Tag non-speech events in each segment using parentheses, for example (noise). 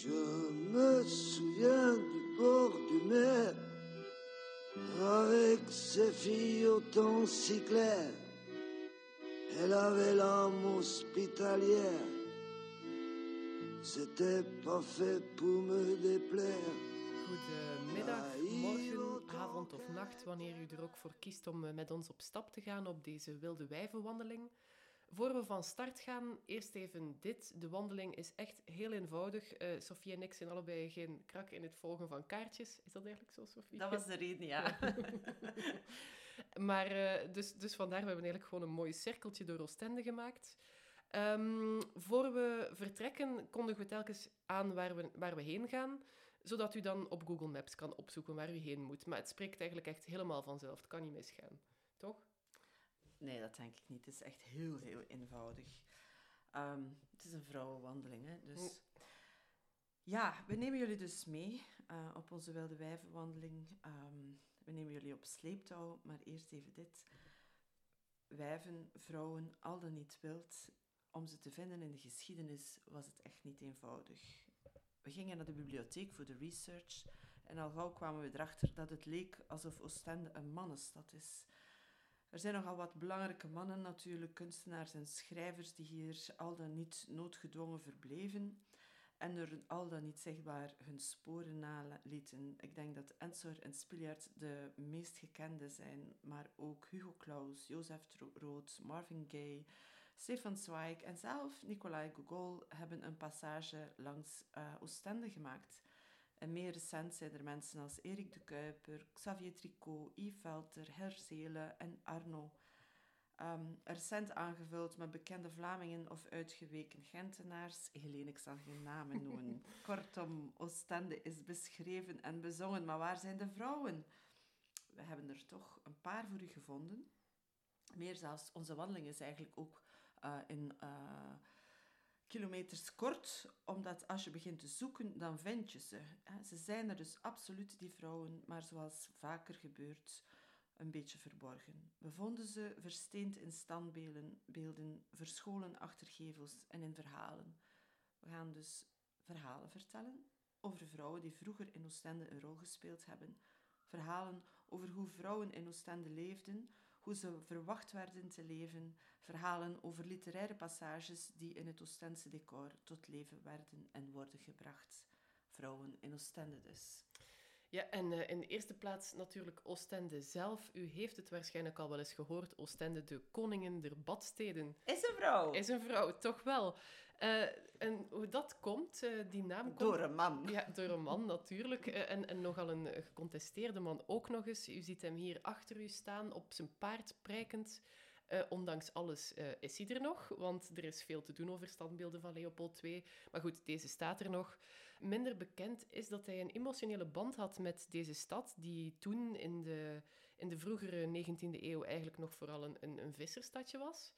Je me souviens du bord du mer, avec ses filles au temps si clair. Elle avait l'âme hospitalière, c'était pas fait pour me déplaire. Goedemiddag, morgen, avond of nacht, wanneer u er ook voor kiest om eh, met ons op stap te gaan op deze wilde wijvenwandeling. Voor we van start gaan, eerst even dit. De wandeling is echt heel eenvoudig. Uh, Sofie en ik zijn allebei geen krak in het volgen van kaartjes. Is dat eigenlijk zo, Sofie? Dat was de reden, ja. (laughs) maar uh, dus, dus vandaar, we hebben eigenlijk gewoon een mooi cirkeltje door Oostende gemaakt. Um, voor we vertrekken, kondigen we telkens aan waar we, waar we heen gaan, zodat u dan op Google Maps kan opzoeken waar u heen moet. Maar het spreekt eigenlijk echt helemaal vanzelf. Het kan niet misgaan. Nee, dat denk ik niet. Het is echt heel, heel eenvoudig. Um, het is een vrouwenwandeling, hè. Dus... Ja, we nemen jullie dus mee uh, op onze Wilde Wijvenwandeling. Um, we nemen jullie op sleeptouw, maar eerst even dit. Wijven, vrouwen, al dan niet wild, om ze te vinden in de geschiedenis was het echt niet eenvoudig. We gingen naar de bibliotheek voor de research en al gauw kwamen we erachter dat het leek alsof Oostende een mannenstad is. Er zijn nogal wat belangrijke mannen natuurlijk, kunstenaars en schrijvers die hier al dan niet noodgedwongen verbleven en er al dan niet zichtbaar hun sporen nalieten. Ik denk dat Ensor en Spiliard de meest gekende zijn, maar ook Hugo Claus, Joseph Rood, Marvin Gaye, Stefan Zweig en zelf Nicolai Gogol hebben een passage langs uh, Oostende gemaakt. En meer recent zijn er mensen als Erik de Kuiper, Xavier Tricot, Yves Velter, Herzele en Arno. Um, recent aangevuld met bekende Vlamingen of uitgeweken Gentenaars. Helene, ik zal geen namen noemen. (laughs) Kortom, Oostende is beschreven en bezongen, maar waar zijn de vrouwen? We hebben er toch een paar voor u gevonden. Meer zelfs, onze wandeling is eigenlijk ook uh, in... Uh, kilometers kort, omdat als je begint te zoeken, dan vind je ze. Ze zijn er dus absoluut, die vrouwen, maar zoals vaker gebeurt, een beetje verborgen. We vonden ze versteend in standbeelden, beelden, verscholen achter gevels en in verhalen. We gaan dus verhalen vertellen over vrouwen die vroeger in Oostende een rol gespeeld hebben. Verhalen over hoe vrouwen in Oostende leefden, hoe ze verwacht werden te leven, verhalen over literaire passages die in het Oostense decor tot leven werden en worden gebracht. Vrouwen in Oostende dus. Ja, en uh, in de eerste plaats natuurlijk Oostende zelf. U heeft het waarschijnlijk al wel eens gehoord. Oostende, de koningin der badsteden. Is een vrouw. Is een vrouw, toch wel. Uh, en hoe dat komt, uh, die naam komt... Door een man. Ja, door een man natuurlijk. en, en nogal een gecontesteerde man ook nog eens. U ziet hem hier achter u staan, op zijn paard prijkend. Ondanks alles is hij er nog, want er is veel te doen over standbeelden van Leopold II. Maar goed, deze staat er nog. Minder bekend is dat hij een emotionele band had met deze stad, die toen in de, in de vroegere 19e eeuw eigenlijk nog vooral een, een, een visserstadje was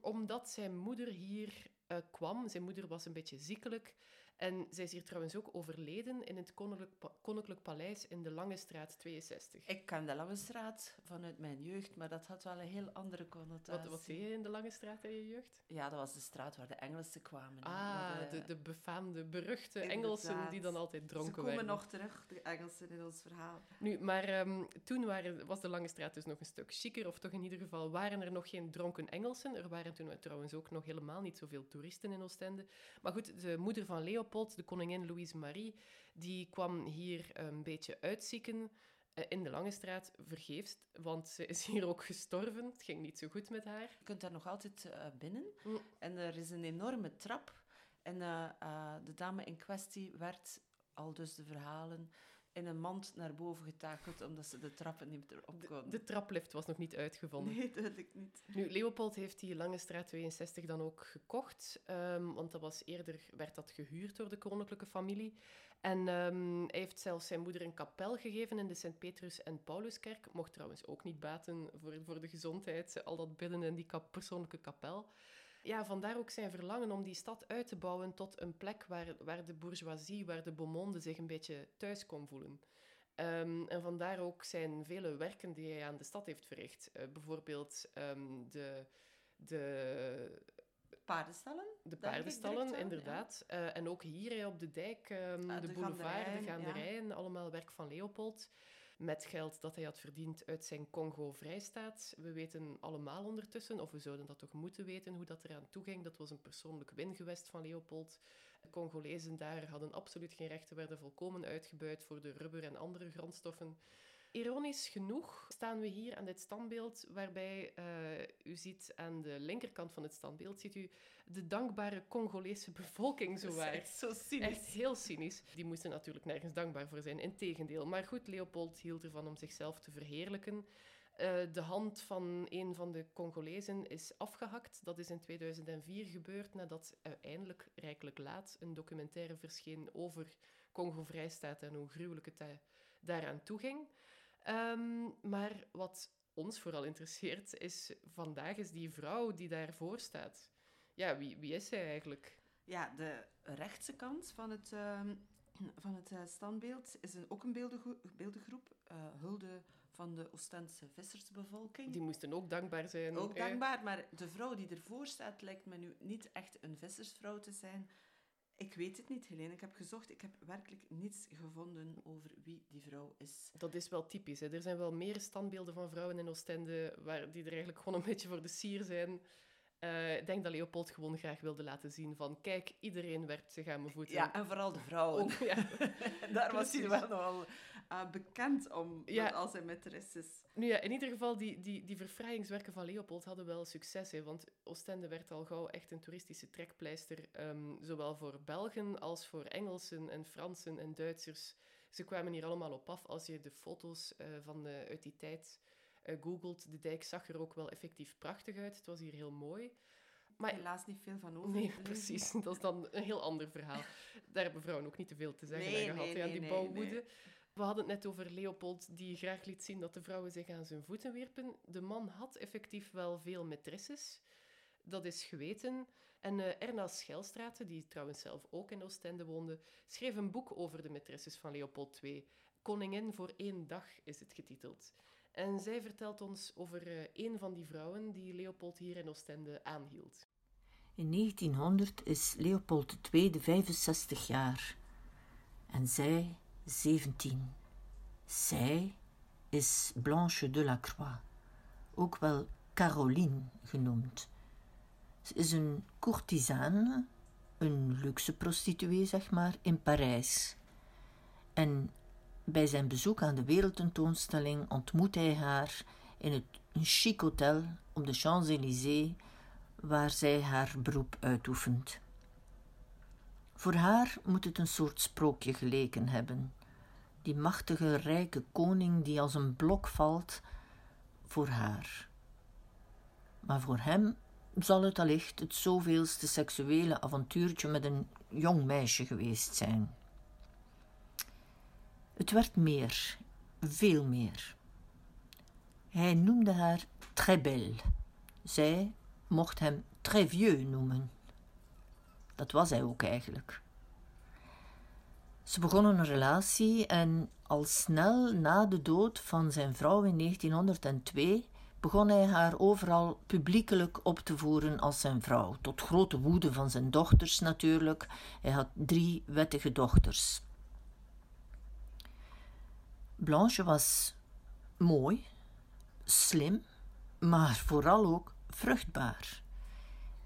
omdat zijn moeder hier kwam. Zijn moeder was een beetje ziekelijk. En zij is hier trouwens ook overleden in het Koninklijk, pa Koninklijk Paleis in de Lange Straat 62. Ik ken de Lange Straat vanuit mijn jeugd, maar dat had wel een heel andere connotatie. Wat, wat deed je in de Lange Straat in je jeugd? Ja, dat was de straat waar de Engelsen kwamen. Ah, de, de, de befaamde, beruchte Engelsen die dan altijd dronken werden. Ze komen nog terug, de Engelsen, in ons verhaal. Nu, maar um, toen waren, was de Lange Straat dus nog een stuk chiquer, of toch in ieder geval waren er nog geen dronken Engelsen. Er waren toen trouwens ook nog helemaal niet zoveel toeristen in Oostende. Maar goed, de moeder van Leopold, de koningin Louise Marie, die kwam hier een beetje uitzieken eh, in de Lange Straat, vergeefs, want ze is hier ook gestorven. Het ging niet zo goed met haar. Je kunt daar nog altijd uh, binnen. Mm. En er is een enorme trap. En uh, de dame in kwestie werd, al dus de verhalen, in een mand naar boven getakeld, omdat ze de trappen niet meer op kon. De, de, traplift was nog niet uitgevonden. Nee, duidelijk niet. Nu, Leopold heeft die Lange Straat 62 dan ook gekocht, um, want dat was eerder, werd dat gehuurd door de koninklijke familie. En um, hij heeft zelfs zijn moeder een kapel gegeven in de Sint-Petrus- en Pauluskerk. Mocht trouwens ook niet baten voor, voor de gezondheid, al dat bidden in die kap persoonlijke kapel. Ja, vandaar ook zijn verlangen om die stad uit te bouwen tot een plek waar, waar de bourgeoisie, waar de beaumonde zich een beetje thuis kon voelen. Um, en vandaar ook zijn vele werken die hij aan de stad heeft verricht. Uh, bijvoorbeeld um, de, de paardenstallen. De paardenstallen, inderdaad. Eh, en ook hier op de dijk, ehm, Ah, de, de boulevard, de ja. Gaanderijen, allemaal werk van Leopold. Met geld dat hij had verdiend uit zijn Congo-vrijstaat. We weten allemaal ondertussen, of we zouden dat toch moeten weten, hoe dat eraan toeging. Dat was een persoonlijk wingewest van Leopold. De Congolezen daar hadden absoluut geen rechten, werden volkomen uitgebuit voor de rubber en andere grondstoffen. Ironisch genoeg staan we hier aan dit standbeeld, waarbij eh, u ziet aan de linkerkant van het standbeeld, ziet u de dankbare Congolese bevolking zowaar. echt zo cynisch. Echt heel cynisch. Die moesten natuurlijk nergens dankbaar voor zijn, integendeel. Maar goed, Leopold hield ervan om zichzelf te verheerlijken. Eh, de hand van een van de Congolezen is afgehakt. Dat is in 2004 gebeurd, nadat uiteindelijk, rijkelijk laat, een documentaire verscheen over Congo-Vrijstaat en hoe gruwelijk het daar- daaraan toeging. Ehm, maar wat ons vooral interesseert, is vandaag is die vrouw die daarvoor staat. Ja, wie, wie is zij eigenlijk? Ja, de rechtse kant van het, ehm, van het eh, standbeeld is een, ook een beeldengroep. eh, hulde van de Oostendse vissersbevolking. Die moesten ook dankbaar zijn. ook dankbaar, maar de vrouw die ervoor staat lijkt me nu niet echt een vissersvrouw te zijn. Ik weet het niet, Helene. Ik heb gezocht. Ik heb werkelijk niets gevonden over wie die vrouw is. Dat is wel typisch. Hè. Er zijn wel meer standbeelden van vrouwen in Oostende waar, die er eigenlijk gewoon een beetje voor de sier zijn. Eh, ik denk dat Leopold gewoon graag wilde laten zien van kijk, iedereen werpt zich aan mijn voeten. Ja, en vooral de vrouwen. Ook, ja. (laughs) Daar was hij wel nogal eh, bekend om, Ja. met al zijn maîtresses. Nu ja, in ieder geval, die, die, die verfraaiingswerken van Leopold hadden wel succes. Hè, want Oostende werd al gauw echt een toeristische trekpleister. ehm, zowel voor Belgen als voor Engelsen en Fransen en Duitsers. Ze kwamen hier allemaal op af. Als je de foto's eh, van de, uit die tijd eh, googelt, de dijk zag er ook wel effectief prachtig uit. Het was hier heel mooi. Maar Helaas niet veel van over. Nee, (laughs) precies. Dat is dan een heel ander verhaal. Daar hebben vrouwen ook niet te veel te zeggen Nee, gehad, nee, nee, die nee, bouwwoede. We hadden het net over Leopold, die graag liet zien dat de vrouwen zich aan zijn voeten wierpen. De man had effectief wel veel maîtresses. Dat is geweten. En eh, Erna Schelstraten, die trouwens zelf ook in Oostende woonde, schreef een boek over de maîtresses van Leopold II. Koningin voor één dag is het getiteld. En zij vertelt ons over eh, een van die vrouwen die Leopold hier in Oostende aanhield. In 1900 is Leopold II 65 jaar en zij 17. Zij is Blanche de la Croix, ook wel Caroline genoemd. Ze is een courtisane, een luxe prostituee zeg maar, in Parijs. En bij zijn bezoek aan de wereldtentoonstelling ontmoet hij haar in het, een chic hotel op de Champs-Élysées waar zij haar beroep uitoefent. Voor haar moet het een soort sprookje geleken hebben. Die machtige, rijke koning die als een blok valt voor haar. Maar voor hem zal het allicht het zoveelste seksuele avontuurtje met een jong meisje geweest zijn. Het werd meer, veel meer. Hij noemde haar très belle. Zij mocht hem très vieux noemen. Dat was hij ook eigenlijk. Ze begonnen een relatie en al snel na de dood van zijn vrouw in 1902 begon hij haar overal publiekelijk op te voeren als zijn vrouw, tot grote woede van zijn dochters natuurlijk. Hij had drie wettige dochters. Blanche was mooi, slim, maar vooral ook vruchtbaar.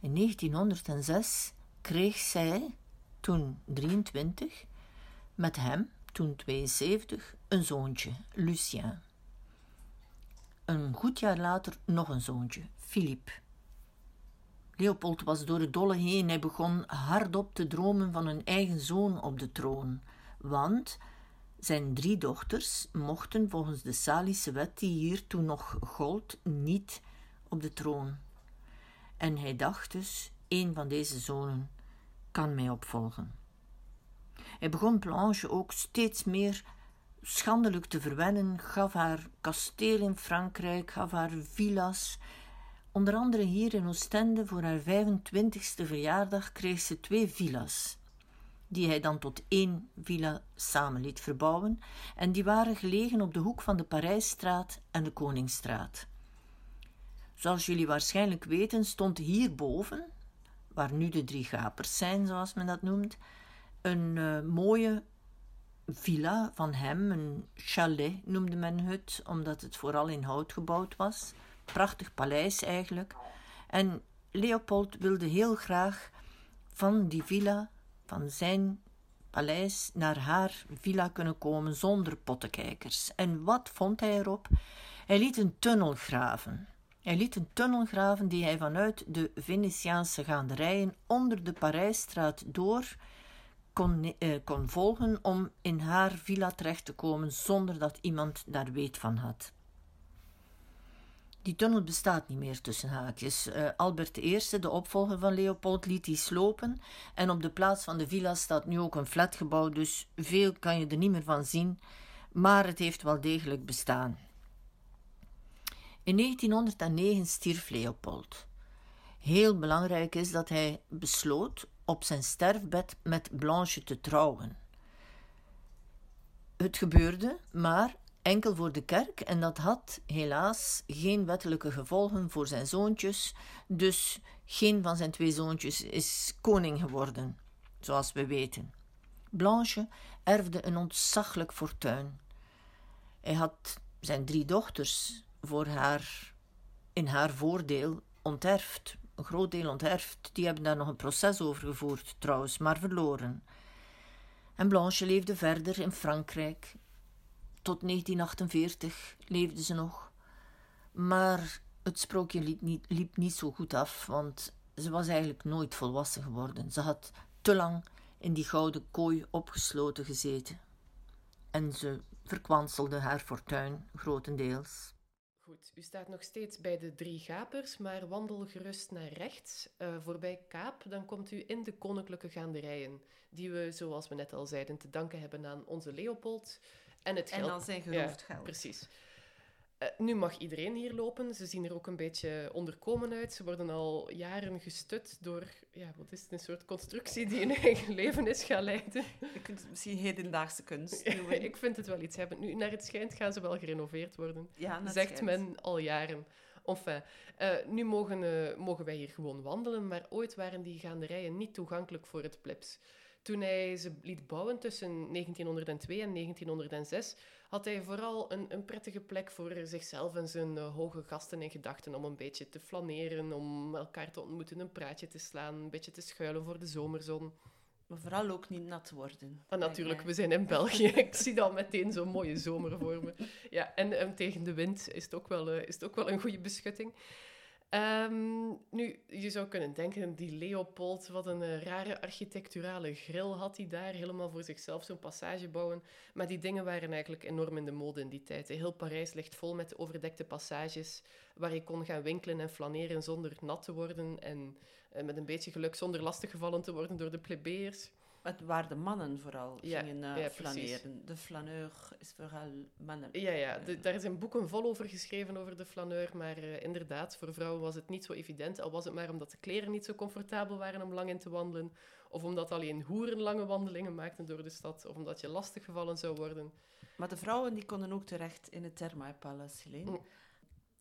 In 1906 kreeg zij, toen 23, met hem, toen 72, een zoontje, Lucien. Een goed jaar later nog een zoontje, Philippe. Leopold was door het dolle heen. Hij begon hardop te dromen van een eigen zoon op de troon. Want zijn drie dochters mochten volgens de Salische wet die hier toen nog gold niet op de troon. En hij dacht dus, een van deze zonen kan mij opvolgen. Hij begon Blanche ook steeds meer schandelijk te verwennen, gaf haar kasteel in Frankrijk, gaf haar villa's. Onder andere hier in Oostende voor haar 25ste verjaardag kreeg ze twee villa's, die hij dan tot één villa samen liet verbouwen, en die waren gelegen op de hoek van de Parijsstraat en de Koningsstraat. Zoals jullie waarschijnlijk weten, stond hierboven, waar nu de drie gapers zijn, zoals men dat noemt, een uh, mooie villa van hem, een chalet noemde men het, omdat het vooral in hout gebouwd was. Prachtig paleis eigenlijk. En Leopold wilde heel graag van die villa, van zijn paleis, naar haar villa kunnen komen zonder pottenkijkers. En wat vond hij erop? Hij liet een tunnel graven. Hij liet een tunnel graven die hij vanuit de Venetiaanse gaanderijen onder de Parijsstraat door kon, eh, kon volgen om in haar villa terecht te komen zonder dat iemand daar weet van had. Die tunnel bestaat niet meer tussen haakjes. Uh, Albert I, de opvolger van Leopold, liet die slopen. En op de plaats van de villa staat nu ook een flatgebouw, dus veel kan je er niet meer van zien. Maar het heeft wel degelijk bestaan. In 1909 stierf Leopold. Heel belangrijk is dat hij besloot op zijn sterfbed met Blanche te trouwen. Het gebeurde, maar enkel voor de kerk en dat had helaas geen wettelijke gevolgen voor zijn zoontjes, dus geen van zijn twee zoontjes is koning geworden, zoals we weten. Blanche erfde een ontzaglijk fortuin. Hij had zijn drie dochters voor haar in haar voordeel onterfd, een groot deel onterfd. Die hebben daar nog een proces over gevoerd, trouwens, maar verloren. En Blanche leefde verder in Frankrijk. Tot 1948 leefde ze nog. Maar het sprookje liep niet, liep niet zo goed af, want ze was eigenlijk nooit volwassen geworden. Ze had te lang in die gouden kooi opgesloten gezeten. En ze verkwanselde haar fortuin grotendeels. Goed, u staat nog steeds bij de drie gapers, maar wandel gerust naar rechts, uh, voorbij Kaap. Dan komt u in de koninklijke gaanderijen, die we, zoals we net al zeiden, te danken hebben aan onze Leopold en het geld. En aan zijn geroofd geld. Precies. Uh, nu mag iedereen hier lopen. Ze zien er ook een beetje onderkomen uit. Ze worden al jaren gestut door, ja, wat is het, een soort constructie die een eigen (laughs) leven is gaan leiden. Je kunt het misschien hedendaagse kunst (laughs) Ik vind het wel iets hebben. Nu, naar het schijnt gaan ze wel gerenoveerd worden. Ja, zegt men al jaren. Enfin, uh, nu mogen, uh, mogen wij hier gewoon wandelen, maar ooit waren die gaanderijen niet toegankelijk voor het plebs. Toen hij ze liet bouwen tussen 1902 en 1906, had hij vooral een, een prettige plek voor zichzelf en zijn uh, hoge gasten in gedachten om een beetje te flaneren, om elkaar te ontmoeten, een praatje te slaan, een beetje te schuilen voor de zomerzon. Maar vooral ook niet nat worden. Ah, natuurlijk, we zijn in (laughs) België. Ik zie dan meteen zo'n mooie zomer voor me. Ja, en, en tegen de wind is het ook wel, uh, is het ook wel een goede beschutting. Um, nu, je zou kunnen denken, die Leopold, wat een uh, rare architecturale grill had hij daar, helemaal voor zichzelf zo'n passage bouwen. Maar die dingen waren eigenlijk enorm in de mode in die tijd. Heel Parijs ligt vol met overdekte passages, waar je kon gaan winkelen en flaneren zonder nat te worden en uh, met een beetje geluk zonder lastiggevallen te worden door de plebeiers. Het waren de mannen vooral ja, gingen uh, ja, flaneren. De flaneur is vooral mannen. Ja, ja. daar zijn boeken vol over geschreven over de flaneur. Maar uh, inderdaad, voor vrouwen was het niet zo evident. Al was het maar omdat de kleren niet zo comfortabel waren om lang in te wandelen. Of omdat alleen hoeren lange wandelingen maakten door de stad. Of omdat je lastig gevallen zou worden. Maar de vrouwen die konden ook terecht in het Thermae Palace, Helene. Mm.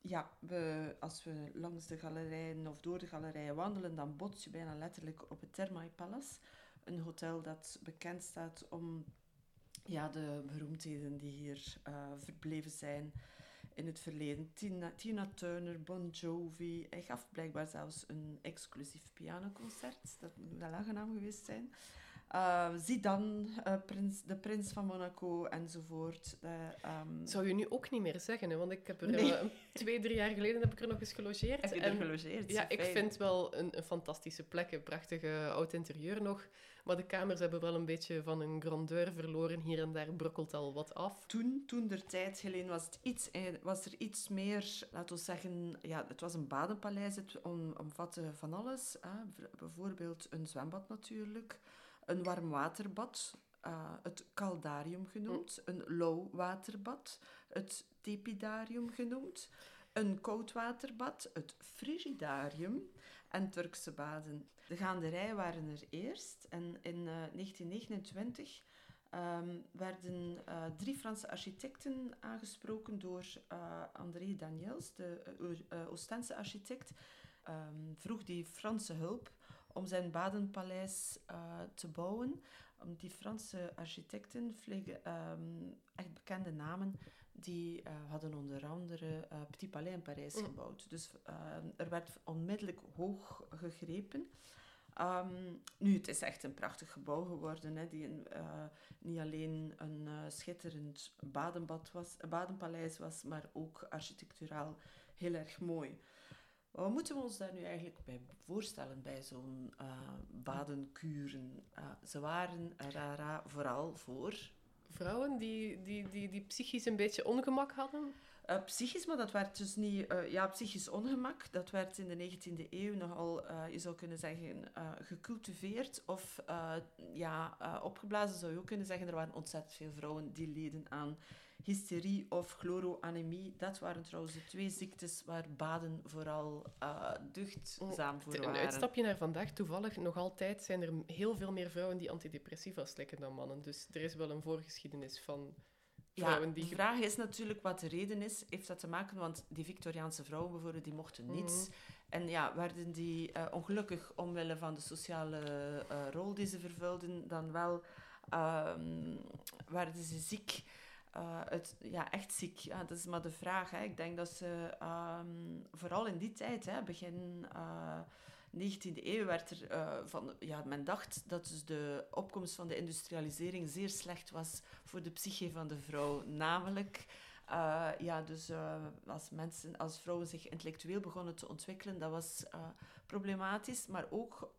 Ja, we, als we langs de galerijen of door de galerijen wandelen, dan bots je bijna letterlijk op het Thermae Palace een hotel dat bekend staat om ja, de beroemdheden die hier uh, verbleven zijn in het verleden. Tina, Tina Turner, Bon Jovi. Hij gaf blijkbaar zelfs een exclusief pianoconcert. Dat moet wel aangenaam geweest zijn. Uh, Zidane, uh, prins, de prins van Monaco enzovoort. Uh, um... Zou je nu ook niet meer zeggen, hè? want ik heb er nee. twee, drie jaar geleden heb ik er nog eens gelogeerd. Heb je er gelogeerd? Ja, ik vind wel een, een fantastische plek, een prachtige oud interieur nog. Maar de kamers hebben wel een beetje van een grandeur verloren. Hier en daar brokkelt al wat af. Toen, toen der tijd, Helene, was, het iets, eh, was er iets meer, laten we zeggen... Ja, het was een badenpaleis. Het omvatte van alles. Bijvoorbeeld een zwembad natuurlijk. Een warm waterbad. Uh, het caldarium genoemd. Mm. Een low waterbad. Het tepidarium genoemd. Een koudwaterbad. Het frigidarium. En Turkse baden. De gaanderijen waren er eerst en in uh, 1929 um, werden uh, drie Franse architecten aangesproken door uh, André Daniels, de Oostense architect. Um, vroeg die Franse hulp om zijn badenpaleis uh, te bouwen. Um, die Franse architecten, um, echt bekende namen, die uh, hadden onder andere uh, Petit Palais in Parijs mm. gebouwd. Dus ehm, er werd onmiddellijk hoog gegrepen. Um, nu, het is echt een prachtig gebouw geworden, hè, die een, uh, niet alleen een uh, schitterend badenbad was, badenpaleis was, maar ook architecturaal heel erg mooi. Wat moeten we ons daar nu eigenlijk bij voorstellen bij zo'n uh, badenkuren? ze waren rara vooral voor... Vrouwen die, die, die, die psychisch een beetje ongemak hadden? Uh, psychisch, maar dat werd dus niet... Uh, ja, psychisch ongemak, dat werd in de 19e eeuw nogal, uh, je zou kunnen zeggen, gecultiveerd of ja, opgeblazen zou je ook kunnen zeggen. Er waren ontzettend veel vrouwen die leden aan hysterie of chloroanemie. Dat waren trouwens de twee ziektes waar baden vooral duchtzaam voor waren. Een uitstapje naar vandaag. Toevallig, nog altijd zijn er heel veel meer vrouwen die antidepressiva slikken dan mannen. Dus er is wel een voorgeschiedenis van ja, die... de vraag is natuurlijk wat de reden is. Heeft dat te maken, want die Victoriaanse vrouwen bijvoorbeeld, die mochten niets. Mhm. En ja, werden die uh, ongelukkig omwille van de sociale uh, rol die ze vervulden, dan wel um, werden ze ziek. Uh, het, ja, echt ziek. Ja, dat is maar de vraag. Hè. Ik denk dat ze um, vooral in die tijd, hè, begin 19e eeuw werd er uh, van, ja, men dacht dat dus de opkomst van de industrialisering zeer slecht was voor de psyche van de vrouw. Namelijk, uh, ja, dus uh, als mensen, als vrouwen zich intellectueel begonnen te ontwikkelen, dat was problematisch, maar ook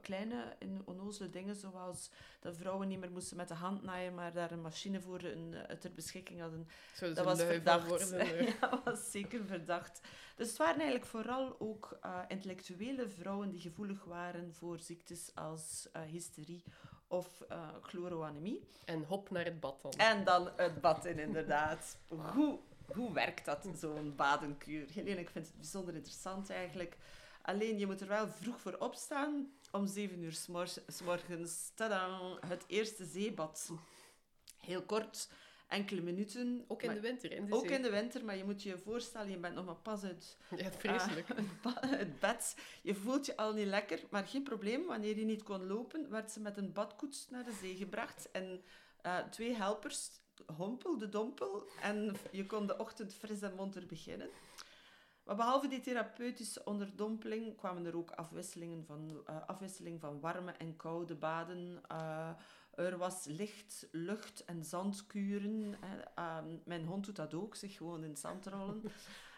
kleine in onnozele dingen zoals dat vrouwen niet meer moesten met de hand naaien, maar daar een machine voor een, ter beschikking hadden. dat was verdacht. Worden, (laughs) ja, dat was zeker verdacht. Dus het waren eigenlijk vooral ook intellectuele vrouwen die gevoelig waren voor ziektes als hysterie of chloroanemie. En hop naar het bad dan. En dan het bad in, inderdaad. (laughs) Hoe, hoe werkt dat, zo'n badenkuur? Helene, ik vind het bijzonder interessant eigenlijk. Alleen je moet er wel vroeg voor opstaan. Om zeven uur s, morgens. Tada, het eerste zeebad. Heel kort, enkele minuten. Ook in de winter, in de Ook in de winter, maar je moet je voorstellen, je bent nog maar pas uit... Ja, vreselijk. (laughs) Uh, het bed. Je voelt je al niet lekker, maar geen probleem. Wanneer je niet kon lopen, werd ze met een badkoets naar de zee gebracht. En uh, twee helpers, hompel, de dompel. En je kon de ochtend fris en monter beginnen. Maar behalve die therapeutische onderdompeling kwamen er ook afwisselingen van, uh, afwisseling van warme en koude baden. Uh, er was licht, lucht en zandkuren. Uh, mijn hond doet dat ook, zich gewoon in zand rollen. Um,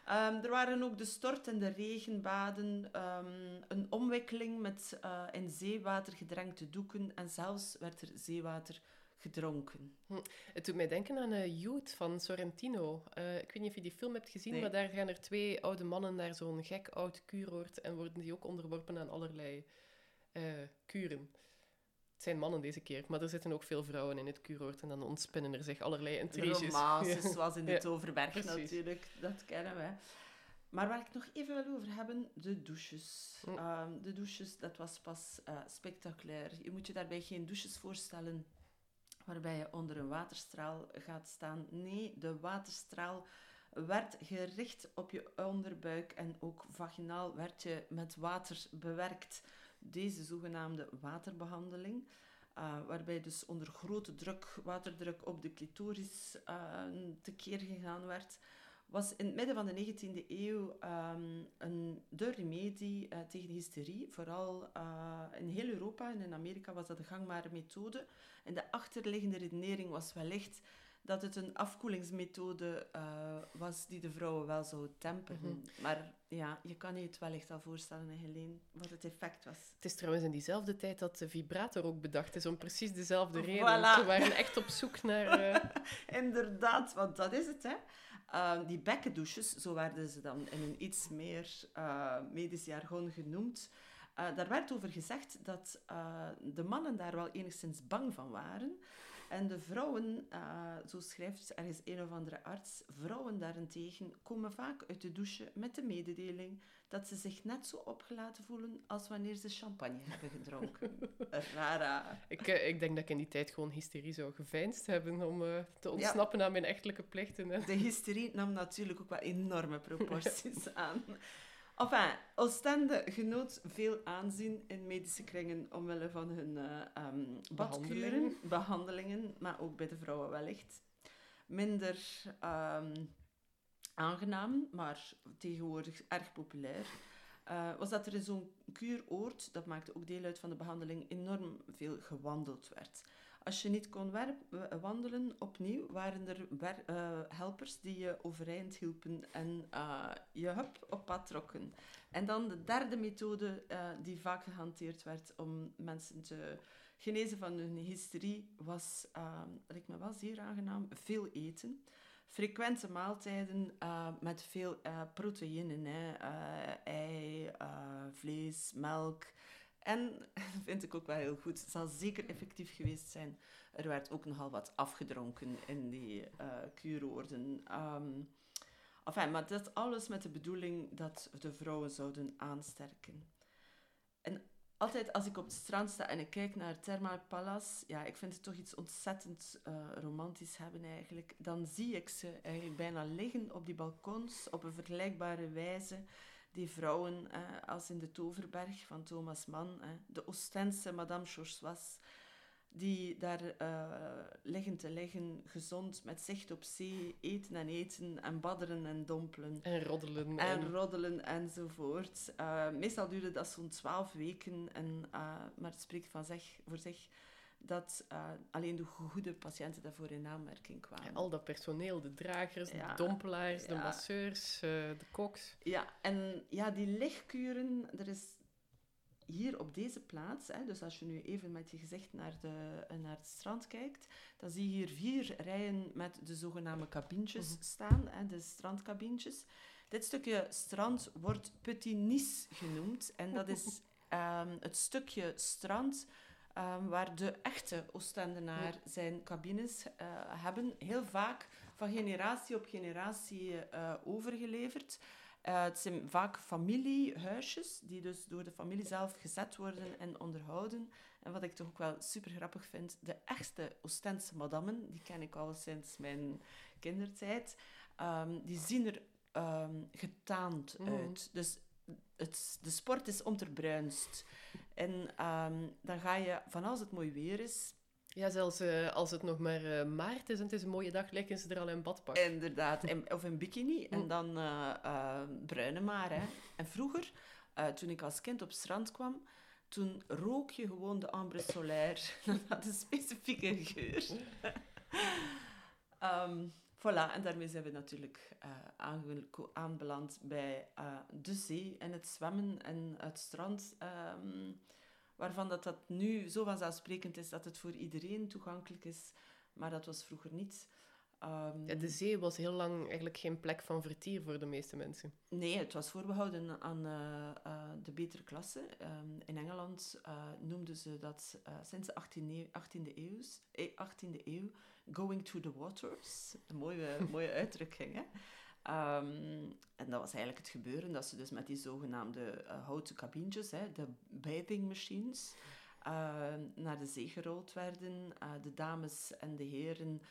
(laughs) er waren ook de stort- en de regenbaden, um, een omwikkeling met uh, in zeewater gedrenkte doeken en zelfs werd er zeewater gedronken. Hm. Het doet mij denken aan uh, Youth van Sorrentino. Uh, ik weet niet of je die film hebt gezien, maar daar gaan er twee oude mannen naar zo'n gek oud kuuroord en worden die ook onderworpen aan allerlei uh, kuren. Het zijn mannen deze keer, maar er zitten ook veel vrouwen in het kuuroord en dan ontspinnen er zich allerlei intriges. Romances, zoals in de Toverberg ja, natuurlijk, dat kennen wij. Maar waar ik nog even wil over hebben, de douches. Hm. Um, de douches, dat was pas spectaculair. Je moet je daarbij geen douches voorstellen waarbij je onder een waterstraal gaat staan. Nee, de waterstraal werd gericht op je onderbuik en ook vaginaal werd je met water bewerkt. Deze zogenaamde waterbehandeling, uh, waarbij dus onder grote druk, waterdruk op de clitoris uh, tekeer gegaan werd, was in het midden van de 19e eeuw um, een, de remedie tegen hysterie. Vooral in heel Europa en in Amerika was dat de gangbare methode. En de achterliggende redenering was wellicht dat het een afkoelingsmethode uh, was die de vrouwen wel zou temperen. Mm -hmm. Maar ja, je kan je het wellicht al voorstellen, Helene, wat het effect was. Het is trouwens in diezelfde tijd dat de vibrator ook bedacht is, om precies dezelfde reden. Voilà. Ze waren echt op zoek naar... (laughs) Inderdaad, want dat is het, hè. Uh, die bekkendouches, zo werden ze dan in een iets meer uh, medisch jargon genoemd. Daar werd over gezegd dat de mannen daar wel enigszins bang van waren. En de vrouwen, uh, zo schrijft ergens een of andere arts, vrouwen daarentegen komen vaak uit de douche met de mededeling dat ze zich net zo opgelaten voelen als wanneer ze champagne hebben gedronken. (laughs) Rara. Ik, uh, ik denk dat ik in die tijd gewoon hysterie zou geveinsd hebben om uh, te ontsnappen ja. aan mijn echtelijke plichten. Hè. De hysterie nam natuurlijk ook wel enorme proporties (laughs) aan. Enfin, Oostende genoot veel aanzien in medische kringen omwille van hun ehm, badkuren, Behandelingen. behandelingen, maar ook bij de vrouwen wellicht. Minder ehm, aangenaam, maar tegenwoordig erg populair. eh, was dat er in zo'n kuuroord, dat maakte ook deel uit van de behandeling, enorm veel gewandeld werd. Als je niet kon wandelen opnieuw, waren er eh, helpers die je overeind hielpen en eh, je hup op pad trokken. En dan de derde methode eh, die vaak gehanteerd werd om mensen te genezen van hun hysterie, was, uh, lijkt me wel zeer aangenaam, veel eten. Frequente maaltijden met veel proteïnen, ei, vlees, melk. En, (laughs) vind ik ook wel heel goed, het zal zeker effectief geweest zijn, er werd ook nogal wat afgedronken in die eh kuuroorden. Ehm, maar dat alles met de bedoeling dat de vrouwen zouden aansterken. En altijd als ik op het strand sta en ik kijk naar Thermal Palace, ja, ik vind het toch iets ontzettend eh, romantisch hebben eigenlijk. Dan zie ik ze eigenlijk bijna liggen op die balkons op een vergelijkbare wijze. Die vrouwen, eh, als in de Toverberg van Thomas Mann, eh, de Oostense Madame Choursois, die daar eh, liggen te liggen, gezond, met zicht op zee, eten en eten en badderen en dompelen. En roddelen. En roddelen enzovoort. Eh, meestal duurde dat zo'n twaalf weken. En, maar het spreekt van zich, voor zich dat eh, alleen de goede patiënten daarvoor in aanmerking kwamen. Ja, al dat personeel, de dragers, Ja, de dompelaars, de masseurs, eh, de koks. Ja, en ja, die lichtkuren, er is hier op deze plaats, hè, dus als je nu even met je gezicht naar, de, eh, naar het strand kijkt, dan zie je hier vier rijen met de zogenaamde cabintjes Mhm. staan, hè, de strandkabintjes. Dit stukje strand wordt Petit Nice genoemd en dat is (laughs) ehm, het stukje strand ehm, waar de echte Oostendenaar zijn cabines eh, hebben, heel vaak van generatie op generatie eh, overgeleverd. Eh, het zijn vaak familiehuisjes, die dus door de familie zelf gezet worden en onderhouden. En wat ik toch ook wel super grappig vind, de echte Oostense madammen, die ken ik al sinds mijn kindertijd, ehm, die zien er ehm, getaand Mhm. uit. Dus het, de sport is onderbruinst. En ehm, dan ga je, van als het mooi weer is, Ja, zelfs eh, als het nog maar eh, maart is en het is een mooie dag, liggen ze er al in badpak. Inderdaad, in- of in bikini en Mm. dan eh, bruine maar. Hè. En vroeger, toen ik als kind op het strand kwam, toen rook je gewoon de ambre solaire. (laughs) Dat had een specifieke geur. (laughs) Ehm, voilà, en daarmee zijn we natuurlijk eh, aanbeland bij eh, de zee en het zwemmen en het strand. ehm, waarvan dat, dat nu zo vanzelfsprekend is dat het voor iedereen toegankelijk is. Maar dat was vroeger niet. Ehm, Ja, de zee was heel lang eigenlijk geen plek van vertier voor de meeste mensen. Nee, het was voorbehouden aan eh, de betere klasse. Ehm, in Engeland noemden ze dat sinds de 18e, 18e, eeuw, eh, 18e eeuw going to the waters. Een mooie, (laughs) mooie uitdrukking, hè? Ehm, en dat was eigenlijk het gebeuren, dat ze dus met die zogenaamde eh, houten cabintjes, hè, de bathing machines, eh, naar de zee gerold werden. Eh, de dames en de heren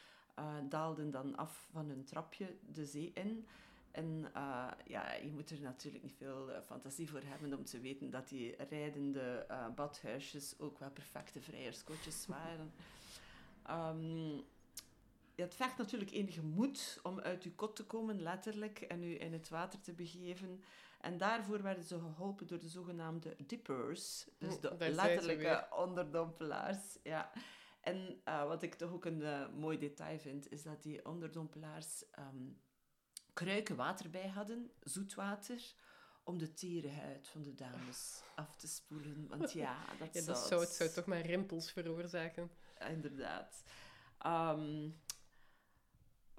daalden dan af van hun trapje de zee in. En ja, je moet er natuurlijk niet veel fantasie voor hebben om te weten dat die rijdende badhuisjes ook wel perfecte vrijerskotjes (laughs) waren. Ehm, het vergt natuurlijk enige moed om uit uw kot te komen, letterlijk, en u in het water te begeven. En daarvoor werden ze geholpen door de zogenaamde dippers, dus de daar letterlijke onderdompelaars. Ja. En eh, wat ik toch ook een eh, mooi detail vind, is dat die onderdompelaars ehm, kruiken water bij hadden, zoetwater, om de tere huid van de dames af te spoelen. Want ja, (laughs) dat, Ja, zou, dat zou, het zou toch maar rimpels veroorzaken. Ja, inderdaad. Ehm,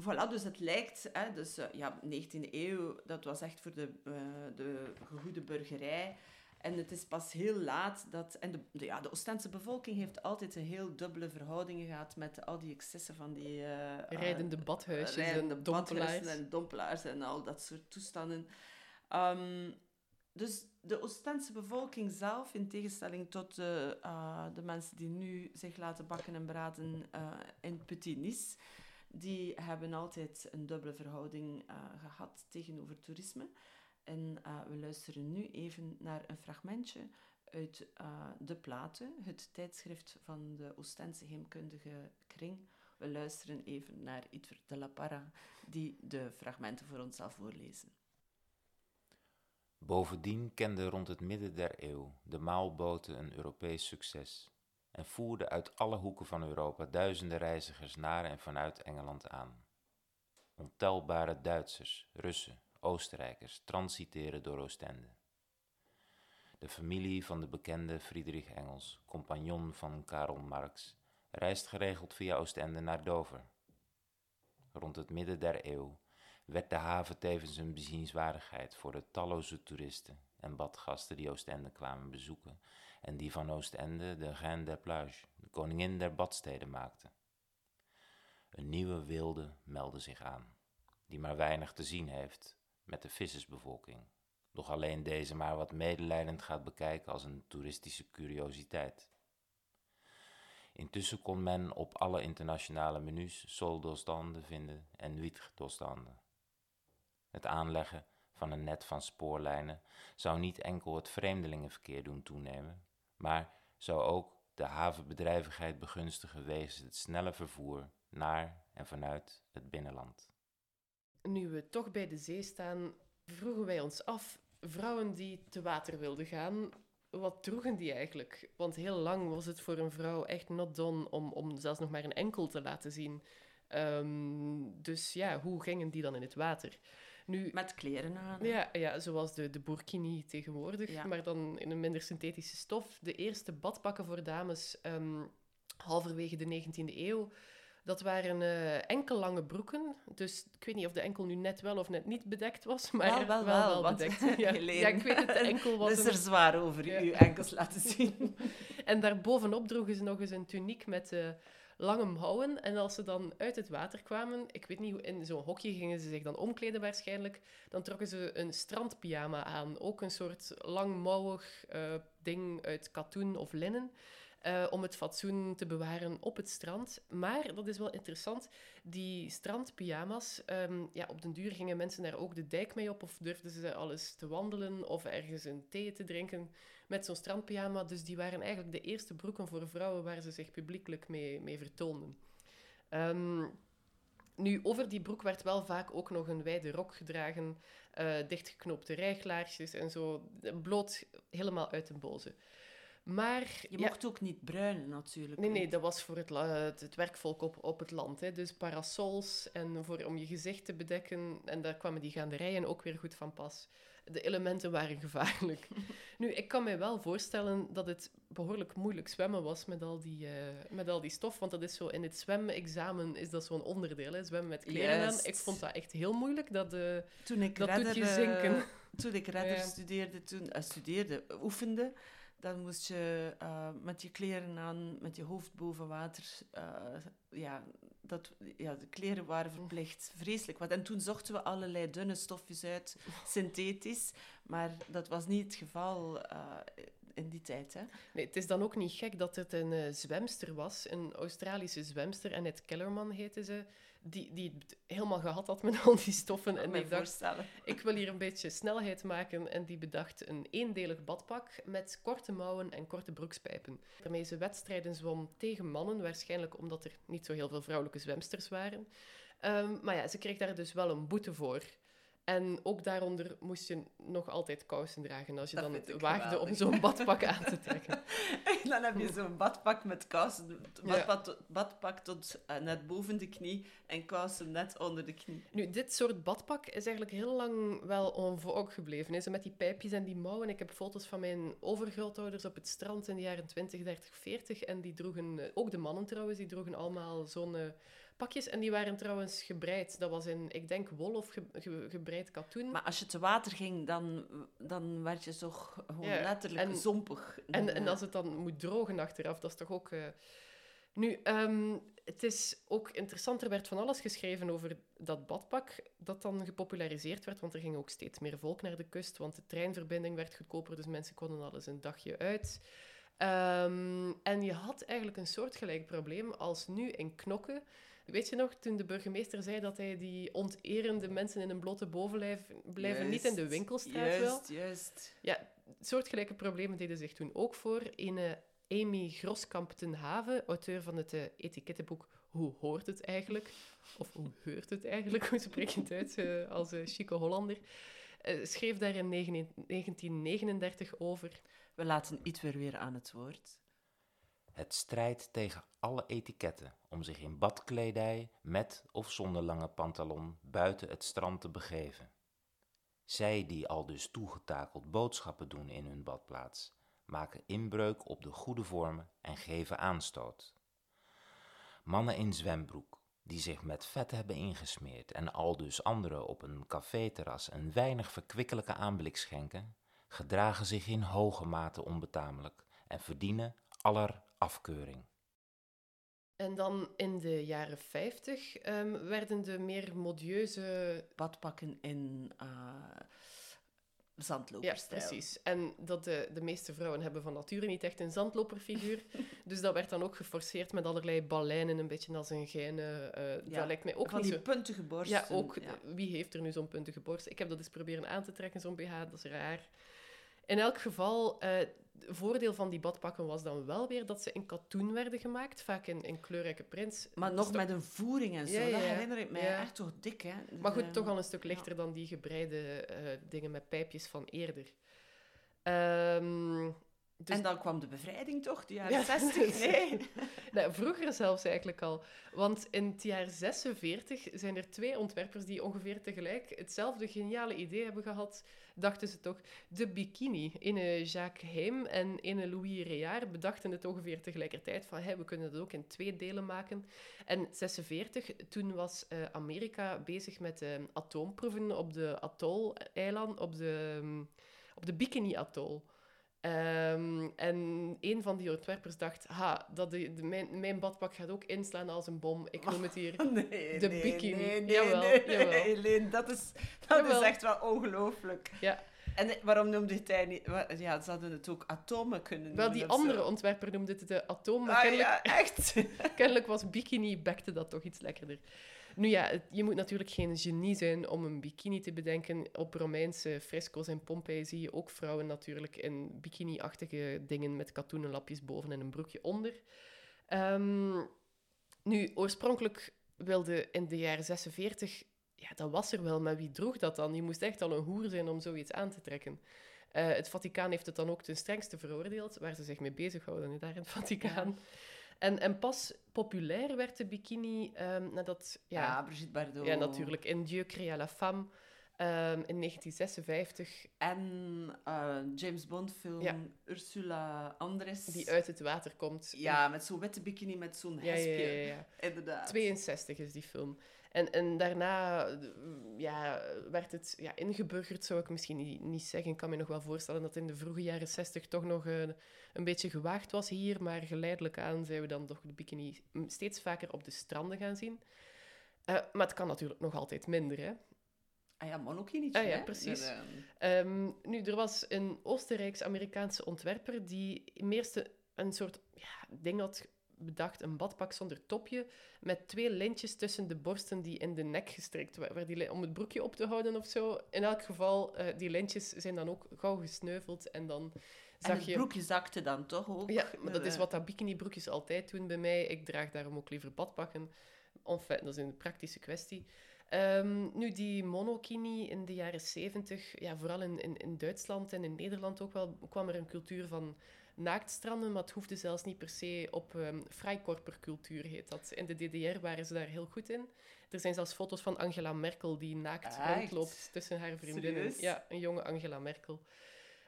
voilà, dus het lijkt, hè, dus eh, ja, 19e eeuw, dat was echt voor de, eh, de gegoede burgerij. En het is pas heel laat dat... En de, de, ja, de Oostense bevolking heeft altijd een heel dubbele verhouding gehad met al die excessen van die... eh, Rijdende badhuisjes rijdende en dompelaars. en dompelaars en al dat soort toestanden. Ehm, dus de Oostense bevolking zelf, in tegenstelling tot de, de mensen die nu zich laten bakken en braden in Petit Nice, die hebben altijd een dubbele verhouding eh, gehad tegenover toerisme. En uh, we luisteren nu even naar een fragmentje uit uh, De Platen, het tijdschrift van de Oostense heemkundige kring. We luisteren even naar Itver de la Parra, die de fragmenten voor ons zal voorlezen. Bovendien kende rond het midden der eeuw de maalboten een Europees succes en voerden uit alle hoeken van Europa duizenden reizigers naar en vanuit Engeland aan. Ontelbare Duitsers, Russen, Oostenrijkers transiteren door Oostende. De familie van de bekende Friedrich Engels, compagnon van Karl Marx, reist geregeld via Oostende naar Dover. Rond het midden der eeuw werd de haven tevens een bezienswaardigheid voor de talloze toeristen en badgasten die Oostende kwamen bezoeken en die van Oostende de Reine des Plages, de koningin der badsteden, maakte. Een nieuwe wilde meldde zich aan, die maar weinig te zien heeft met de vissersbevolking, doch alleen deze maar wat medelijdend gaat bekijken als een toeristische curiositeit. Intussen kon men op alle internationale menus sol vinden en huître. Het aanleggen van een net van spoorlijnen zou niet enkel het vreemdelingenverkeer doen toenemen, maar zou ook de havenbedrijvigheid begunstigen wegens het snelle vervoer naar en vanuit het binnenland. Nu we toch bij de zee staan, vroegen wij ons af, vrouwen die te water wilden gaan, wat droegen die eigenlijk? Want heel lang was het voor een vrouw echt not done om, om zelfs nog maar een enkel te laten zien. Um, dus ja, hoe gingen die dan in het water? Nu, Met kleren aan. Ja, ja, zoals de, de burkini tegenwoordig, maar dan in een minder synthetische stof. De eerste badpakken voor dames, um, halverwege de 19e eeuw, dat waren uh, enkel lange broeken. Dus ik weet niet of de enkel nu net wel of net niet bedekt was, maar wel, wel, wel, wel bedekt. (laughs) Ja. ja, ik weet het, de enkel was... is er zwaar over ja. uw enkels laten zien. (laughs) en daarbovenop droegen ze nog eens een tuniek met... Uh, lange mouwen. En als ze dan uit het water kwamen, ik weet niet hoe, in zo'n hokje gingen ze zich dan omkleden waarschijnlijk, dan trokken ze een strandpyjama aan. Ook een soort langmouwig uh, ding uit katoen of linnen. Uh, om het fatsoen te bewaren op het strand. Maar, dat is wel interessant, die strandpyjama's, um, ja, op den duur gingen mensen daar ook de dijk mee op of durfden ze alles te wandelen of ergens een thee te drinken met zo'n strandpyjama. Dus die waren eigenlijk de eerste broeken voor vrouwen waar ze zich publiekelijk mee, mee vertoonden. Um, nu, over die broek werd wel vaak ook nog een wijde rok gedragen, uh, dichtgeknoopte rijglaarsjes en zo, bloot helemaal uit de boze. Maar, je mocht ook niet bruinen, natuurlijk. Nee, nee, dat was voor het, het, het werkvolk op, op het land. Hè. Dus parasols en voor, om je gezicht te bedekken. En daar kwamen die gaanderijen ook weer goed van pas. De elementen waren gevaarlijk. (laughs) nu, ik kan me wel voorstellen dat het behoorlijk moeilijk zwemmen was met al die, uh, met al die stof. Want dat is zo, in het zwemexamen is dat zo'n onderdeel, hè. zwemmen met kleren aan. Ik vond dat echt heel moeilijk, dat, uh, toen ik dat redder, doet je zinken. (laughs) toen ik redder (laughs) studeerde, toen, studeerde, oefende dan moest je met je kleren aan, met je hoofd boven water. Ja, dat, ja, de kleren waren verplicht. Vreselijk. Want, en toen zochten we allerlei dunne stofjes uit, synthetisch. Maar dat was niet het geval uh, in die tijd. Hè? Nee, het is dan ook niet gek dat het een zwemster was, een Australische zwemster. Annette Kellerman heette ze die, die het helemaal gehad had met al die stoffen. En die dacht, ik wil hier een beetje snelheid maken. En die bedacht een eendelig badpak met korte mouwen en korte broekspijpen. Waarmee ze wedstrijden zwom tegen mannen, waarschijnlijk omdat er niet zo heel veel vrouwelijke zwemsters waren. Um, maar ja, ze kreeg daar dus wel een boete voor. En ook daaronder moest je nog altijd kousen dragen als je dan het waagde om zo'n badpak aan te trekken. (laughs) en dan heb je zo'n badpak met kousen, badpak, badpak tot uh, net boven de knie en kousen net onder de knie. Nu, dit soort badpak is eigenlijk heel lang wel onvolk gebleven. Zo met die pijpjes en die mouwen. Ik heb foto's van mijn overgrootouders op het strand in de jaren 20, 30, 40. En die droegen, eh, ook de mannen trouwens, die droegen allemaal zo'n... Uh, pakjes. En die waren trouwens gebreid. Dat was in, ik denk, wol of gebreid katoen. Maar als je te water ging, dan, dan werd je toch gewoon letterlijk en, zompig. En, en als het dan moet drogen achteraf, dat is toch ook... Uh... Nu, um, het is ook interessant, er werd van alles geschreven over dat badpak, dat dan gepopulariseerd werd, want er ging ook steeds meer volk naar de kust, want de treinverbinding werd goedkoper, dus mensen konden alles een dagje uit. Um, en je had eigenlijk een soortgelijk probleem als nu in Knokken Weet je nog, toen de burgemeester zei dat hij die onterende mensen in een blote bovenlijf blijven niet in de winkelstraat wel? Juist, juist. Ja, soortgelijke problemen deden zich toen ook voor. In eh, Amy Groskamp ten Haven, auteur van het eh, etikettenboek Hoe hoort het eigenlijk? Of hoe heurt het eigenlijk? (laughs) Hoe spreek je het uit eh, als uh, chique Hollander? schreef daar in 19 1939 over. We laten Ietwer weer aan het woord. Het strijdt tegen alle etiketten om zich in badkledij met of zonder lange pantalon buiten het strand te begeven. Zij die al dus toegetakeld boodschappen doen in hun badplaats, maken inbreuk op de goede vormen en geven aanstoot. Mannen in zwembroek, die zich met vet hebben ingesmeerd en al dus anderen op een caféterras een weinig verkwikkelijke aanblik schenken, gedragen zich in hoge mate onbetamelijk en verdienen aller afkeuring. En dan in de jaren 50 ehm, werden de meer modieuze Badpakken in uh, Ja, zandloperstijl. precies. En dat de, de meeste vrouwen hebben van nature niet echt een zandloperfiguur. (laughs) dus dat werd dan ook geforceerd met allerlei baleinen, een beetje als een geine. eh, Ja, Dat lijkt mij ook Van niet die zo... puntige borsten. Ja, ook. ja. Wie heeft er nu zo'n puntige borst? Ik heb dat eens proberen aan te trekken, zo'n BH. Dat is raar. In elk geval, eh, voordeel van die badpakken was dan wel weer dat ze in katoen werden gemaakt. Vaak in, in kleurrijke prints. Maar Dat nog met een voering en zo. Ja, Dat ja. herinner ik mij Ja. echt toch dik, hè. Maar goed, Eh, toch al een stuk lichter dan die gebreide eh, dingen met pijpjes van eerder. Ehm, dus En dan kwam de bevrijding toch, de Ja, (laughs) jaren 60? Nee. (laughs) Nou, vroeger zelfs eigenlijk al. Want in het jaar 46 zijn er twee ontwerpers die ongeveer tegelijk hetzelfde geniale idee hebben gehad, dachten ze toch. De bikini. Ene Jacques Heim en ene Louis Réard bedachten het ongeveer tegelijkertijd van hey, we kunnen het ook in twee delen maken. En 46, toen was eh, Amerika bezig met eh, atoomproeven op de Atoll-eiland, op de, ehm, op de Bikini-atol. Ehm, en een van die ontwerpers dacht, ha, dat de, de- mijn, mijn badpak gaat ook inslaan als een bom. Ik noem het hier (laughs) Nee, De nee, bikini. Nee, nee, Jawel, nee, (laughs) jawel. Helene, dat is, dat Jawel. is echt wel ongelooflijk. Ja. En eh, waarom noemde hij niet... Ja, ze hadden het ook atomen kunnen noemen. Wel, die zo. andere ontwerper noemde het de atoom, maar Ah, kennelijk, ja, echt. (laughs) kennelijk was bikini, bekte dat toch iets lekkerder. Nu ja, je moet natuurlijk geen genie zijn om een bikini te bedenken. Op Romeinse fresco's in Pompeii zie je ook vrouwen natuurlijk in bikini-achtige dingen met katoenen lapjes boven en een broekje onder. Ehm, nu, oorspronkelijk wilde in de jaren 46... Ja, dat was er wel, maar wie droeg dat dan? Je moest echt al een hoer zijn om zoiets aan te trekken. Eh, het Vaticaan heeft het dan ook ten strengste veroordeeld, waar ze zich mee bezighouden, daar in het Vaticaan. En, en pas populair werd de bikini ehm, nadat... Ja, Ja, Brigitte Bardot. ja, natuurlijk. In Dieu créa la femme ehm, in 1956, En eh, James Bond film Ja. Ursula Andres. die uit het water komt. Ja, met zo'n witte bikini met zo'n hespje. ja. Inderdaad. 62 is die film. En, en daarna eh, ja, werd het ja, ingeburgerd, zou ik misschien niet, niet zeggen. Ik kan me nog wel voorstellen dat in de vroege jaren 60 toch nog eh, een beetje gewaagd was hier. Maar geleidelijk aan zijn we dan toch de bikini steeds vaker op de stranden gaan zien. Eh, maar het kan natuurlijk nog altijd minder. Hè? Ah ja, monokini. Ah ja, precies. Ehm, nu, er was een Oostenrijks-Amerikaanse ontwerper die meerste een soort ja, ding had bedacht, een badpak zonder topje, met twee lintjes tussen de borsten die in de nek gestrikt li- om het broekje op te houden of zo. In elk geval, eh, die lintjes zijn dan ook gauw gesneuveld en dan En zag het je... broekje zakte dan toch ook? Ja, maar dat is Eh, wat dat bikinibroekjes altijd doen bij mij. Ik draag daarom ook liever badpakken. Enfin, dat is een praktische kwestie. Ehm, nu, die monokini in de jaren zeventig, ja, vooral in, in, in Duitsland en in Nederland ook wel, kwam er een cultuur van naaktstranden, maar het hoefde zelfs niet per se op um, freikorpercultuur, heet dat. In de DDR waren ze daar heel goed in. Er zijn zelfs foto's van Angela Merkel die naakt Echt? rondloopt tussen haar vriendinnen. Serieus? Ja, een jonge Angela Merkel.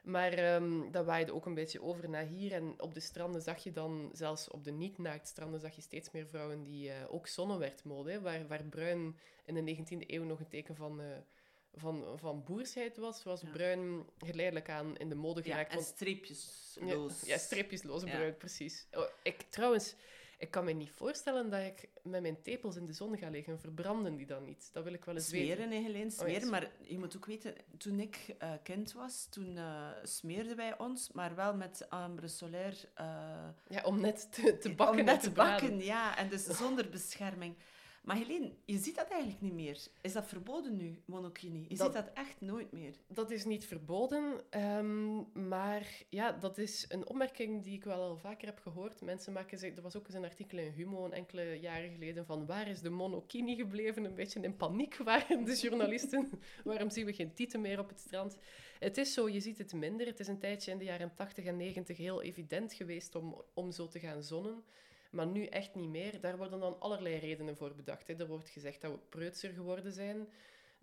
Maar ehm, dat waaide ook een beetje over naar hier. En op de stranden zag je dan, zelfs op de niet-naaktstranden, zag je steeds meer vrouwen die eh, ook zonnewertmode, waar, waar bruin in de 19e eeuw nog een teken van, eh, van, van boersheid was, was Ja. bruin geleidelijk aan in de mode Ja, geraakt. en want- streepjesloos. ja, ja, streepjesloos Ja. bruin, precies. Oh, ik, trouwens, ik kan me niet voorstellen dat ik met mijn tepels in de zon ga liggen. Verbranden die dan niet? Dat wil ik wel eens weten. Smeren, Helene, smeren. ja, maar je moet ook weten, toen ik eh, kind was, toen eh, smeerden wij ons, maar wel met ambre solaire. eh, Ja, om net te, te bakken Om en net te bakken, ja. En dus zonder bescherming. Maar Helene, je ziet dat eigenlijk niet meer. Is dat verboden nu, monokini? Je Dat- ziet dat echt nooit meer. Dat is niet verboden, ehm, maar ja, dat is een opmerking die ik wel al vaker heb gehoord. Mensen maken zich... Er was ook eens een artikel in Humo een enkele jaren geleden van waar is de monokini gebleven? Een beetje in paniek (laughs) waren de journalisten. Waarom zien we geen tieten meer op het strand? Het is zo, je ziet het minder. Het is een tijdje in de jaren 80 en 90 heel evident geweest om, om zo te gaan zonnen. Maar nu echt niet meer. Daar worden dan allerlei redenen voor bedacht. Hè. Er wordt gezegd dat we preutser geworden zijn.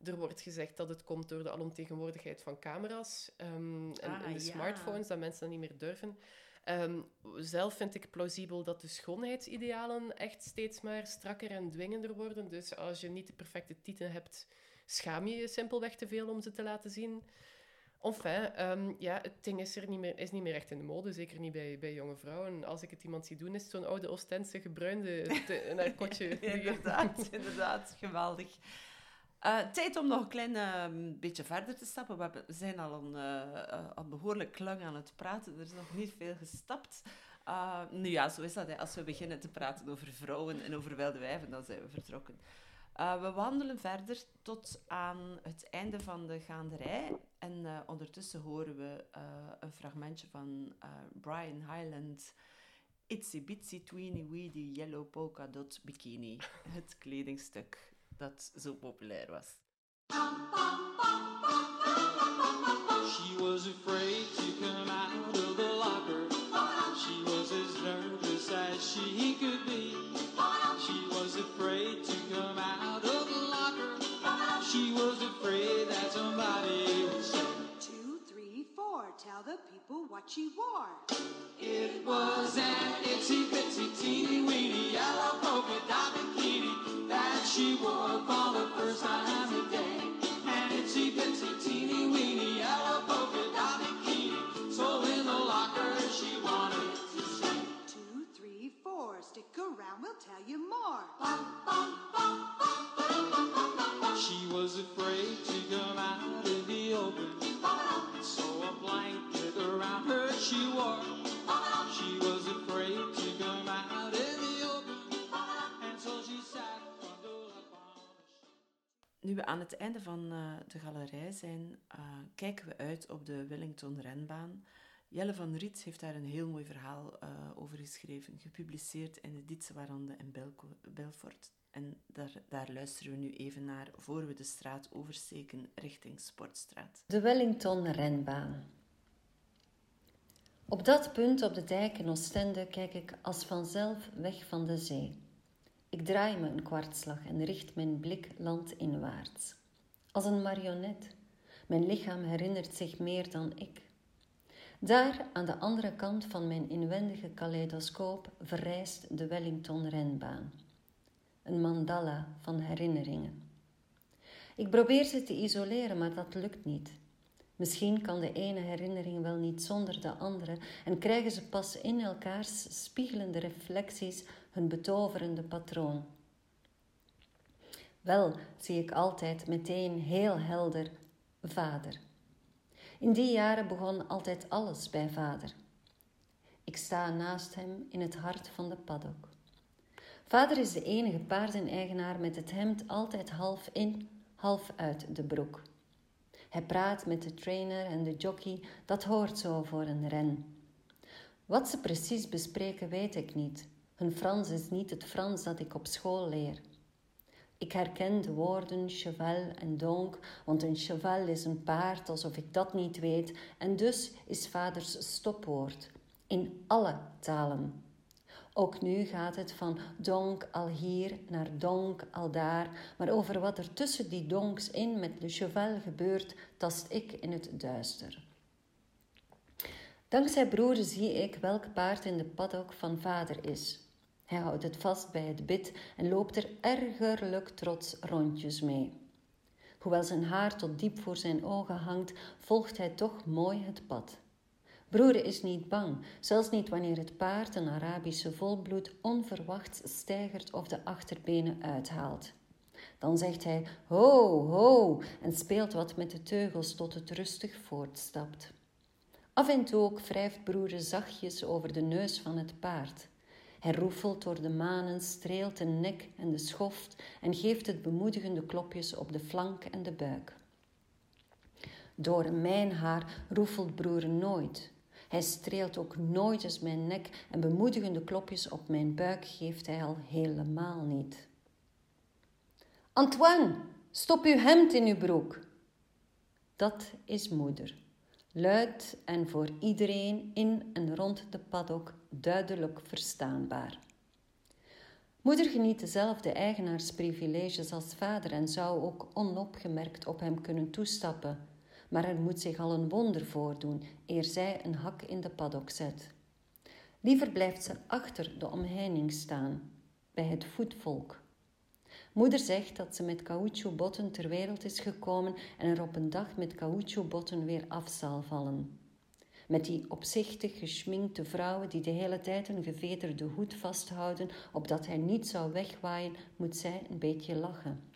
Er wordt gezegd dat het komt door de alomtegenwoordigheid van camera's ehm, en, Ah, en de ja. smartphones, dat mensen dat niet meer durven. Ehm, zelf vind ik plausibel dat de schoonheidsidealen echt steeds maar strakker en dwingender worden. Dus als je niet de perfecte tieten hebt, schaam je je simpelweg te veel om ze te laten zien. Enfin, ehm, ja, het ding is, er niet meer, is niet meer echt in de mode, zeker niet bij, bij jonge vrouwen. Als ik het iemand zie doen, is het zo'n oude Oostense gebruinde een narkotje. (laughs) inderdaad, (laughs) inderdaad. Geweldig. Eh, tijd om nog een klein eh, beetje verder te stappen. We, zijn al een, eh, eh, al behoorlijk lang aan het praten. Er is nog niet veel gestapt. Nu ja, zo is dat. Hè. Als we beginnen te praten over vrouwen en over wilde wijven, dan zijn we vertrokken. Uh, we wandelen verder tot aan het einde van de gaanderij. En uh, ondertussen horen we uh, een fragmentje van Brian Highland. Itsy bitsy tweeny weedy yellow polka dot bikini. Het kledingstuk dat zo populair was. She was afraid to come out Tell the people what she wore. It was an itsy bitsy teeny weeny yellow polka dot bikini that she wore for the first time today. An itsy bitsy teeny weeny yellow polka dot bikini. So in the locker she wanted to say. Two, three, four. Stick around, we'll tell you more. She was afraid to come out in the open. So a blanket around her she wore. She was afraid to come out in the open. And so she sat Nu we aan het einde van uh, de galerij zijn, uh, kijken we uit op de Wellington renbaan. Jelle van Riet heeft daar een heel mooi verhaal uh, over geschreven, gepubliceerd in de Dietse Warande Belco Belfort. En daar, daar, luisteren we nu even naar voor we de straat oversteken richting Sportstraat. De Wellington renbaan. Op dat punt op de dijk in Oostende kijk ik als vanzelf weg van de zee. Ik draai me een kwartslag en richt mijn blik landinwaarts. Als een marionet. Mijn lichaam herinnert zich meer dan ik. Daar, aan de andere kant van mijn inwendige kaleidoscoop, verrijst de Wellington-renbaan. Een mandala van herinneringen. Ik probeer ze te isoleren, maar dat lukt niet. Misschien kan de ene herinnering wel niet zonder de andere en krijgen ze pas in elkaars spiegelende reflecties hun betoverende patroon. Wel zie ik altijd meteen heel helder vader. In die jaren begon altijd alles bij vader. Ik sta naast hem in het hart van de paddock. Vader is de enige paardeneigenaar met het hemd altijd half in, half uit de broek. Hij praat met de trainer en de jockey, dat hoort zo voor een ren. Wat ze precies bespreken, weet ik niet. Hun Frans is niet het Frans dat ik op school leer. Ik herken de woorden cheval en donc, want een cheval is een paard alsof ik dat niet weet, en dus is vaders stopwoord in alle talen. Ook nu gaat het van donk al hier naar donk al daar, maar over wat er tussen die donks in met le cheval gebeurt, tast ik in het duister. Dankzij broer zie ik welk paard in de paddock van vader is. Hij houdt het vast bij het bit en loopt er ergerlijk trots rondjes mee. Hoewel zijn haar tot diep voor zijn ogen hangt, volgt hij toch mooi het pad. Broer is niet bang, zelfs niet wanneer het paard een Arabische volbloed onverwachts stijgert of de achterbenen uithaalt. Dan zegt hij ho, ho en speelt wat met de teugels tot het rustig voortstapt. Af en toe ook wrijft broer zachtjes over de neus van het paard. Hij roefelt door de manen, streelt de nek en de schoft en geeft het bemoedigende klopjes op de flank en de buik. Door mijn haar roefelt broer nooit. Hij streelt ook nooit eens mijn nek en bemoedigende klopjes op mijn buik geeft hij al helemaal niet. Antoine, stop uw hemd in uw broek. Dat is moeder. Luid en voor iedereen in en rond de paddock duidelijk verstaanbaar. Moeder geniet dezelfde eigenaarsprivileges als vader en zou ook onopgemerkt op hem kunnen toestappen, maar er moet zich al een wonder voordoen eer zij een hak in de paddock zet. Liever blijft ze achter de omheining staan, bij het voetvolk. Moeder zegt dat ze met caoutchoucbotten ter wereld is gekomen en er op een dag met caoutchoucbotten weer af zal vallen. Met die opzichtig geschminkte vrouwen die de hele tijd een gevederde hoed vasthouden, opdat hij niet zou wegwaaien, moet zij een beetje lachen.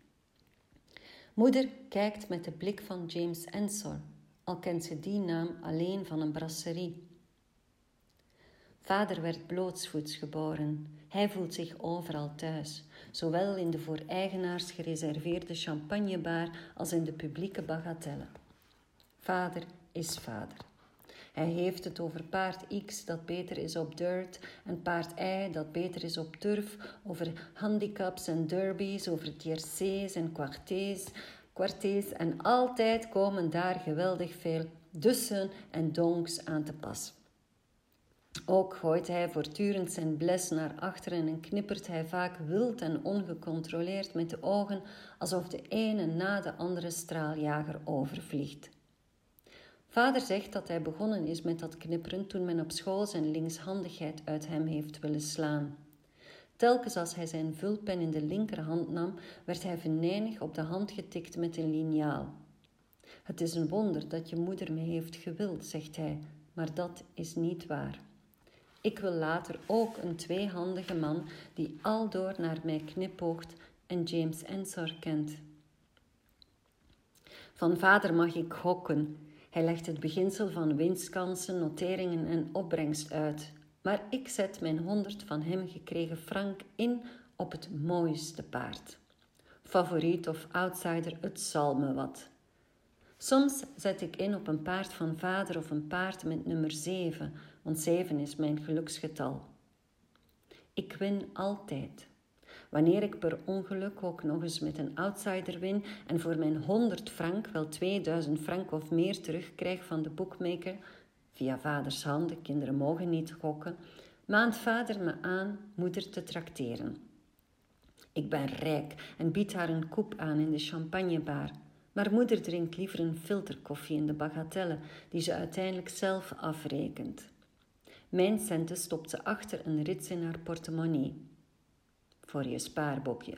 Moeder kijkt met de blik van James Ensor, al kent ze die naam alleen van een brasserie. Vader werd blootsvoets geboren. Hij voelt zich overal thuis, zowel in de voor eigenaars gereserveerde champagnebar als in de publieke bagatelle. Vader is vader. Hij heeft het over paard X dat beter is op dirt en paard Y dat beter is op turf, over handicaps en derbies, over tiercés en quartés en altijd komen daar geweldig veel dussen en donks aan te pas. Ook gooit hij voortdurend zijn bles naar achteren en knippert hij vaak wild en ongecontroleerd met de ogen, alsof de ene na de andere straaljager overvliegt. Vader zegt dat hij begonnen is met dat knipperen toen men op school zijn linkshandigheid uit hem heeft willen slaan. Telkens als hij zijn vulpen in de linkerhand nam, werd hij venijnig op de hand getikt met een liniaal. Het is een wonder dat je moeder me heeft gewild, zegt hij, maar dat is niet waar. Ik wil later ook een tweehandige man die aldoor naar mij knipoogt en James Ensor kent. Van vader mag ik gokken. Hij legt het beginsel van winstkansen, noteringen en opbrengst uit. Maar ik zet mijn honderd van hem gekregen frank in op het mooiste paard. Favoriet of outsider, het zal me wat. Soms zet ik in op een paard van vader of een paard met nummer 7, want 7 is mijn geluksgetal. Ik win altijd. Wanneer ik per ongeluk ook nog eens met een outsider win en voor mijn 100 frank wel 2000 frank of meer terugkrijg van de boekmaker, via vaders handen, kinderen mogen niet gokken, maand vader me aan moeder te trakteren. Ik ben rijk en bied haar een koep aan in de champagnebar. Maar moeder drinkt liever een filterkoffie in de bagatelle, die ze uiteindelijk zelf afrekent. Mijn centen stopt ze achter een rits in haar portemonnee. Voor je spaarbokje.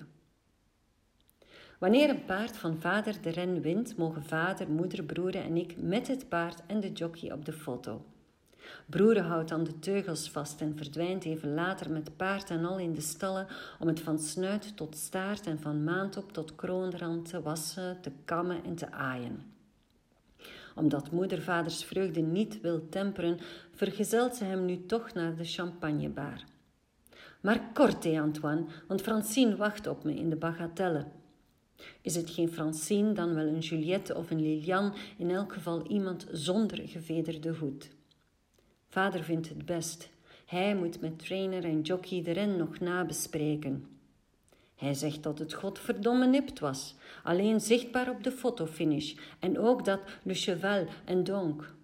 Wanneer een paard van vader de ren wint, mogen vader, moeder, broer en ik met het paard en de jockey op de foto. Broer houdt dan de teugels vast en verdwijnt even later met paard en al in de stallen om het van snuit tot staart en van maantop tot kroonrand te wassen, te kammen en te aaien. Omdat moeder vaders vreugde niet wil temperen, vergezelt ze hem nu toch naar de champagnebar. Maar kort, hé Antoine, want Francine wacht op me in de bagatelle. Is het geen Francine, dan wel een Juliette of een Lilian, in elk geval iemand zonder gevederde hoed. Vader vindt het best. Hij moet met trainer en jockey de ren nog nabespreken. Hij zegt dat het godverdomme nipt was, alleen zichtbaar op de fotofinish en ook dat Le Cheval en Donk.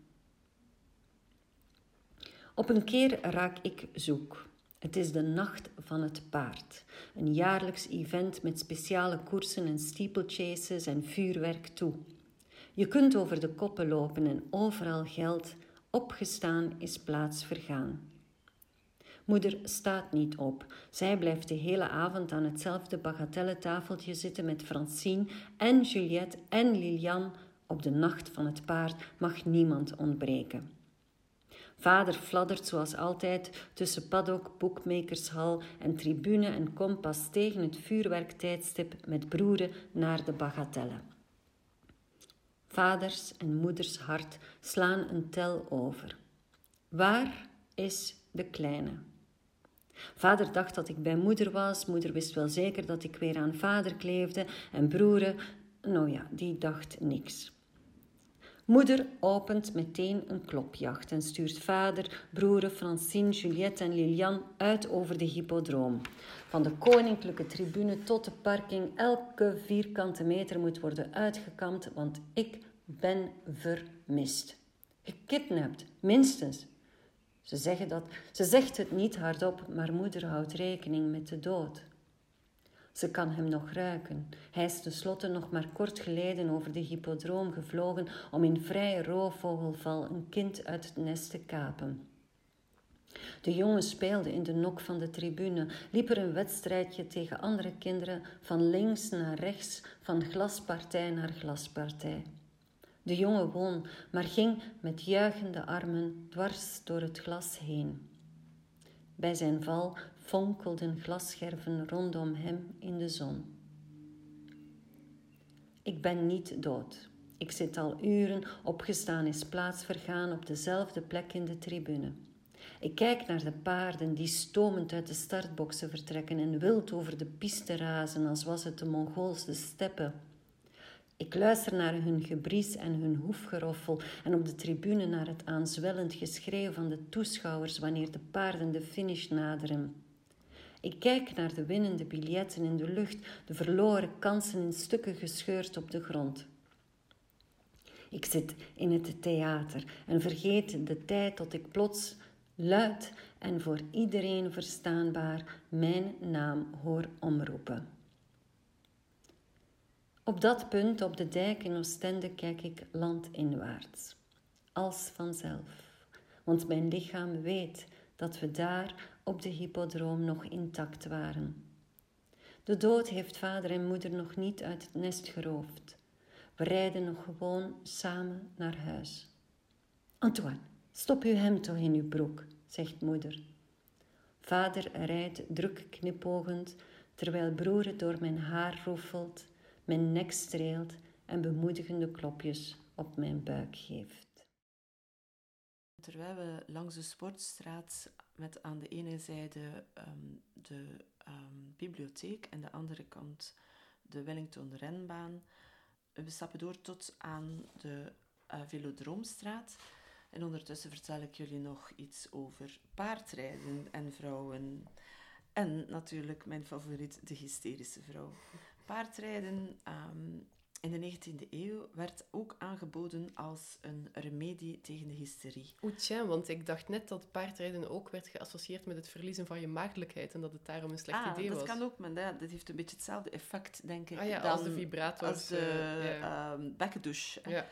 Op een keer raak ik zoek. Het is de Nacht van het Paard, een jaarlijks event met speciale koersen en steeplechases en vuurwerk toe. Je kunt over de koppen lopen en overal geld, opgestaan is plaats vergaan. Moeder staat niet op. Zij blijft de hele avond aan hetzelfde bagatelletafeltje zitten met Francine en Juliette en Lilian. Op de nacht van het paard mag niemand ontbreken. Vader fladdert zoals altijd tussen paddock, boekmakershal en tribune en kompas tegen het vuurwerktijdstip met broeren naar de bagatelle. Vaders en moeders hart slaan een tel over. Waar is de kleine? Vader dacht dat ik bij moeder was. Moeder wist wel zeker dat ik weer aan vader kleefde. En broeren, nou ja, die dacht niks. Moeder opent meteen een klopjacht en stuurt vader, broeren Francine, Juliette en Lilian uit over de hippodroom. Van de koninklijke tribune tot de parking, elke vierkante meter moet worden uitgekamd, want ik ben vermist. Gekidnapt, minstens. Ze, zeggen dat, ze zegt het niet hardop, maar moeder houdt rekening met de dood. Ze kan hem nog ruiken. Hij is tenslotte nog maar kort geleden over de hippodroom gevlogen om in vrije roofvogelval een kind uit het nest te kapen. De jongen speelde in de nok van de tribune, liep er een wedstrijdje tegen andere kinderen van links naar rechts, van glaspartij naar glaspartij. De jongen won, maar ging met juichende armen dwars door het glas heen. Bij zijn val fonkelden glasscherven rondom hem in de zon. Ik ben niet dood. Ik zit al uren opgestaan is plaats vergaan op dezelfde plek in de tribune. Ik kijk naar de paarden die stomend uit de startboxen vertrekken en wild over de piste razen als was het de Mongoolse steppe. Ik luister naar hun gebries en hun hoefgeroffel en op de tribune naar het aanzwellend geschreeuw van de toeschouwers wanneer de paarden de finish naderen. Ik kijk naar de winnende biljetten in de lucht, de verloren kansen in stukken gescheurd op de grond. Ik zit in het theater en vergeet de tijd tot ik plots luid en voor iedereen verstaanbaar mijn naam hoor omroepen. Op dat punt op de dijk in Oostende kijk ik landinwaarts, als vanzelf, want mijn lichaam weet dat we daar op de hippodroom nog intact waren. De dood heeft vader en moeder nog niet uit het nest geroofd. We rijden nog gewoon samen naar huis. Antoine, stop uw hemd toch in uw broek, zegt moeder. Vader rijdt druk knipogend, terwijl broer het door mijn haar roefelt, mijn nek streelt en bemoedigende klopjes op mijn buik geeft. Terwijl we langs de sportstraat met aan de ene zijde ehm, de ehm, bibliotheek en de andere kant de Wellington renbaan. We stappen door tot aan de uh, Velodroomstraat. En ondertussen vertel ik jullie nog iets over paardrijden en vrouwen. En natuurlijk mijn favoriet, de hysterische vrouw. Paardrijden ehm, in de 19e eeuw werd ook aangeboden als een remedie tegen de hysterie. Oeh, tja, want ik dacht net dat paardrijden ook werd geassocieerd met het verliezen van je maagdelijkheid en dat het daarom een slecht ah, idee dat was. kan ook, maar dat, dat heeft een beetje hetzelfde effect, denk ik, Ah ja, dan als de vibrators, als de eh, ehm, bekkendouche. Ja.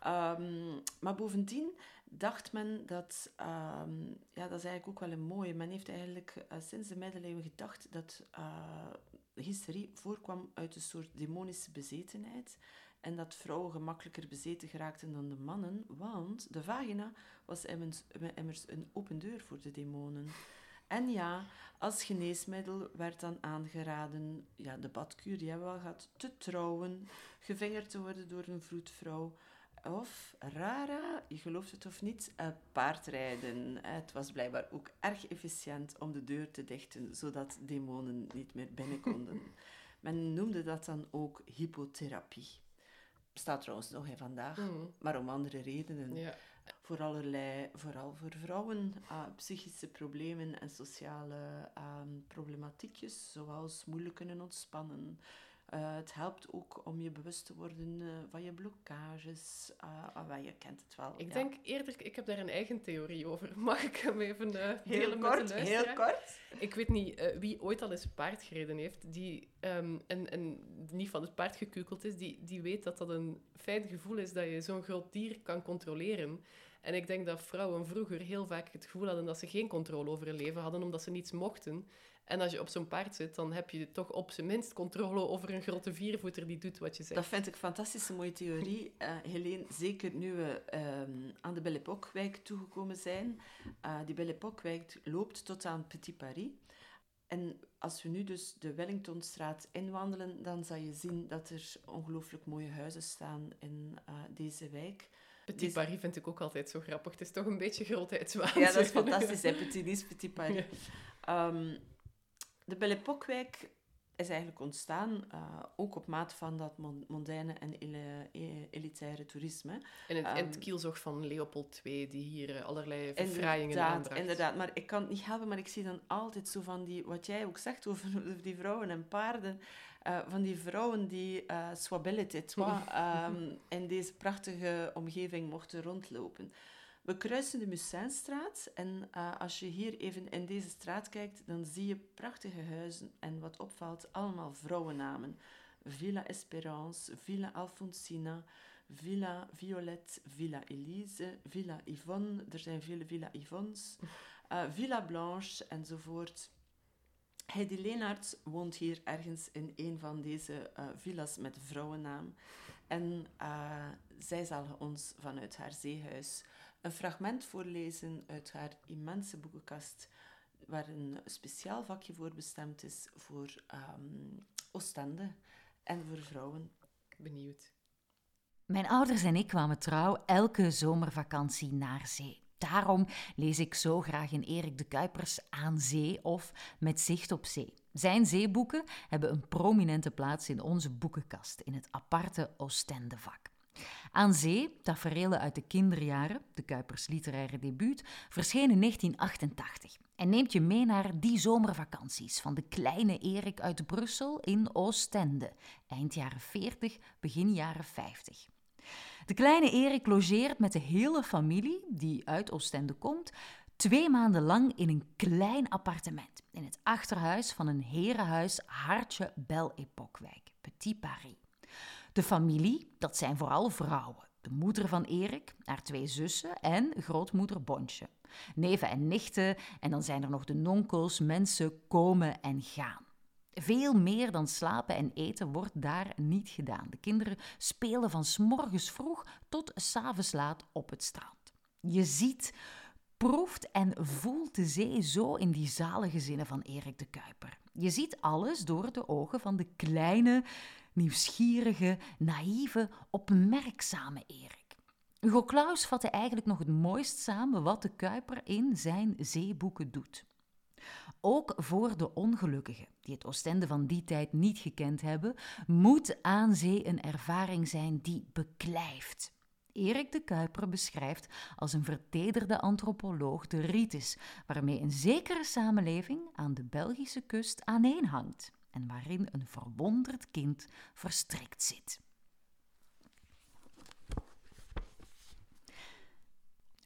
Ehm, maar bovendien dacht men dat, ehm, ja, dat is eigenlijk ook wel een mooie. Men heeft eigenlijk eh, sinds de middeleeuwen gedacht dat uh, hysterie voorkwam uit een soort demonische bezetenheid. En dat vrouwen gemakkelijker bezeten geraakten dan de mannen, want de vagina was immers, een open deur voor de demonen. En ja, als geneesmiddel werd dan aangeraden, ja, de badkuur die hebben we al gehad, te trouwen, gevingerd te worden door een vroedvrouw. Of, rara, je gelooft het of niet, eh, paardrijden. Het was blijkbaar ook erg efficiënt om de deur te dichten, zodat demonen niet meer binnen konden. (laughs) Men noemde dat dan ook hypotherapie. Bestaat trouwens nog in vandaag, Mm. maar om andere redenen. Ja. Voor allerlei, vooral voor vrouwen, ah, psychische problemen en sociale ah, problematiekjes, zoals moeilijk kunnen ontspannen. Eh, het helpt ook om je bewust te worden eh, van je blokkages. Wel, je kent het wel. Ik ja. denk eerder, ik heb daar een eigen theorie over. (laughs) Mag ik hem even eh, heel delen kort, met de luisteraar? heel kort. Ik weet niet wie ooit al eens paard gereden heeft, die, ehm, en, en niet van het paard gekukeld is, die, die weet dat dat een fijn gevoel is dat je zo'n groot dier kan controleren. En ik denk dat vrouwen vroeger heel vaak het gevoel hadden dat ze geen controle over hun leven hadden, omdat ze niets mochten. En als je op zo'n paard zit, dan heb je toch op zijn minst controle over een grote viervoeter die doet wat je zegt. Dat vind ik een fantastische mooie theorie. (laughs) Eh Helene, zeker nu we ehm, aan de Belle Époque-wijk toegekomen zijn. Eh, die Belle Époque-wijk loopt tot aan Petit Paris. En als we nu dus de Wellingtonstraat inwandelen, dan zal je zien dat er ongelooflijk mooie huizen staan in eh, deze wijk. Petit Paris vind ik ook altijd zo grappig. Het is toch een beetje grootheidswaanzin. Ja, dat is fantastisch, hè? Petit Nice, Petit (laughs) Paris. Ja. Ehm, de Belle Époque-wijk is eigenlijk ontstaan eh, ook op maat van dat mon- mondaine en e- elitaire toerisme. En het, en het Ehm, kielzog van Leopold II, die hier eh, allerlei verfraaiingen aanbracht. inderdaad. Maar ik kan het niet helpen, maar ik zie dan altijd zo van die, wat jij ook zegt over (laughs) die vrouwen en paarden, eh, van die vrouwen die uh, (laughs) in deze prachtige omgeving mochten rondlopen. We kruisen de Musseinstraat en eh, als je hier even in deze straat kijkt, dan zie je prachtige huizen en wat opvalt, allemaal vrouwennamen. Villa Esperance, Villa Alfonsina, Villa Violette, Villa Elise, Villa Yvonne, er zijn vele Villa Yvonnes, eh, Villa Blanche enzovoort. Heidi Leenaerts woont hier ergens in een van deze eh, villa's met vrouwennaam. En zij zal ons vanuit haar zeehuis een fragment voorlezen uit haar immense boekenkast, waar een speciaal vakje voor bestemd is voor ehm, Oostende en voor vrouwen. Benieuwd. Mijn ouders en ik kwamen trouw elke zomervakantie naar zee. Daarom lees ik zo graag in Erik de Kuipers Aan Zee of Met Zicht op Zee. Zijn zeeboeken hebben een prominente plaats in onze boekenkast, in het aparte Oostendevak. Aan Zee, tafereelen uit de kinderjaren, de Kuipers literaire debuut, verscheen in 1988 en neemt je mee naar die zomervakanties van de kleine Erik uit Brussel in Oostende, eind jaren 40, begin jaren 50. De kleine Erik logeert met de hele familie, die uit Oostende komt, twee maanden lang in een klein appartement in het achterhuis van een herenhuis hartje Belle Époque-wijk, Petit Paris. De familie, dat zijn vooral vrouwen. De moeder van Erik, haar twee zussen en grootmoeder Bontje. Neven en nichten en dan zijn er nog de nonkels, mensen komen en gaan. Veel meer dan slapen en eten wordt daar niet gedaan. De kinderen spelen van 's morgens vroeg tot 's avonds laat op het strand. Je ziet, proeft en voelt de zee zo in die zalige zinnen van Erik de Kuiper. Je ziet alles door de ogen van de kleine, nieuwsgierige, naïeve, opmerkzame Erik. Hugo Claus vatte eigenlijk nog het mooist samen wat de Kuiper in zijn zeeboeken doet. Ook voor de ongelukkigen, die het Oostende van die tijd niet gekend hebben, moet aan zee een ervaring zijn die beklijft. Erik de Kuiper beschrijft als een vertederde antropoloog de rites waarmee een zekere samenleving aan de Belgische kust aaneenhangt en waarin een verwonderd kind verstrikt zit.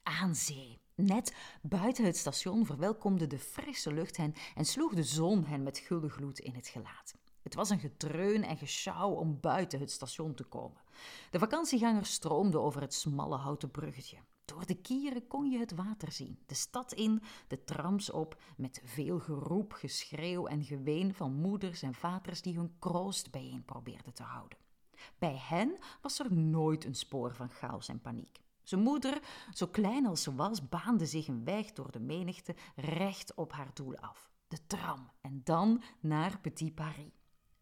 Aan zee. Net buiten het station verwelkomde de frisse lucht hen en sloeg de zon hen met gulden gloed in het gelaat. Het was een getreun en gesjouw om buiten het station te komen. De vakantiegangers stroomden over het smalle houten bruggetje. Door de kieren kon je het water zien, de stad in, de trams op, met veel geroep, geschreeuw en geween van moeders en vaders die hun kroost bijeen probeerden te houden. Bij hen was er nooit een spoor van chaos en paniek. Zijn moeder, zo klein als ze was, baande zich een weg door de menigte recht op haar doel af. De tram en dan naar Petit Paris.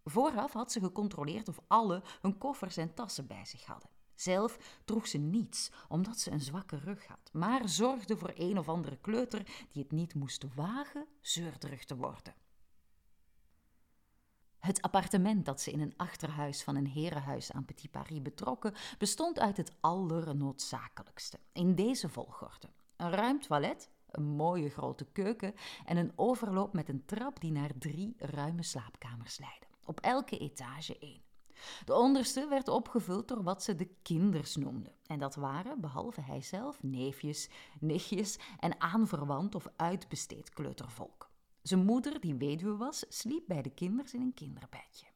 Vooraf had ze gecontroleerd of alle hun koffers en tassen bij zich hadden. Zelf droeg ze niets, omdat ze een zwakke rug had, maar zorgde voor een of andere kleuter die het niet moest wagen zeurderig te worden. Het appartement dat ze in een achterhuis van een herenhuis aan Petit Paris betrokken, bestond uit het allernoodzakelijkste. In deze volgorde: een ruim toilet, een mooie grote keuken en een overloop met een trap die naar drie ruime slaapkamers leidde. Op elke etage één. De onderste werd opgevuld door wat ze de kinders noemden. En dat waren, behalve hijzelf, neefjes, nichtjes en aanverwant of uitbesteed kleutervolk. Zijn moeder, die weduwe was, sliep bij de kinders in een kinderbedje.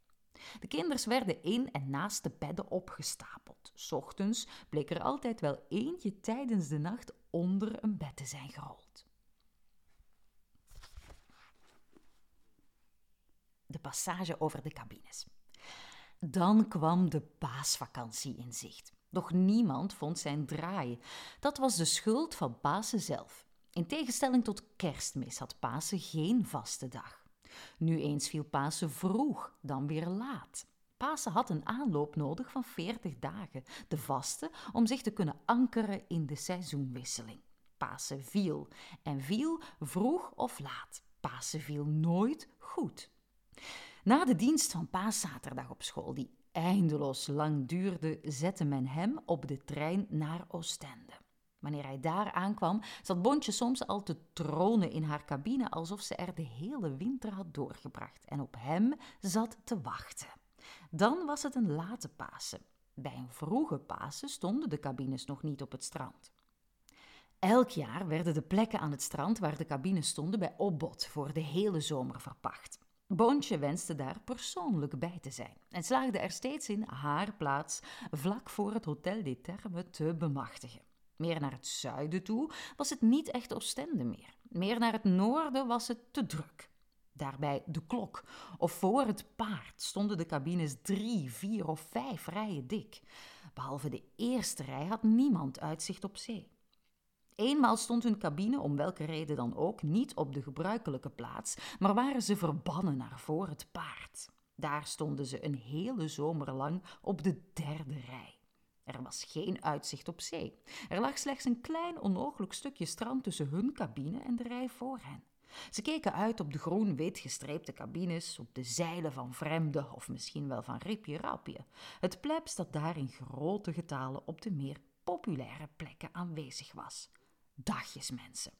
De kinders werden in en naast de bedden opgestapeld. Ochtends bleek er altijd wel eentje tijdens de nacht onder een bed te zijn gerold. De passage over de cabines. Dan kwam de paasvakantie in zicht. Doch niemand vond zijn draai. Dat was de schuld van Pasen zelf. In tegenstelling tot kerstmis had Pasen geen vaste dag. Nu eens viel Pasen vroeg, dan weer laat. Pasen had een aanloop nodig van 40 dagen, de vaste, om zich te kunnen ankeren in de seizoenwisseling. Pasen viel en viel vroeg of laat. Pasen viel nooit goed. Na de dienst van paaszaterdag op school, die eindeloos lang duurde, zette men hem op de trein naar Oostende. Wanneer hij daar aankwam, zat Bontje soms al te tronen in haar cabine alsof ze er de hele winter had doorgebracht en op hem zat te wachten. Dan was het een late Pasen. Bij een vroege Pasen stonden de cabines nog niet op het strand. Elk jaar werden de plekken aan het strand waar de cabines stonden bij opbod voor de hele zomer verpacht. Boontje wenste daar persoonlijk bij te zijn en slaagde er steeds in haar plaats vlak voor het Hotel des Termes te bemachtigen. Meer naar het zuiden toe was het niet echt Oostende meer. Meer naar het noorden was het te druk. Daarbij de klok of voor het paard stonden de cabines drie, vier of vijf rijen dik. Behalve de eerste rij had niemand uitzicht op zee. Eenmaal stond hun cabine, om welke reden dan ook, niet op de gebruikelijke plaats, maar waren ze verbannen naar voor het paard. Daar stonden ze een hele zomer lang op de derde rij. Er was geen uitzicht op zee. Er lag slechts een klein onogelijk stukje strand tussen hun cabine en de rij voor hen. Ze keken uit op de groen-wit gestreepte cabines, op de zeilen van vreemden of misschien wel van Ripje Rapje. Het plebs dat daar in grote getalen op de meer populaire plekken aanwezig was. Dagjes mensen.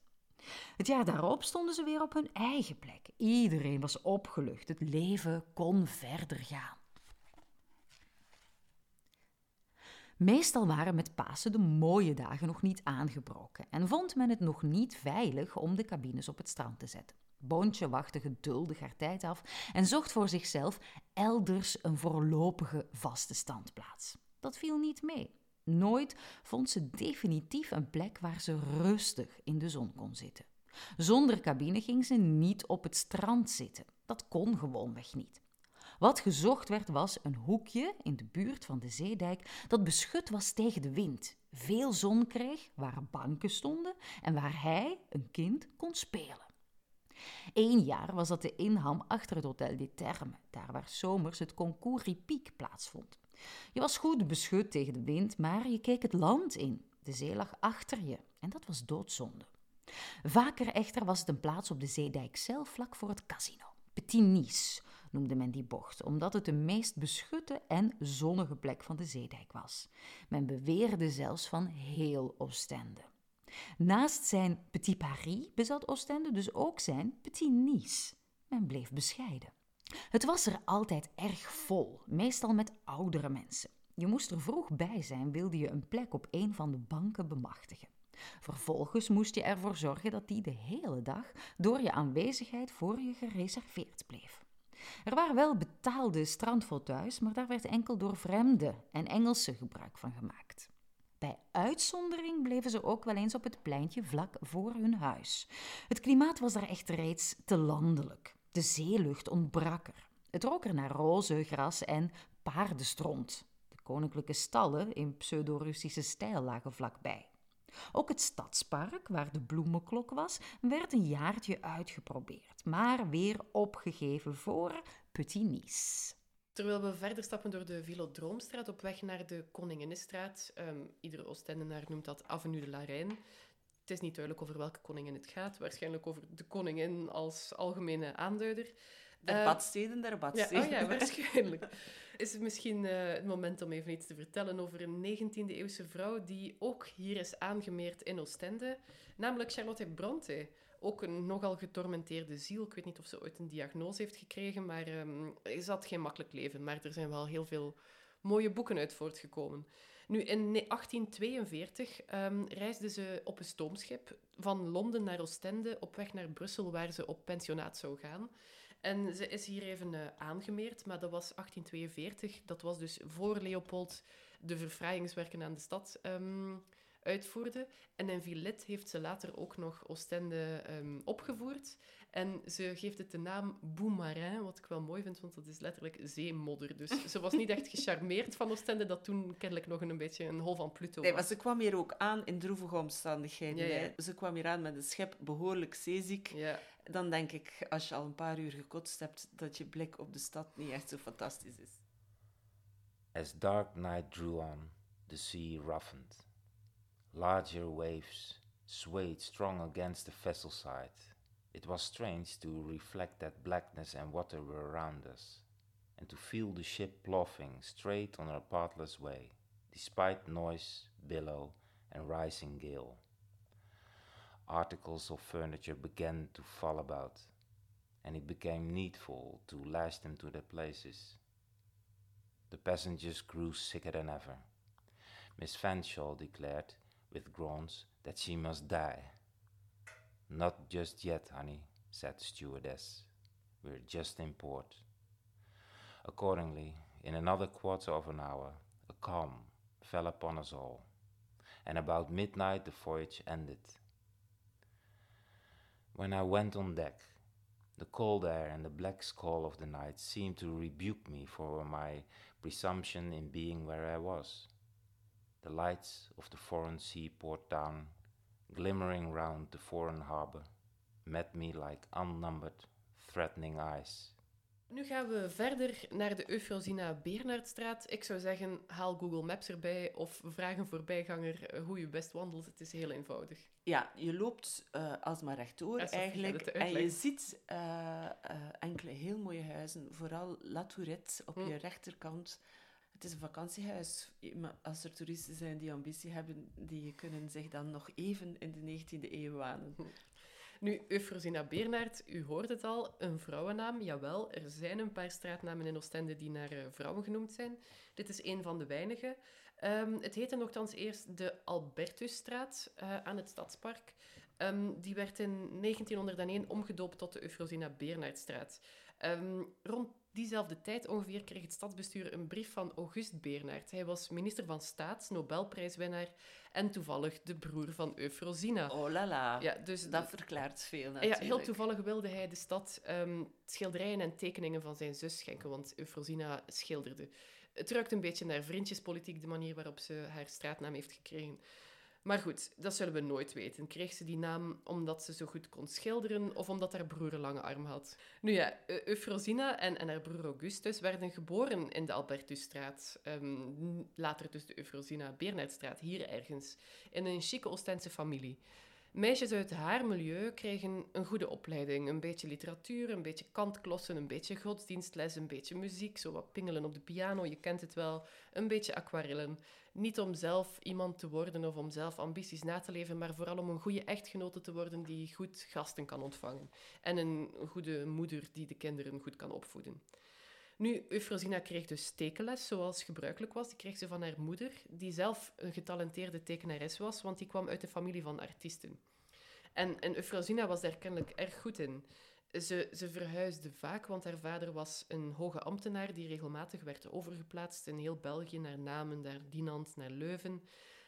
Het jaar daarop stonden ze weer op hun eigen plek. Iedereen was opgelucht. Het leven kon verder gaan. Meestal waren met Pasen de mooie dagen nog niet aangebroken en vond men het nog niet veilig om de cabines op het strand te zetten. Boontje wachtte geduldig haar tijd af en zocht voor zichzelf elders een voorlopige vaste standplaats. Dat viel niet mee. Nooit vond ze definitief een plek waar ze rustig in de zon kon zitten. Zonder cabine ging ze niet op het strand zitten. Dat kon gewoonweg niet. Wat gezocht werd was een hoekje in de buurt van de zeedijk dat beschut was tegen de wind, veel zon kreeg, waar banken stonden en waar hij, een kind, kon spelen. Eén jaar was dat de inham achter het Hotel des Termes, daar waar zomers het concours Piek plaatsvond. Je was goed beschut tegen de wind, maar je keek het land in. De zee lag achter je en dat was doodzonde. Vaker echter was het een plaats op de zeedijk zelf vlak voor het casino. Petit Nice noemde men die bocht, omdat het de meest beschutte en zonnige plek van de zeedijk was. Men beweerde zelfs van heel Oostende. Naast zijn Petit Paris bezat Oostende dus ook zijn Petit Nice. Men bleef bescheiden. Het was er altijd erg vol, meestal met oudere mensen. Je moest er vroeg bij zijn, wilde je een plek op een van de banken bemachtigen. Vervolgens moest je ervoor zorgen dat die de hele dag door je aanwezigheid voor je gereserveerd bleef. Er waren wel betaalde strandfauteuils, maar daar werd enkel door vreemden en Engelsen gebruik van gemaakt. Bij uitzondering bleven ze ook wel eens op het pleintje vlak voor hun huis. Het klimaat was daar echter reeds te landelijk. De zeelucht ontbrak er. Het rook er naar roze, gras en paardenstront. De koninklijke stallen in pseudo-Russische stijl lagen vlakbij. Ook het stadspark, waar de bloemenklok was, werd een jaartje uitgeprobeerd, maar weer opgegeven voor Petit Nice. Terwijl we verder stappen door de Vilodroomstraat op weg naar de Koninginnenstraat, um, iedere Oostendenaar noemt dat Avenue de la. Het is niet duidelijk over welke koningin het gaat, waarschijnlijk over de koningin als algemene aanduider. De uh, badsteden der badsteden. Ja, oh ja, (laughs) waarschijnlijk. Is het misschien uh, het moment om even iets te vertellen over een 19e-eeuwse vrouw die ook hier is aangemeerd in Oostende, namelijk Charlotte Bronte. Ook een nogal getormenteerde ziel. Ik weet niet of ze ooit een diagnose heeft gekregen, maar um, ze had geen makkelijk leven. Maar er zijn wel heel veel mooie boeken uit voortgekomen. Nu, in 1842 um, reisde ze op een stoomschip van Londen naar Oostende op weg naar Brussel, waar ze op pensionaat zou gaan. En ze is hier even uh, aangemeerd, maar dat was 1842. Dat was dus voor Leopold de verfraaiingswerken aan de stad um, uitvoerde. En in Villette heeft ze later ook nog Oostende um, opgevoerd. En ze geeft het de naam Boumarin, wat ik wel mooi vind, want dat is letterlijk zeemodder. Dus (laughs) ze was niet echt gecharmeerd van Oostende, dat toen kennelijk nog een, beetje een hol van Pluto was. Nee, maar ze kwam hier ook aan in droevige omstandigheden. Ja, ja. Ze kwam hier aan met een schep behoorlijk zeeziek. Ja. Dan denk ik, als je al een paar uur gekotst hebt, dat je blik op de stad niet echt zo fantastisch is. As dark night drew on, the sea roughened. Larger waves swayed strong against the vessel side. It was strange to reflect that blackness and water were around us, and to feel the ship ploughing straight on her pathless way, despite noise, billow, and rising gale. Articles of furniture began to fall about, and it became needful to lash them to their places. The passengers grew sicker than ever. Miss Fanshawe declared, with groans, that she must die. Not just yet, honey, said the stewardess. We're just in port. Accordingly, in another quarter of an hour, a calm fell upon us all, and about midnight the voyage ended. When I went on deck, the cold air and the black squall of the night seemed to rebuke me for my presumption in being where I was. The lights of the foreign seaport town, glimmering round the foreign harbor, met me like unnumbered, threatening eyes. Nu gaan we verder naar de Eufrosina Bernhardstraat. Ik zou zeggen, haal Google Maps erbij of vraag een voorbijganger eh, hoe je best wandelt. Het is heel eenvoudig. Ja, je loopt uh, alsmaar rechtdoor eigenlijk. het En je ziet eh, eh, enkele heel mooie huizen. Vooral La Tourette op Hm. je rechterkant. Het is een vakantiehuis. Maar Als er toeristen zijn die ambitie hebben, die kunnen zich dan nog even in de 19e eeuw wanen. (laughs) Nu, Eufrosina Bernhard, u hoort het al, een vrouwennaam. Jawel, er zijn een paar straatnamen in Oostende die naar eh, vrouwen genoemd zijn. Dit is een van de weinige. Ehm, het heette nogthans eerst de Albertusstraat eh, aan het Stadspark. Ehm, die werd in 1901 omgedoopt tot de Eufrosina Bernhardstraat. Ehm, rond diezelfde tijd ongeveer kreeg het stadsbestuur een brief van August Bernhard. Hij was minister van Staat, Nobelprijswinnaar en toevallig de broer van Eufrosina. Oh la la. Ja, dus Dat verklaart veel ja, natuurlijk. heel toevallig wilde hij de stad ehm, schilderijen en tekeningen van zijn zus schenken, want Eufrosina schilderde. Het ruikt een beetje naar vriendjespolitiek, de manier waarop ze haar straatnaam heeft gekregen. Maar goed, dat zullen we nooit weten. Kreeg ze die naam omdat ze zo goed kon schilderen of omdat haar broer een lange arm had? Nu ja, Eu- Eufrosina en, en haar broer Augustus werden geboren in de Albertusstraat. ehm, later dus de Eufrosina Bernhardstraat, hier ergens. In een chique Oostense familie. Meisjes uit haar milieu kregen een goede opleiding. Een beetje literatuur, een beetje kantklossen, een beetje godsdienstles, een beetje muziek, zo wat pingelen op de piano, je kent het wel, een beetje aquarellen. Niet om zelf iemand te worden of om zelf ambities na te leven, maar vooral om een goede echtgenote te worden die goed gasten kan ontvangen. En een goede moeder die de kinderen goed kan opvoeden. Nu, Eufrosina kreeg dus tekenles, zoals gebruikelijk was. Die kreeg ze van haar moeder, die zelf een getalenteerde tekenares was, want die kwam uit de familie van artiesten. En, en Eufrosina was daar kennelijk erg goed in. Ze, ze verhuisde vaak, want haar vader was een hoge ambtenaar die regelmatig werd overgeplaatst in heel België, naar Namen, naar Dinant, naar Leuven.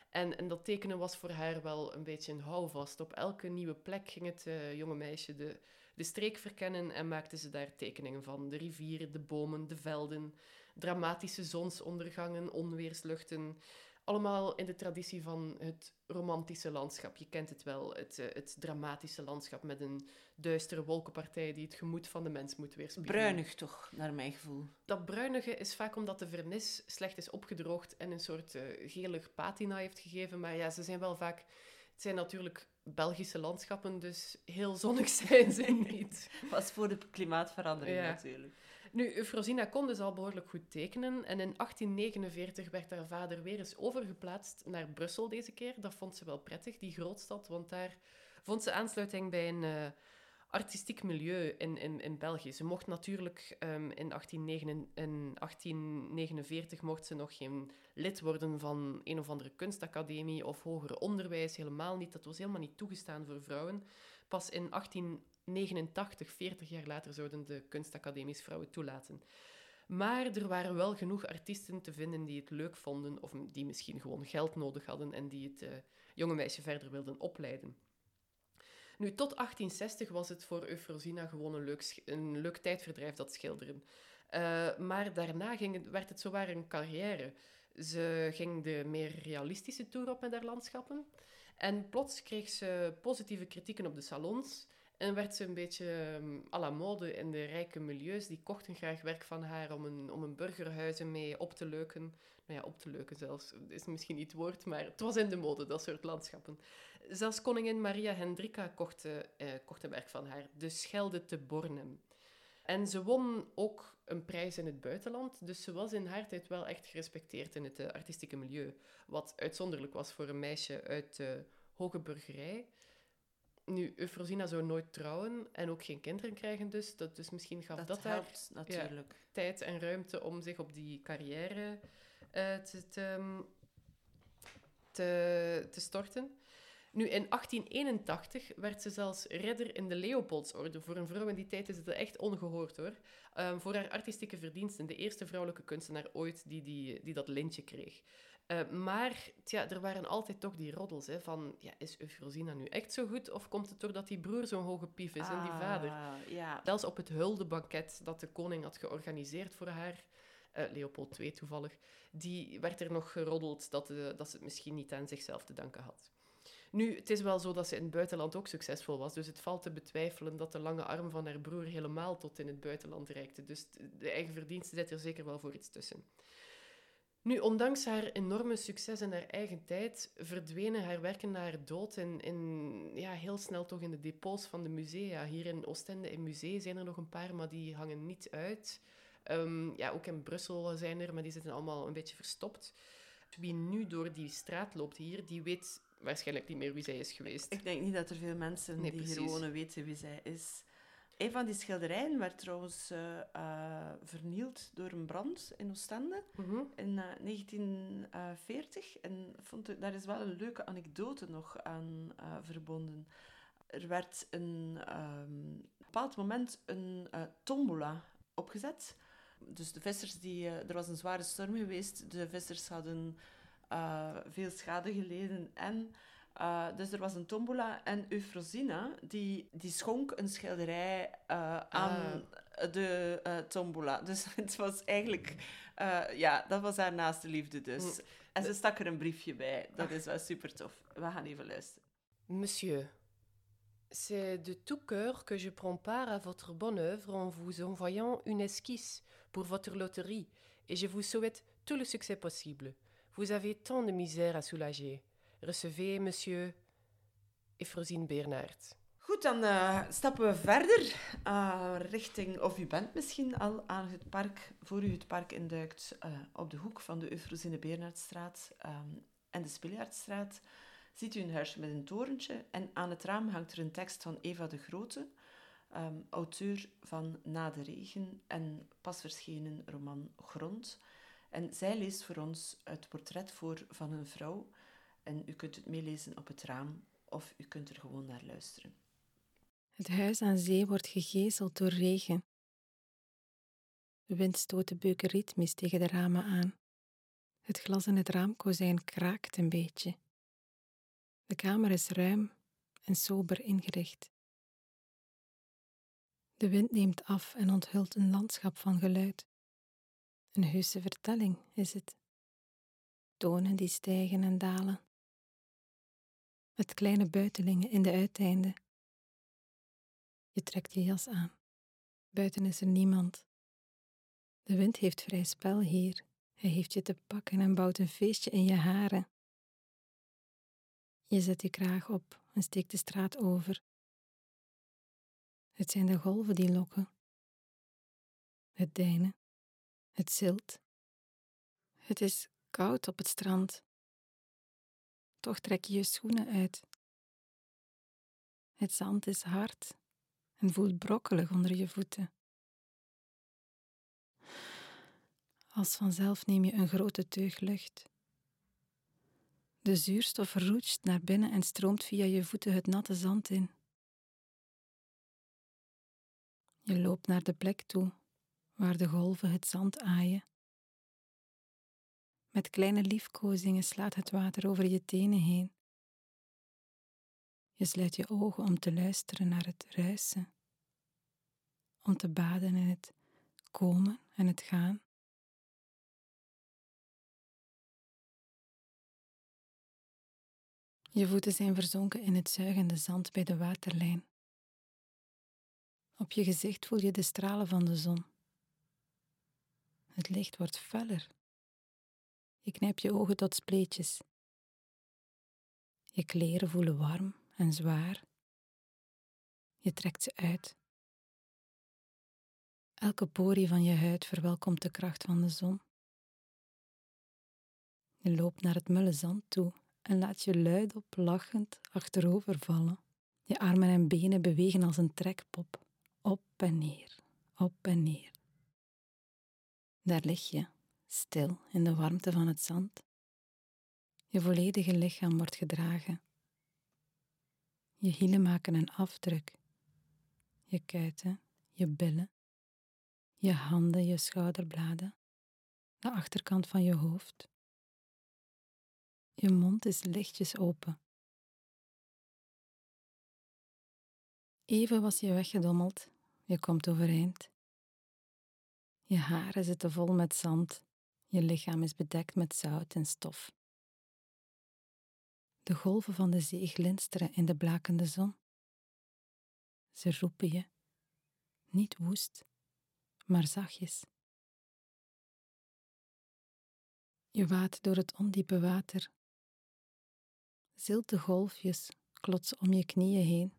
En, en dat tekenen was voor haar wel een beetje een houvast. Op elke nieuwe plek ging het eh, jonge meisje de, de streek verkennen en maakte ze daar tekeningen van. De rivieren, de bomen, de velden, dramatische zonsondergangen, onweersluchten. Allemaal in de traditie van het romantische landschap. Je kent het wel, het, eh, het dramatische landschap met een duistere wolkenpartij die het gemoed van de mens moet weerspiegelen. Bruinig toch, naar mijn gevoel. Dat bruinige is vaak omdat de vernis slecht is opgedroogd en een soort eh, gelig patina heeft gegeven. Maar ja, ze zijn wel vaak... Het zijn natuurlijk Belgische landschappen, dus heel zonnig (laughs) zijn ze niet. Was voor de klimaatverandering Ja. natuurlijk. Nu, Eufrosina kon dus al behoorlijk goed tekenen. En in 1849 werd haar vader weer eens overgeplaatst naar Brussel deze keer. Dat vond ze wel prettig, die grootstad. Want daar vond ze aansluiting bij een eh, artistiek milieu in, in, in België. Ze mocht natuurlijk ehm, in, 1849, in 1849 mocht ze nog geen lid worden van een of andere kunstacademie of hoger onderwijs. Helemaal niet. Dat was helemaal niet toegestaan voor vrouwen. Pas in 1889, 40 jaar later, zouden de kunstacademies vrouwen toelaten. Maar er waren wel genoeg artiesten te vinden die het leuk vonden, of die misschien gewoon geld nodig hadden en die het eh, jonge meisje verder wilden opleiden. Nu, tot 1860 was het voor Eufrosina gewoon een leuk, een leuk tijdverdrijf, dat schilderen. Eh, maar daarna ging het, werd het zowaar een carrière. Ze ging de meer realistische toer op met haar landschappen. En plots kreeg ze positieve kritieken op de salons. En werd ze een beetje ehm, à la mode in de rijke milieus. Die kochten graag werk van haar om een, om een burgerhuizen mee op te leuken. Nou ja, op te leuken zelfs, is misschien niet het woord, maar het was in de mode, dat soort landschappen. Zelfs koningin Maria Hendrika kocht, eh, kocht een werk van haar, De Schelde te Bornem. En ze won ook een prijs in het buitenland, dus ze was in haar tijd wel echt gerespecteerd in het eh, artistieke milieu. Wat uitzonderlijk was voor een meisje uit de hoge burgerij. Nu, Eufrosina zou nooit trouwen en ook geen kinderen krijgen, dus, dat, dus misschien gaf dat, Dat haar natuurlijk. tijd en ruimte om zich op die carrière eh, te, te, te, te storten. Nu, in 1881 werd ze zelfs ridder in de Leopoldsorde. Voor een vrouw in die tijd is het echt ongehoord, hoor. Ehm, voor haar artistieke verdiensten. De eerste vrouwelijke kunstenaar ooit die, die, die dat lintje kreeg. Eh, maar tja, er waren altijd toch die roddels. Hè, van, ja, is Eufrosina nu echt zo goed? Of komt het doordat die broer zo'n hoge pief is en die vader? Ah, Ja. Zelfs op het huldebanket dat de koning had georganiseerd voor haar, eh, Leopold II toevallig, die werd er nog geroddeld dat, eh, dat ze het misschien niet aan zichzelf te danken had. Nu, het is wel zo dat ze in het buitenland ook succesvol was, dus het valt te betwijfelen dat de lange arm van haar broer helemaal tot in het buitenland reikte. Dus de eigen verdienste zit er zeker wel voor iets tussen. Nu, ondanks haar enorme succes in haar eigen tijd, verdwenen haar werken na haar dood in, ja, heel snel toch in de depots van de musea. Hier in Oostende in musee zijn er nog een paar, maar die hangen niet uit. Ehm, ja, ook in Brussel zijn er, maar die zitten allemaal een beetje verstopt. Wie nu door die straat loopt hier, die weet waarschijnlijk niet meer wie zij is geweest. Ik denk niet dat er veel mensen Nee, die precies. hier wonen weten wie zij is. Een van die schilderijen werd trouwens eh, eh, vernield door een brand in Oostende Mhm. in eh, 1940. En vond ik, daar is wel een leuke anekdote nog aan eh, verbonden. Er werd een ehm, op een bepaald moment een eh, tombola opgezet. Dus de vissers, die, eh, er was een zware storm geweest. De vissers hadden eh, veel schade geleden. En, eh, dus er was een tombola. En Eufrosina, die, die schonk een schilderij eh, aan de eh, tombola. Dus (laughs) het was eigenlijk... ja, dat was haar naaste liefde dus. Mm. En ze stak er een briefje bij. Dat is wel super tof. We gaan even luisteren. Monsieur, c'est de tout cœur que je prends part à votre bonne œuvre en vous envoyant une esquisse pour votre loterie et je vous souhaite tout le succès possible. Vous avez tant de misère à soulager. Recevez, monsieur Efrosine Bernard. Goed, dan eh, stappen we verder eh, richting, of u bent misschien al aan het park, voor u het park induikt, eh, op de hoek van de Eufrosine Bernhardstraat ehm, en de Spiljaardstraat, ziet u een huisje met een torentje en aan het raam hangt er een tekst van Eva de Grote, ehm, auteur van Na de Regen en pas verschenen roman Grond. En zij leest voor ons het portret voor van een vrouw en u kunt het meelezen op het raam of u kunt er gewoon naar luisteren. Het huis aan zee wordt gegezeld door regen. De wind stoot de beuken ritmisch tegen de ramen aan. Het glas in het raamkozijn kraakt een beetje. De kamer is ruim en sober ingericht. De wind neemt af en onthult een landschap van geluid. Een heuse vertelling is het. Tonen die stijgen en dalen. Met kleine buitelingen in de uiteinden. Je trekt je jas aan. Buiten is er niemand. De wind heeft vrij spel hier. Hij heeft je te pakken en bouwt een feestje in je haren. Je zet je kraag op en steekt de straat over. Het zijn de golven die lokken. Het deinen. Het zilt. Het is koud op het strand. Toch trek je je schoenen uit. Het zand is hard en voelt brokkelig onder je voeten. Als vanzelf neem je een grote teug lucht. De zuurstof roetst naar binnen en stroomt via je voeten het natte zand in. Je loopt naar de plek toe waar de golven het zand aaien. Met kleine liefkozingen slaat het water over je tenen heen. Je sluit je ogen om te luisteren naar het ruisen, om te baden in het komen en het gaan. Je voeten zijn verzonken in het zuigende zand bij de waterlijn. Op je gezicht voel je de stralen van de zon. Het licht wordt feller. Je knijpt je ogen tot spleetjes. Je kleren voelen warm en zwaar. Je trekt ze uit. Elke porie van je huid verwelkomt de kracht van de zon. Je loopt naar het mulle zand toe en laat je luidop lachend achterover vallen. Je armen en benen bewegen als een trekpop, op en neer, op en neer. Daar lig je, stil in de warmte van het zand. Je volledige lichaam wordt gedragen. Je hielen maken een afdruk. Je kuiten, je billen, je handen, je schouderbladen, de achterkant van je hoofd. Je mond is lichtjes open. Even was je weggedommeld, je komt overeind. Je haren zitten vol met zand, je lichaam is bedekt met zout en stof. De golven van de zee glinsteren in de blakende zon. Ze roepen je, niet woest, maar zachtjes. Je waat door het ondiepe water. Zilte golfjes klotsen om je knieën heen.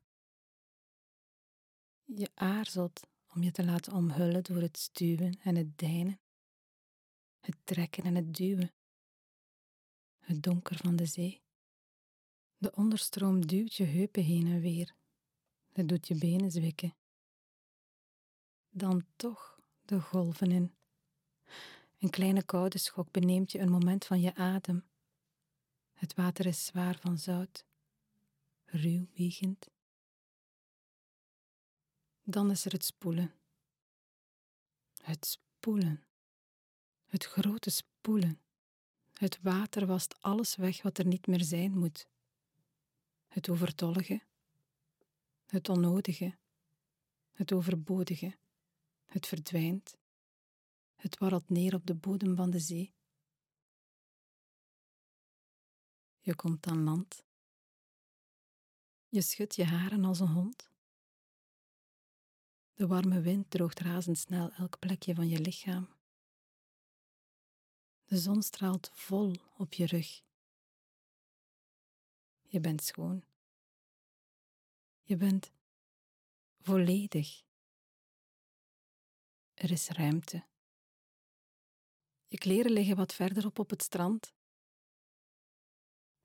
Je aarzelt om je te laten omhullen door het stuwen en het deinen, het trekken en het duwen, het donker van de zee. De onderstroom duwt je heupen heen en weer. Het doet je benen zwikken. Dan toch de golven in. Een kleine koude schok beneemt je een moment van je adem. Het water is zwaar van zout, ruw wiegend. Dan is er het spoelen. Het spoelen. Het grote spoelen. Het water wast alles weg wat er niet meer zijn moet. Het overtollige, het onnodige, het overbodige. Het verdwijnt. Het warrelt neer op de bodem van de zee. Je komt aan land. Je schudt je haren als een hond. De warme wind droogt razendsnel elk plekje van je lichaam. De zon straalt vol op je rug. Je bent schoon. Je bent volledig. Er is ruimte. Je kleren liggen wat verderop op het strand.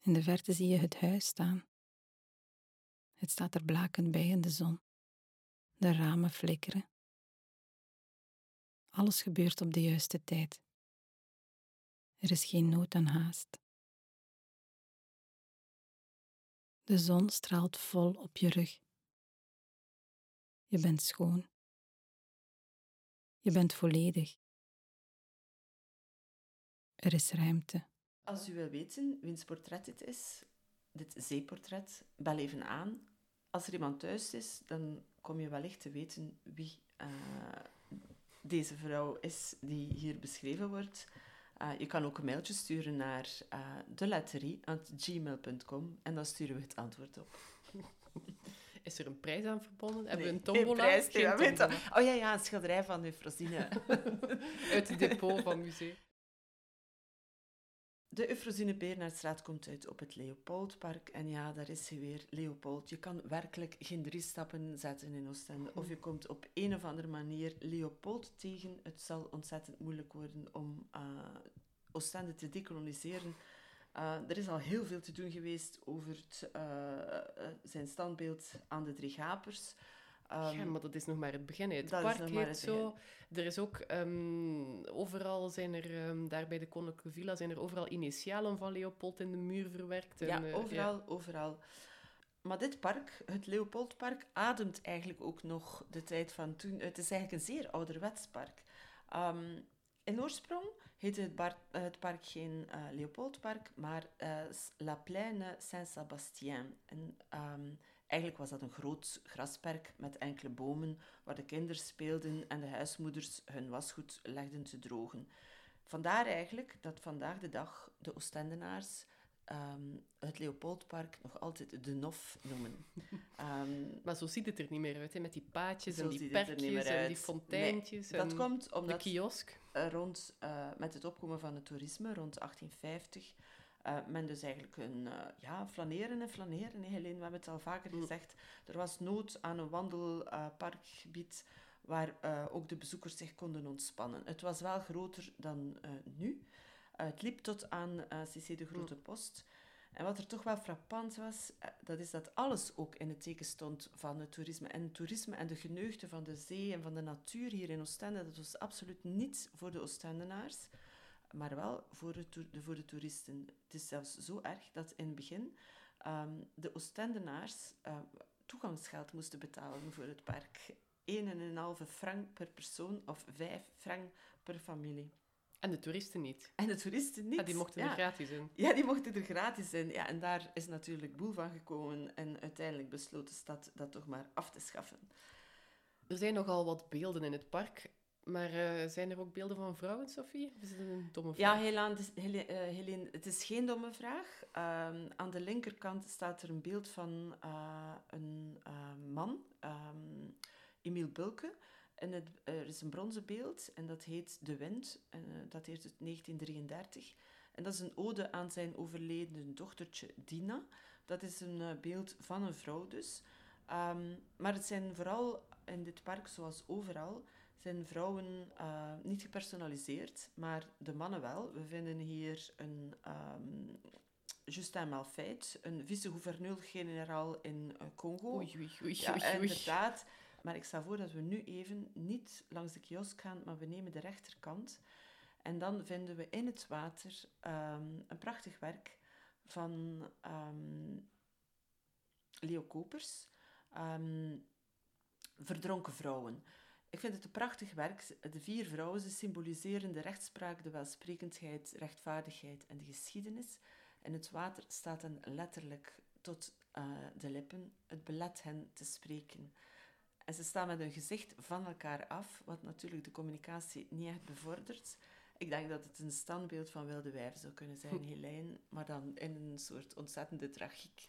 In de verte zie je het huis staan. Het staat er blakend bij in de zon. De ramen flikkeren. Alles gebeurt op de juiste tijd. Er is geen nood aan haast. De zon straalt vol op je rug. Je bent schoon. Je bent volledig. Er is ruimte. Als u wil weten wiens portret dit is, dit zeeportret, bel even aan. Als er iemand thuis is, dan kom je wellicht te weten wie uh, deze vrouw is die hier beschreven wordt. Uh, je kan ook een mailtje sturen naar uh, deletterie.gmail.com en dan sturen we het antwoord op. (laughs) Is er een prijs aan verbonden? Hebben Nee, we een tombola? prijs, Geen je. Oh ja, ja, een schilderij van de Frosine. (laughs) Uit het depot van het museum. De Eufrosine Beernaertstraat komt uit op het Leopoldpark. En ja, daar is hij weer, Leopold. Je kan werkelijk geen drie stappen zetten in Oostende. Of je komt op een of andere manier Leopold tegen. Het zal ontzettend moeilijk worden om uh, Oostende te decoloniseren. Uh, er is al heel veel te doen geweest over uh, zijn standbeeld aan de Drie Gapers. Um, ja, maar dat is nog maar het begin. hè. Het is park het zo. Er is ook ehm, overal zijn er, ehm, daar bij de Koninklijke Villa, zijn er overal initialen van Leopold in de muur verwerkt. En, ja, eh, overal, overal. Maar dit park, het Leopoldpark, ademt eigenlijk ook nog de tijd van toen. Het is eigenlijk een zeer ouderwets park. In oorsprong heette het, bar, het park geen uh, Leopoldpark, maar uh, La Plaine Saint-Sébastien. En eigenlijk was dat een groot grasperk met enkele bomen waar de kinderen speelden en de huismoeders hun wasgoed legden te drogen. Vandaar eigenlijk dat vandaag de dag de Oostendenaars ehm, het Leopoldpark nog altijd de Nof noemen. (laughs) Ehm, Maar zo ziet het er niet meer uit, hè, met die paadjes en die er perkjes en die fonteintjes. Nee, dat komt de omdat kiosk. eh, rond, eh, met het opkomen van het toerisme rond 1850 eh, men dus eigenlijk een eh, ja, flaneren en flaneren. Helene, we hebben het al vaker Mm. gezegd. Er was nood aan een wandelparkgebied waar eh, ook de bezoekers zich konden ontspannen. Het was wel groter dan nu. Het liep tot aan CC de Grote Post. En wat er toch wel frappant was, dat is dat alles ook in het teken stond van het toerisme. En het toerisme en de geneugde van de zee en van de natuur hier in Oostende, dat was absoluut niet voor de Oostendenaars, maar wel voor de, voor de toeristen. Het is zelfs zo erg dat in het begin ehm, de Oostendenaars eh, toegangsgeld moesten betalen voor het park. 1,5 frank per persoon of 5 frank per familie. En de toeristen niet. En de toeristen niet. Ja, die mochten Ja. er gratis in. Ja, die mochten er gratis in. Ja, en daar is natuurlijk boel van gekomen. En uiteindelijk besloot de stad dat toch maar af te schaffen. Er zijn nogal wat beelden in het park. Maar eh, zijn er ook beelden van vrouwen, Sophie? Of is het een domme Ja, vraag? Helene, het is, Hele- eh, Helene, het is geen domme vraag. Ehm, aan de linkerkant staat er een beeld van eh, een man, ehm Emiel Bulke. En het, er is een bronzen beeld en dat heet De Wind. En dat heet uit 1933. En dat is een ode aan zijn overleden dochtertje Dina. Dat is een beeld van een vrouw dus. Ehm, maar het zijn vooral in dit park, zoals overal, zijn vrouwen eh, niet gepersonaliseerd, maar de mannen wel. We vinden hier een ehm, Justin Malfait, een vice-gouverneur-generaal in eh, Congo. Oei, oei, oei, Ja, inderdaad. Maar ik stel voor dat we nu even niet langs de kiosk gaan, maar we nemen de rechterkant. En dan vinden we in het water ehm, een prachtig werk van ehm, Leo Kopers. Verdronken vrouwen. Ik vind het een prachtig werk. De vier vrouwen ze symboliseren de rechtspraak, de welsprekendheid, rechtvaardigheid en de geschiedenis. En het water staat hen letterlijk tot eh, de lippen. Het belet hen te spreken. En ze staan met hun gezicht van elkaar af, wat natuurlijk de communicatie niet echt bevordert. Ik denk dat het een standbeeld van wilde wijven zou kunnen zijn, Helene, maar dan in een soort ontzettende tragiek.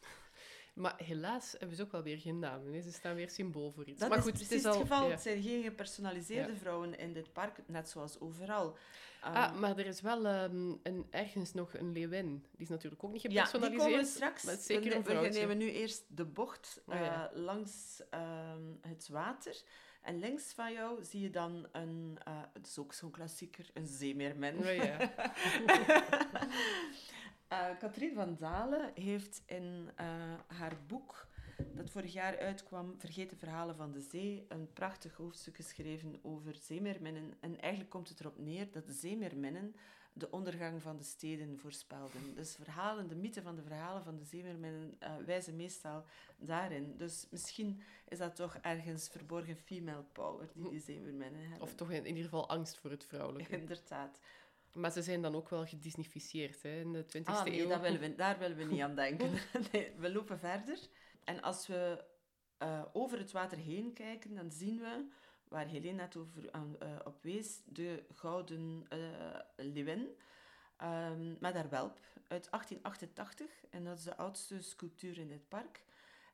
Maar helaas hebben ze ook wel weer geen namen. Hè. Ze staan weer symbool voor iets. Dat maar is goed, precies het is het al... geval. ja. Het zijn geen gepersonaliseerde Ja. vrouwen in dit park, net zoals overal. Ah, Ehm, maar er is wel ehm, een, ergens nog een leeuwin. Die is natuurlijk ook niet Ja, die gepersonaliseerd. komen straks. Maar zeker we, nemen nu eerst de bocht Oh, ja. eh, langs ehm, het water. En links van jou zie je dan een, eh het is ook zo'n klassieker, een zeemeermin. Oh, ja. (laughs) (laughs) Eh, Katrien van Dalen heeft in eh, haar boek, dat vorig jaar uitkwam, Vergeten Verhalen van de Zee, een prachtig hoofdstuk geschreven over zeemeerminnen. En eigenlijk komt het erop neer dat de zeemeerminnen de ondergang van de steden voorspelden. Dus verhalen, de mythe van de verhalen van de zeemeerminnen eh, wijzen meestal daarin. Dus misschien is dat toch ergens verborgen female power die die zeemeerminnen hebben. Of toch in, in ieder geval angst voor het vrouwelijke. (laughs) Inderdaad. Maar ze zijn dan ook wel gedisnificeerd hè, in de 20e Ah, nee, eeuw. dat willen we, daar willen we niet aan denken. (laughs) nee, we lopen verder. En als we eh, over het water heen kijken, dan zien we, waar Helene net over aan, eh, op wees, de gouden eh leeuwin ehm, met haar welp uit 1888. En dat is de oudste sculptuur in dit park.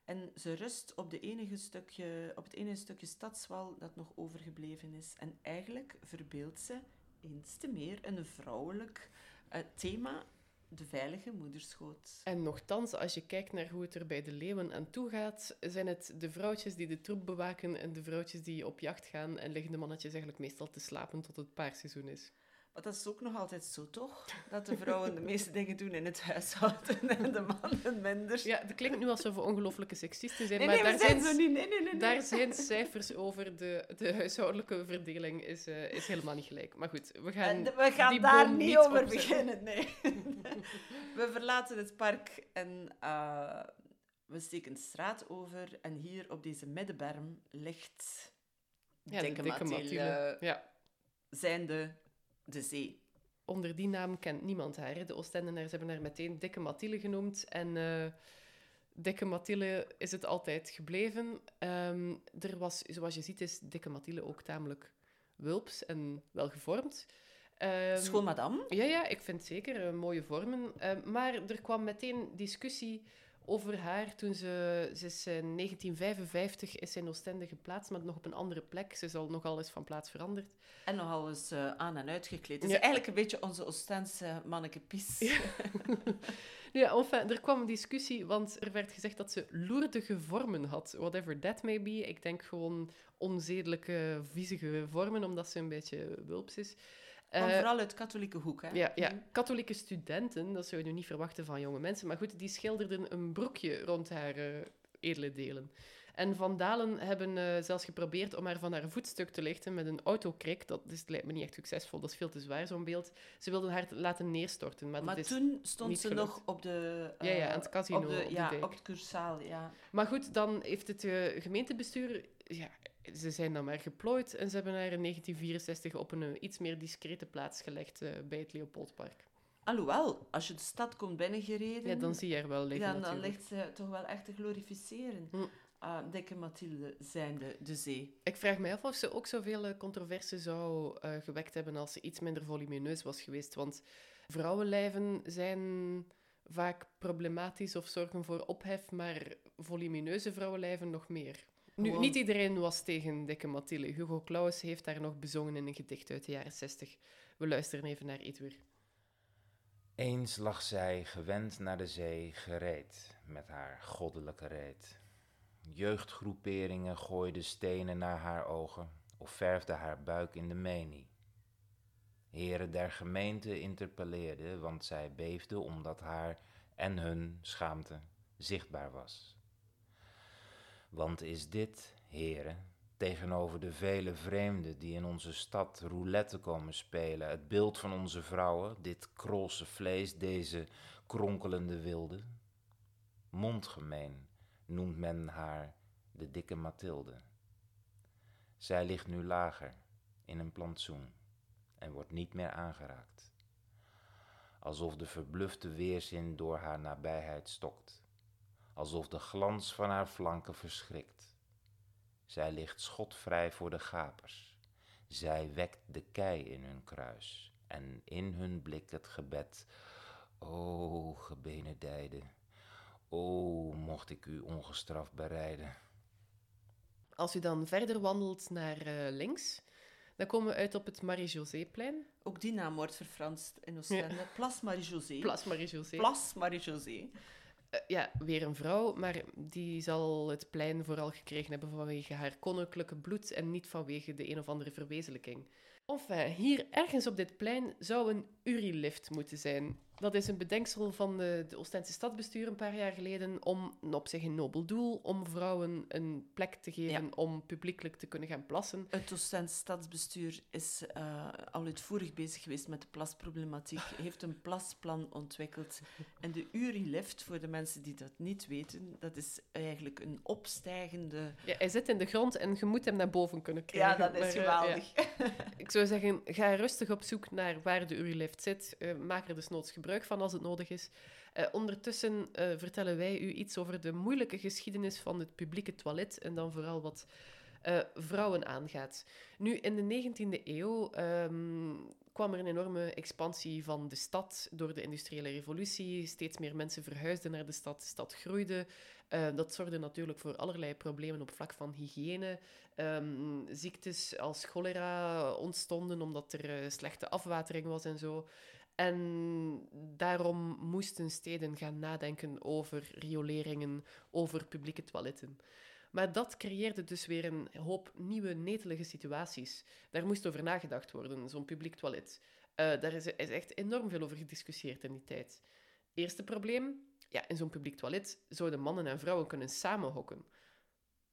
En ze rust op, de enige stukje, op het enige stukje stadswal dat nog overgebleven is. En eigenlijk verbeeldt ze eens te meer een vrouwelijk eh, thema, de veilige moederschoot. En nochtans, als je kijkt naar hoe het er bij de leeuwen aan toe gaat, zijn het de vrouwtjes die de troep bewaken en de vrouwtjes die op jacht gaan en liggen de mannetjes eigenlijk meestal te slapen tot het paarseizoen is. Maar dat is ook nog altijd zo, toch? Dat de vrouwen de meeste dingen doen in het huishouden (laughs) en de mannen minder. Ja, het klinkt nu alsof we ongelofelijke seksisten zijn, Nee, maar nee, daar, zijn zijn, zo niet. Nee, nee, nee, nee. daar zijn cijfers over. De, de huishoudelijke verdeling is, eh, is helemaal niet gelijk. Maar goed, we gaan, we gaan die daar niet niet over beginnen, nee. (laughs) we verlaten het park en eh, we steken de straat over. En hier op deze middenberm ligt Ja, de dikke, dikke Mathilde, Mathilde. Ja. zijnde de zee. Onder die naam kent niemand haar. hè. De Oostendenaars hebben haar meteen Dikke Mathilde genoemd. En eh, Dikke Mathilde is het altijd gebleven. Ehm, er was, zoals je ziet, is Dikke Mathilde ook tamelijk wulps en welgevormd. Ehm, Schoon madame. Ja, ja, ik vind zeker eh, mooie vormen. Eh, maar er kwam meteen discussie over haar toen ze... Ze is in 1955 is in Oostende geplaatst, maar nog op een andere plek. Ze is al nogal eens van plaats veranderd. En nogal eens eh, aan en uitgekleed. Het is Ja. eigenlijk een beetje onze Oostense manneke Pies. Ja, (laughs) (laughs) enfin, er kwam een discussie, want er werd gezegd dat ze loerdige vormen had. Whatever that may be. Ik denk gewoon onzedelijke, viezige vormen, omdat ze een beetje wulps is. Maar Eh, vooral uit katholieke hoek, hè? Ja, ja, katholieke studenten, dat zou je nu niet verwachten van jonge mensen. Maar goed, die schilderden een broekje rond haar eh, edele delen. En Van Dalen hebben eh, zelfs geprobeerd om haar van haar voetstuk te lichten met een autokrik. Dat is, lijkt me niet echt succesvol, dat is veel te zwaar, zo'n beeld. Ze wilden haar laten neerstorten, maar, Maar dat is toen stond niet ze gelukt. nog op de... Ja, ja, aan het casino Op, de, op de ja, dijk. op het cursaal, ja. Maar goed, dan heeft het gemeentebestuur... Ja, ze zijn dan maar geplooid en ze hebben haar in 1964 op een iets meer discrete plaats gelegd eh, bij het Leopoldpark. Alhoewel, als je de stad komt binnengereden... Ja, dan zie je haar wel liggen Ja, dan natuurlijk. ligt ze toch wel echt te glorificeren. Hm. Ah, dikke Mathilde zijnde de zee. Ik vraag mij af of ze ook zoveel eh, controverse zou eh, gewekt hebben als ze iets minder volumineus was geweest. Want vrouwenlijven zijn vaak problematisch of zorgen voor ophef, maar volumineuze vrouwenlijven nog meer. Nu, Gewoon- niet iedereen was tegen dikke Mathilde. Hugo Claus heeft daar nog bezongen in een gedicht uit de jaren 60. We luisteren even naar Edwer. Eens lag zij, gewend naar de zee, gereed met haar goddelijke reet. Jeugdgroeperingen gooiden stenen naar haar ogen of verfden haar buik in de menie. Heren der gemeente interpelleerden, want zij beefde omdat haar en hun schaamte zichtbaar was. Want is dit, heren, tegenover de vele vreemden die in onze stad roulette komen spelen, het beeld van onze vrouwen, dit krolse vlees, deze kronkelende wilde? Mondgemeen noemt men haar de dikke Mathilde. Zij ligt nu lager in een plantsoen en wordt niet meer aangeraakt. Alsof de verblufte weerzin door haar nabijheid stokt, alsof de glans van haar flanken verschrikt. Zij ligt schotvrij voor de gapers. Zij wekt de kei in hun kruis en in hun blik het gebed. O, gebenedijde, o, mocht ik u ongestraft bereiden. Als u dan verder wandelt naar eh, links, dan komen we uit op het Marie-José-plein. Ook die naam wordt verfranst in Oostende. Place Marie-José. Place Marie-José. Place Marie-José. Eh, ja, weer een vrouw, maar die zal het plein vooral gekregen hebben vanwege haar koninklijke bloed en niet vanwege de een of andere verwezenlijking. Enfin, hier ergens op dit plein zou een Uri-lift moeten zijn. Dat is een bedenksel van de, de Oostense stadsbestuur een paar jaar geleden om, op zich een nobel doel, om vrouwen een plek te geven om publiekelijk te kunnen gaan plassen. Het Oostends stadsbestuur is eh, al uitvoerig bezig geweest met de plasproblematiek. (laughs) Heeft een plasplan ontwikkeld. En de Uri-lift, voor de mensen die dat niet weten, dat is eigenlijk een opstijgende... Ja, hij zit in de grond en je moet hem naar boven kunnen krijgen. Ja, dat is Maar, eh, geweldig. ja. Ik zou zeggen, ga rustig op zoek naar waar de Uri-lift zit. Eh, maak er dus noods gebruik van als het nodig is. Eh, ondertussen eh, vertellen wij u iets over de moeilijke geschiedenis van het publieke toilet en dan vooral wat eh, vrouwen aangaat. Nu, in de 19e eeuw ehm, kwam er een enorme expansie van de stad door de industriële revolutie. Steeds meer mensen verhuisden naar de stad, de stad groeide. Dat zorgde natuurlijk voor allerlei problemen op vlak van hygiëne. Ehm, ziektes als cholera ontstonden omdat er slechte afwatering was en zo. En daarom moesten steden gaan nadenken over rioleringen, over publieke toiletten. Maar dat creëerde dus weer een hoop nieuwe netelige situaties. Daar moest over nagedacht worden, zo'n publiek toilet. Eh, daar is, is echt enorm veel over gediscussieerd in die tijd. Eerste probleem, ja, in zo'n publiek toilet zouden mannen en vrouwen kunnen samenhokken.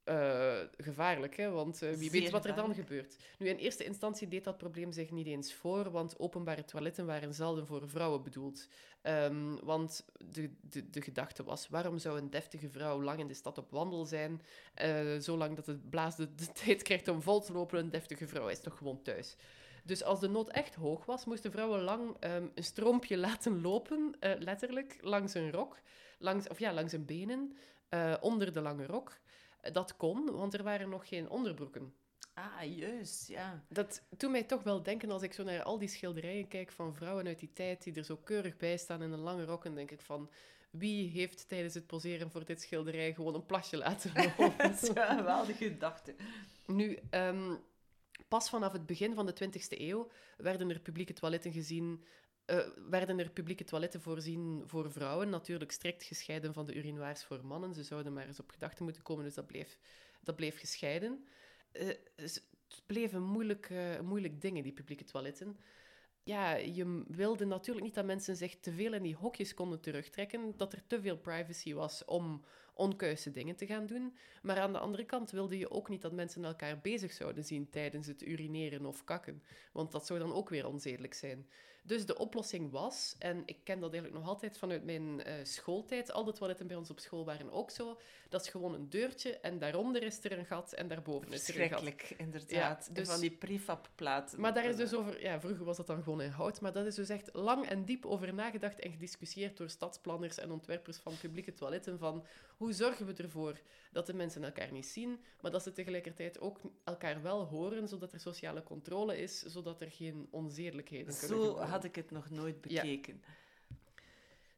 Eh, gevaarlijk, hè? want eh, wie Zeer weet wat er dan gebeurt. Nu, in eerste instantie deed dat probleem zich niet eens voor, want openbare toiletten waren zelden voor vrouwen bedoeld. Ehm, want de, de, de gedachte was, waarom zou een deftige vrouw lang in de stad op wandel zijn, eh, zolang dat het blaas de, de (laughs) tijd krijgt om vol te lopen, een deftige vrouw is toch gewoon thuis. Dus als de nood echt hoog was, moesten vrouwen lang ehm, een stroompje (laughs) laten lopen, letterlijk, langs een rok, langs, of ja, langs hun benen, onder de lange rok. Dat kon, want er waren nog geen onderbroeken. Ah, juist, ja. Dat doet mij toch wel denken als ik zo naar al die schilderijen kijk van vrouwen uit die tijd die er zo keurig bij staan in een lange rok. En denk ik van, wie heeft tijdens het poseren voor dit schilderij gewoon een plasje laten (laughs) lopen? is wel een geweldige gedachte. Nu, ehm, pas vanaf het begin van de 20e eeuw werden er publieke toiletten gezien. Eh, werden er publieke toiletten voorzien voor vrouwen, natuurlijk strikt gescheiden van de urinoirs voor mannen. Ze zouden maar eens op gedachten moeten komen, dus dat bleef, dat bleef gescheiden. Eh, het bleven moeilijk, eh, moeilijk dingen, die publieke toiletten. Ja, je wilde natuurlijk niet dat mensen zich te veel in die hokjes konden terugtrekken, dat er te veel privacy was om onkuise dingen te gaan doen. Maar aan de andere kant wilde je ook niet dat mensen elkaar bezig zouden zien tijdens het urineren of kakken, want dat zou dan ook weer onzedelijk zijn. Dus de oplossing was, en ik ken dat eigenlijk nog altijd vanuit mijn eh, schooltijd, al de toiletten bij ons op school waren ook zo, dat is gewoon een deurtje en daaronder is er een gat en daarboven is er een gat. Schrikkelijk, inderdaad. Ja, En dus- van die prefabplaten. Maar daar is dus over, ja, vroeger was dat dan gewoon in hout, maar dat is dus echt lang en diep over nagedacht en gediscussieerd door stadsplanners en ontwerpers van publieke toiletten. Van hoe zorgen we ervoor dat de mensen elkaar niet zien, maar dat ze tegelijkertijd ook elkaar wel horen, zodat er sociale controle is, zodat er geen onzedelijkheden kunnen Zo gebeuren. Had ik het nog nooit Ja. bekeken.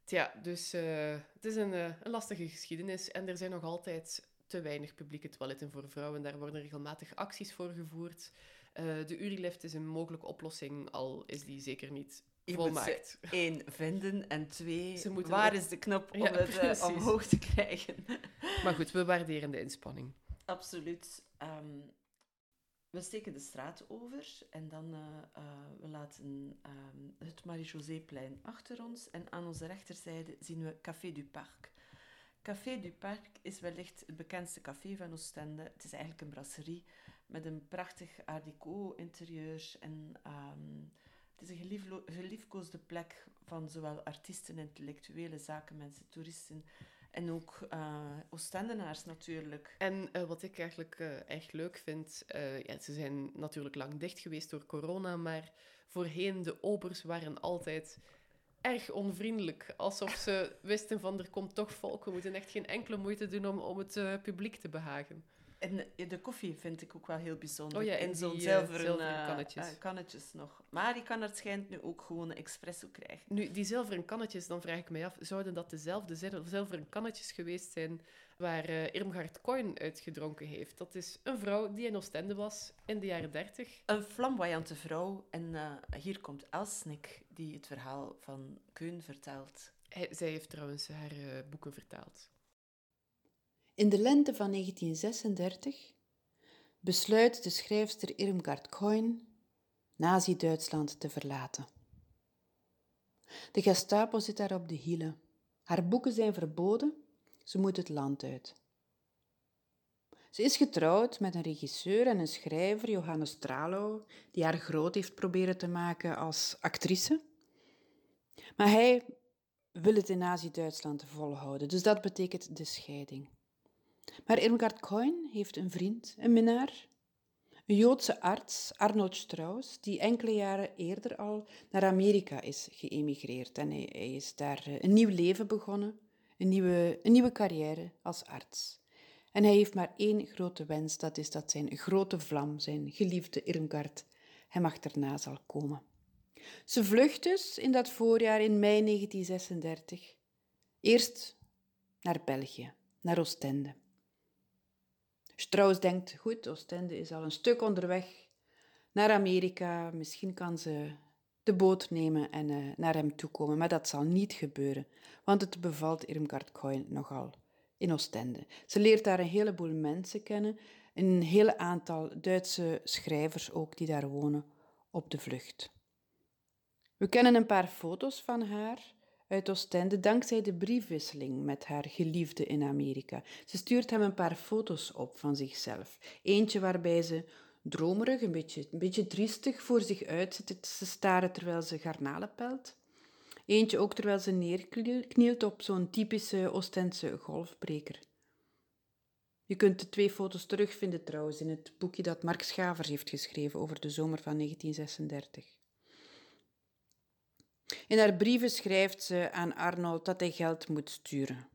Tja, dus eh, het is een, eh, een lastige geschiedenis en er zijn nog altijd te weinig publieke toiletten voor vrouwen. Daar worden regelmatig acties voor gevoerd. Eh, de Urilift is een mogelijke oplossing, al is die zeker niet Je volmaakt. ze één vinden en twee, waar is de knop om Ja, het precies. omhoog te krijgen? Maar goed, we waarderen de inspanning. Absoluut. Ehm, we steken de straat over en dan uh, uh, we laten um, het Marie-José-plein achter ons. En aan onze rechterzijde zien we Café du Parc. Café du Parc is wellicht het bekendste café van Oostende. Het is eigenlijk een brasserie met een prachtig art déco interieur. En um, het is een geliefkoosde plek van zowel artiesten, intellectuele zakenmensen, toeristen en ook uh, Oostendenaars natuurlijk. En uh, wat ik eigenlijk uh, echt leuk vind, ja, ze zijn natuurlijk lang dicht geweest door corona, maar voorheen de obers waren altijd erg onvriendelijk. Alsof ze (laughs) wisten van er komt toch volk, we moeten echt geen enkele moeite doen om, om het publiek te behagen. En de koffie vind ik ook wel heel bijzonder. Oh ja, in zo'n die, zilveren, zilveren kannetjes. Uh, kannetjes nog. Maar die kan het schijnt nu ook gewoon een espresso krijgen. Nu, die zilveren kannetjes, dan vraag ik mij af, zouden dat dezelfde zilveren kannetjes geweest zijn waar uh, Irmgard Coin uitgedronken heeft? Dat is een vrouw die in Oostende was in de jaren dertig. Een flamboyante vrouw. En hier komt Elsnik, die het verhaal van Keun vertelt. Hij, zij heeft trouwens haar boeken vertaald. In de lente van 1936 besluit de schrijfster Irmgard Coin Nazi-Duitsland te verlaten. De Gestapo zit daar op de hielen. Haar boeken zijn verboden, ze moet het land uit. Ze is getrouwd met een regisseur en een schrijver, Johannes Tralo, die haar groot heeft proberen te maken als actrice. Maar hij wil het in Nazi-Duitsland volhouden, dus dat betekent de scheiding. Maar Irmgard Coin heeft een vriend, een minnaar, een Joodse arts, Arnold Strauss, die enkele jaren eerder al naar Amerika is geëmigreerd. En hij, is daar eh, een nieuw leven begonnen, een nieuwe, een nieuwe carrière als arts. En hij heeft maar één grote wens, dat is dat zijn grote vlam, zijn geliefde Irmgard, hem achterna zal komen. Ze vlucht dus in dat voorjaar in mei 1936. Eerst naar België, naar Oostende. Strauss denkt, goed, Oostende is al een stuk onderweg naar Amerika. Misschien kan ze de boot nemen en uh, naar hem toe komen. Maar dat zal niet gebeuren, want het bevalt Irmgard Coin nogal in Oostende. Ze leert daar een heleboel mensen kennen, een hele aantal Duitse schrijvers ook die daar wonen op de vlucht. We kennen een paar foto's van haar uit Oostende dankzij de briefwisseling met haar geliefde in Amerika. Ze stuurt hem een paar foto's op van zichzelf. Eentje waarbij ze dromerig, een beetje, een beetje triestig voor zich uit zit te staren terwijl ze garnalen pelt. Eentje ook terwijl ze neerknielt op zo'n typische Oostense golfbreker. Je kunt de twee foto's terugvinden trouwens in het boekje dat Mark Schavers heeft geschreven over de zomer van 1936. In haar brieven schrijft ze aan Arnold dat hij geld moet sturen.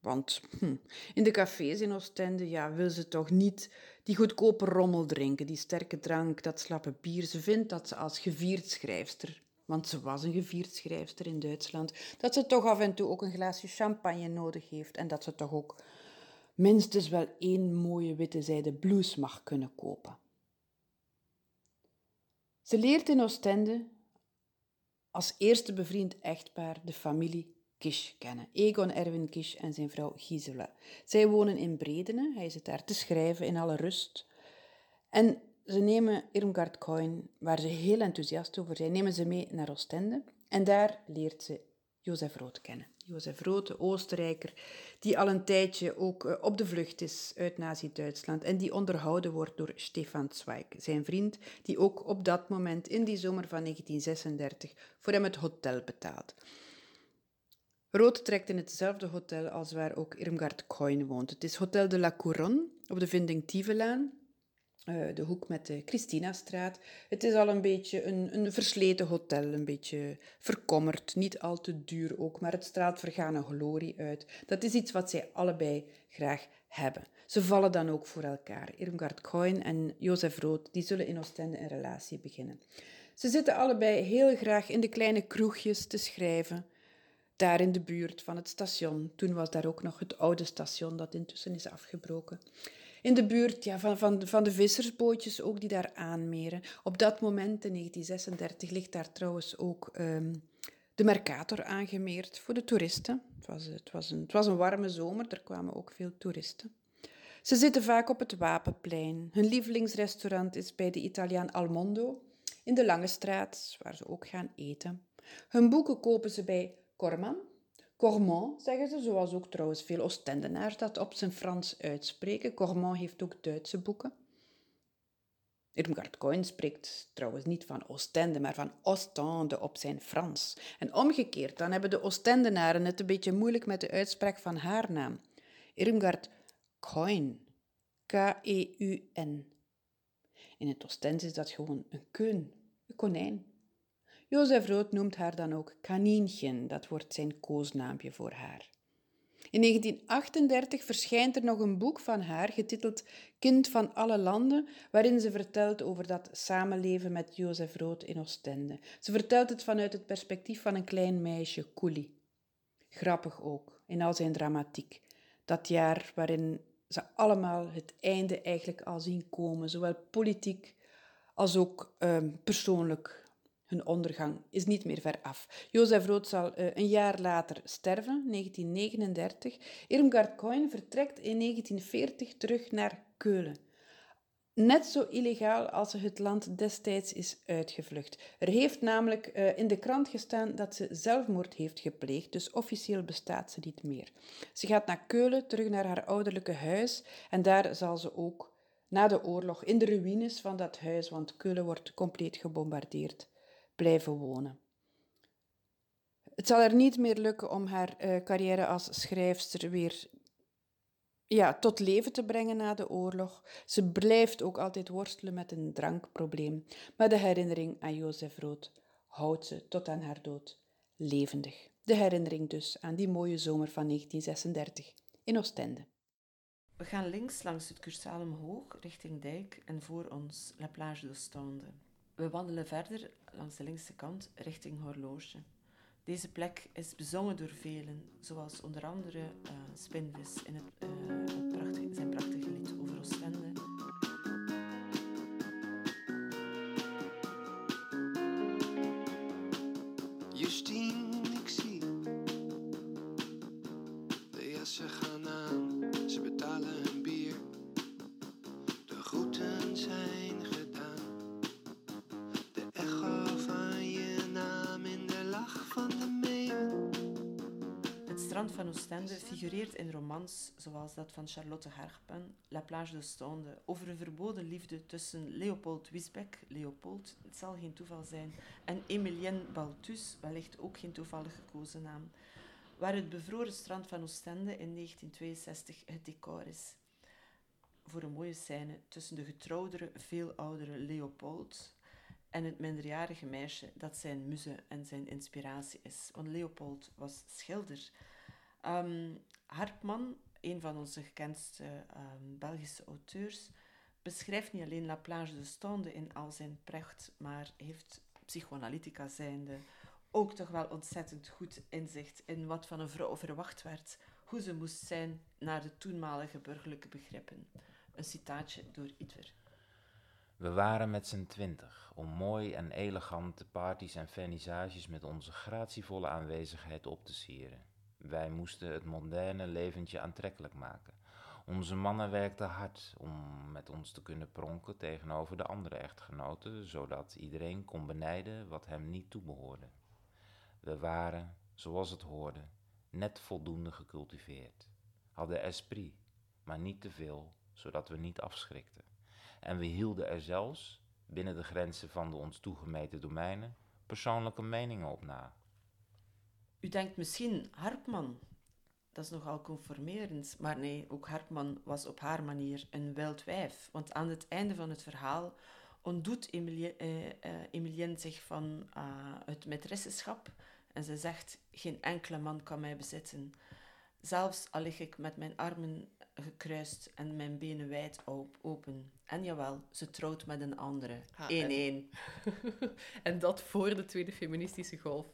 Want hm, in de cafés in Oostende ja, wil ze toch niet die goedkope rommel drinken, die sterke drank, dat slappe bier. Ze vindt dat ze als gevierd schrijfster, want ze was een gevierd schrijfster in Duitsland, dat ze toch af en toe ook een glaasje champagne nodig heeft en dat ze toch ook minstens wel één mooie witte zijde blouse mag kunnen kopen. Ze leert in Oostende als eerste bevriend echtpaar de familie Kish kennen. Egon Erwin Kish en zijn vrouw Gisela. Zij wonen in Bredene. Hij zit daar te schrijven in alle rust. En ze nemen Irmgard Coin, waar ze heel enthousiast over zijn, nemen ze mee naar Oostende. En daar leert ze Jozef Rood kennen. Jozef Rood, de Oostenrijker, die al een tijdje ook eh, op de vlucht is uit Nazi-Duitsland en die onderhouden wordt door Stefan Zweig, zijn vriend, die ook op dat moment in die zomer van 1936 voor hem het hotel betaalt. Rood trekt in hetzelfde hotel als waar ook Irmgard Coin woont. Het is Hotel de la Couronne op de Vinding-Tievelaan, uh, de hoek met de Christinastraat. Het is al een beetje een, een versleten hotel, een beetje verkommerd, niet al te duur ook, maar het straalt vergane glorie uit. Dat is iets wat zij allebei graag hebben. Ze vallen dan ook voor elkaar. Irmgard Coin en Jozef Rood, die zullen in Oostende een relatie beginnen. Ze zitten allebei heel graag in de kleine kroegjes te schrijven, daar in de buurt van het station. Toen was daar ook nog het oude station dat intussen is afgebroken. In de buurt ja, van, van, van de vissersbootjes ook die daar aanmeren. Op dat moment, in 1936, ligt daar trouwens ook um, de Mercator aangemeerd voor de toeristen. Het was, het, was een, het was een warme zomer, er kwamen ook veel toeristen. Ze zitten vaak op het Wapenplein. Hun lievelingsrestaurant is bij de Italiaan Almondo in de Lange Straat, waar ze ook gaan eten. Hun boeken kopen ze bij Corman, Cormont zeggen ze, zoals ook trouwens veel Oostendenaars dat op zijn Frans uitspreken. Cormont heeft ook Duitse boeken. Irmgard Coin spreekt trouwens niet van Oostende, maar van Ostende op zijn Frans. En omgekeerd, dan hebben de Oostendenaren het een beetje moeilijk met de uitspraak van haar naam. Irmgard Coin. K-E-U-N. In het Oostende is dat gewoon een keun, een konijn. Jozef Rood noemt haar dan ook Kanienchen, dat wordt zijn koosnaampje voor haar. In 1938 verschijnt er nog een boek van haar getiteld Kind van alle landen, waarin ze vertelt over dat samenleven met Jozef Rood in Oostende. Ze vertelt het vanuit het perspectief van een klein meisje, Koelie. Grappig ook, in al zijn dramatiek. Dat jaar waarin ze allemaal het einde eigenlijk al zien komen, zowel politiek als ook uh, persoonlijk hun ondergang is niet meer ver af. Jozef Rood zal uh, een jaar later sterven, 1939. Irmgard Coin vertrekt in 1940 terug naar Keulen. Net zo illegaal als ze het land destijds is uitgevlucht. Er heeft namelijk uh, in de krant gestaan dat ze zelfmoord heeft gepleegd, dus officieel bestaat ze niet meer. Ze gaat naar Keulen, terug naar haar ouderlijke huis, en daar zal ze ook na de oorlog in de ruïnes van dat huis, want Keulen wordt compleet gebombardeerd, blijven wonen. Het zal er niet meer lukken om haar uh, carrière als schrijfster weer ja, tot leven te brengen na de oorlog. Ze blijft ook altijd worstelen met een drankprobleem, maar de herinnering aan Jozef Rood houdt ze tot aan haar dood levendig. De herinnering dus aan die mooie zomer van 1936 in Oostende. We gaan links langs het Cursaal omhoog, richting Dijk en voor ons La Plage d'Ostende. We wandelen verder langs de linkse kant richting Horloge. Deze plek is bezongen door velen, zoals onder andere uh, Spinvis in het, uh, het prachtige, Figureert in romans zoals dat van Charlotte Harpen, La Plage d'Ostende, over een verboden liefde tussen Leopold Wisbeck, Leopold, het zal geen toeval zijn, en Emilienne Balthus, wellicht ook geen toevallig gekozen naam, waar het bevroren strand van Oostende in 1962 het decor is. Voor een mooie scène tussen de getrouwdere, veel oudere Leopold en het minderjarige meisje dat zijn muze en zijn inspiratie is. Want Leopold was schilder, Ehm, Hartman, een van onze gekendste ehm, Belgische auteurs, beschrijft niet alleen La Plage de Stonde in al zijn pracht, maar heeft psychoanalytica zijnde ook toch wel ontzettend goed inzicht in wat van een vrouw verwacht werd, hoe ze moest zijn naar de toenmalige burgerlijke begrippen. Een citaatje door Itwer. We waren met z'n twintig om mooi en elegante parties en vernissages met onze gratievolle aanwezigheid op te sieren. Wij moesten het moderne leventje aantrekkelijk maken. Onze mannen werkten hard om met ons te kunnen pronken tegenover de andere echtgenoten, zodat iedereen kon benijden wat hem niet toebehoorde. We waren, zoals het hoorde, net voldoende gecultiveerd, hadden esprit, maar niet te veel, zodat we niet afschrikten. En we hielden er zelfs, binnen de grenzen van de ons toegemeten domeinen, persoonlijke meningen op na. U denkt misschien, Hartman, dat is nogal conformerend. Maar nee, ook Hartman was op haar manier een wild wijf. Want aan het einde van het verhaal ontdoet Emilie, eh, eh, zich van eh, het maîtresseschap. En ze zegt, geen enkele man kan mij bezitten. Zelfs al lig ik met mijn armen gekruist en mijn benen wijd op- open. En jawel, ze trouwt met een andere. Ah, Eén en- één. (laughs) en dat voor de tweede feministische golf.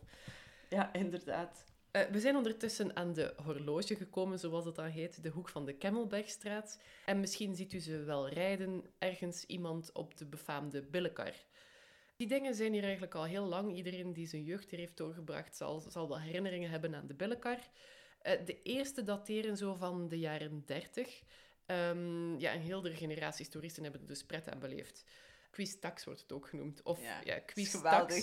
Ja, inderdaad. Eh, we zijn ondertussen aan de horloge gekomen, zoals het dan heet, de hoek van de Kemmelbergstraat. En misschien ziet u ze wel rijden, ergens iemand op de befaamde billenkar. Die dingen zijn hier eigenlijk al heel lang. Iedereen die zijn jeugd hier heeft doorgebracht, zal, zal wel herinneringen hebben aan de billenkar. Eh, de eerste dateren zo van de jaren 30. Ehm, ja, en heel de generaties toeristen hebben er dus pret aan beleefd. Quiz-tax wordt het ook genoemd. Of Ja,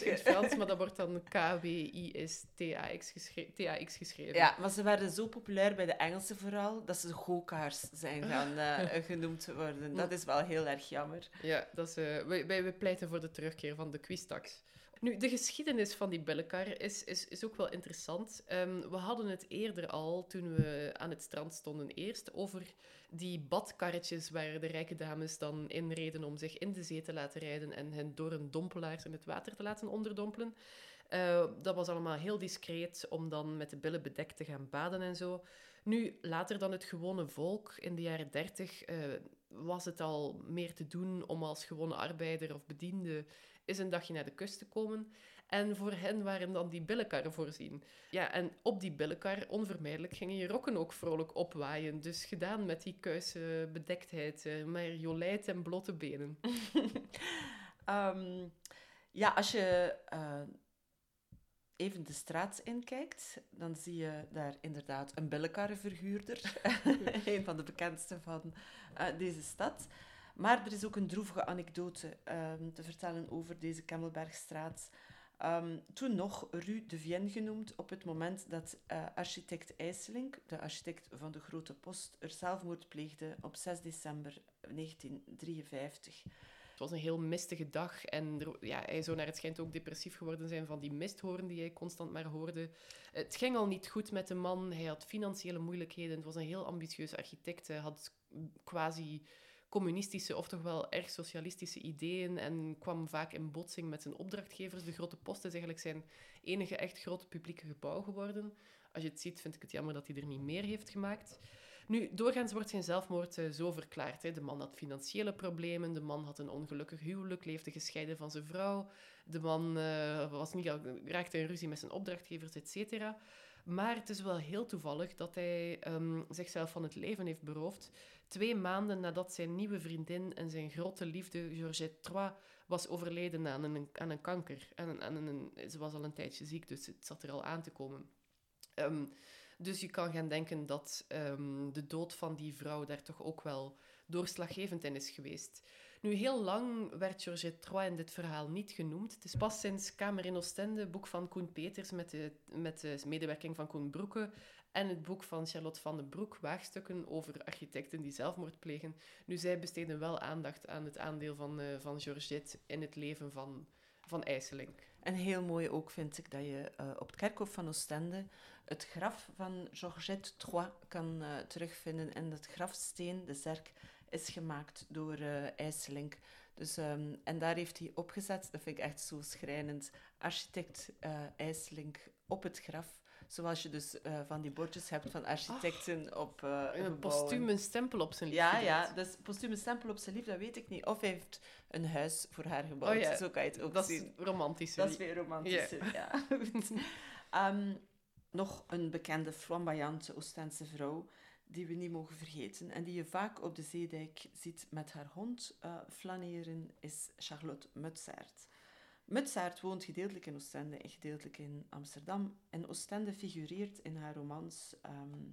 in het? Frans, maar dat wordt dan K-W-I-S-T-A-X geschre- TAX geschreven. Ja, maar ze werden zo populair bij de Engelsen vooral, dat ze gokaars zijn gaan (laughs) eh, genoemd worden. Dat is wel heel erg jammer. Ja, dat is, eh, wij, wij, wij pleiten voor de terugkeer van de quiztax. Nu, de geschiedenis van die bellekar is, is, is ook wel interessant. Ehm, we hadden het eerder al, toen we aan het strand stonden eerst, over die badkarretjes waar de rijke dames dan inreden om zich in de zee te laten rijden en hen door een dompelaars in het water te laten onderdompelen. Eh, dat was allemaal heel discreet om dan met de billen bedekt te gaan baden en zo. Nu, later dan het gewone volk, in de jaren dertig, eh, was het al meer te doen om als gewone arbeider of bediende eens een dagje naar de kust te komen. En voor hen waren dan die billenkarren voorzien. Ja, en op die billenkar, onvermijdelijk, gingen je rokken ook vrolijk opwaaien. Dus gedaan met die kuise bedektheid, eh, maar jolijt en blote benen. (laughs) Ehm, ja, als je eh, even de straat inkijkt, dan zie je daar inderdaad een billenkarrenverhuurder. (laughs) een van de bekendste van eh, deze stad. Maar er is ook een droevige anekdote ehm, te vertellen over deze Kemmelbergstraat. Ehm, toen nog Rue de Vienne genoemd, op het moment dat eh, architect IJsselink, de architect van de Grote Post, er zelfmoord pleegde op 6 december 1953. Het was een heel mistige dag en ja, hij zou naar het schijnt ook depressief geworden zijn van die misthoorn die hij constant maar hoorde. Het ging al niet goed met de man, hij had financiële moeilijkheden. Het was een heel ambitieus architect, hij had quasi communistische of toch wel erg socialistische ideeën en kwam vaak in botsing met zijn opdrachtgevers. De Grote Post is eigenlijk zijn enige echt grote publieke gebouw geworden. Als je het ziet, vind ik het jammer dat hij er niet meer heeft gemaakt. Nu, doorgaans wordt zijn zelfmoord eh, zo verklaard. Hè. De man had financiële problemen, de man had een ongelukkig huwelijk, leefde gescheiden van zijn vrouw, de man eh, was niet, raakte in ruzie met zijn opdrachtgevers, et cetera. Maar het is wel heel toevallig dat hij ehm, zichzelf van het leven heeft beroofd. Twee maanden nadat zijn nieuwe vriendin en zijn grote liefde, Georgette Trois, was overleden aan een, aan een kanker. Een, ze was al een tijdje ziek, dus het zat er al aan te komen. Ehm, dus je kan gaan denken dat ehm, de dood van die vrouw daar toch ook wel doorslaggevend in is geweest. Nu, heel lang werd Georgette Trois in dit verhaal niet genoemd. Het is pas sinds Kamer in Oostende, boek van Koen Peters met de, met de medewerking van Koen Broeke en het boek van Charlotte van den Broek, Waagstukken over architecten die zelfmoord plegen. Nu, zij besteden wel aandacht aan het aandeel van, eh, van Georgette in het leven van, van IJsselink. En heel mooi ook vind ik dat je eh, op het kerkhof van Oostende het graf van Georgette Trois kan eh, terugvinden. En dat grafsteen, de zerk, is gemaakt door eh IJsselink. Dus, ehm, en daar heeft hij opgezet, dat vind ik echt zo schrijnend, architect IJsselink op het graf. Zoals je dus eh, van die bordjes hebt van architecten op eh Een postuum een stempel op zijn lief Ja, ja, dus postuum een stempel op zijn lief, dat weet ik niet. Of hij heeft een huis voor haar gebouwd. Oh ja, Zo kan je het ook dat is zien. romantisch. Dat is weer romantischer, ja. (laughs) Ehm, nog een bekende flamboyante Oostense vrouw die we niet mogen vergeten en die je vaak op de zeedijk ziet met haar hond eh, flaneren, is Charlotte Mutsaert. Mutsaert woont gedeeltelijk in Oostende en gedeeltelijk in Amsterdam. En Oostende figureert in haar romans ehm,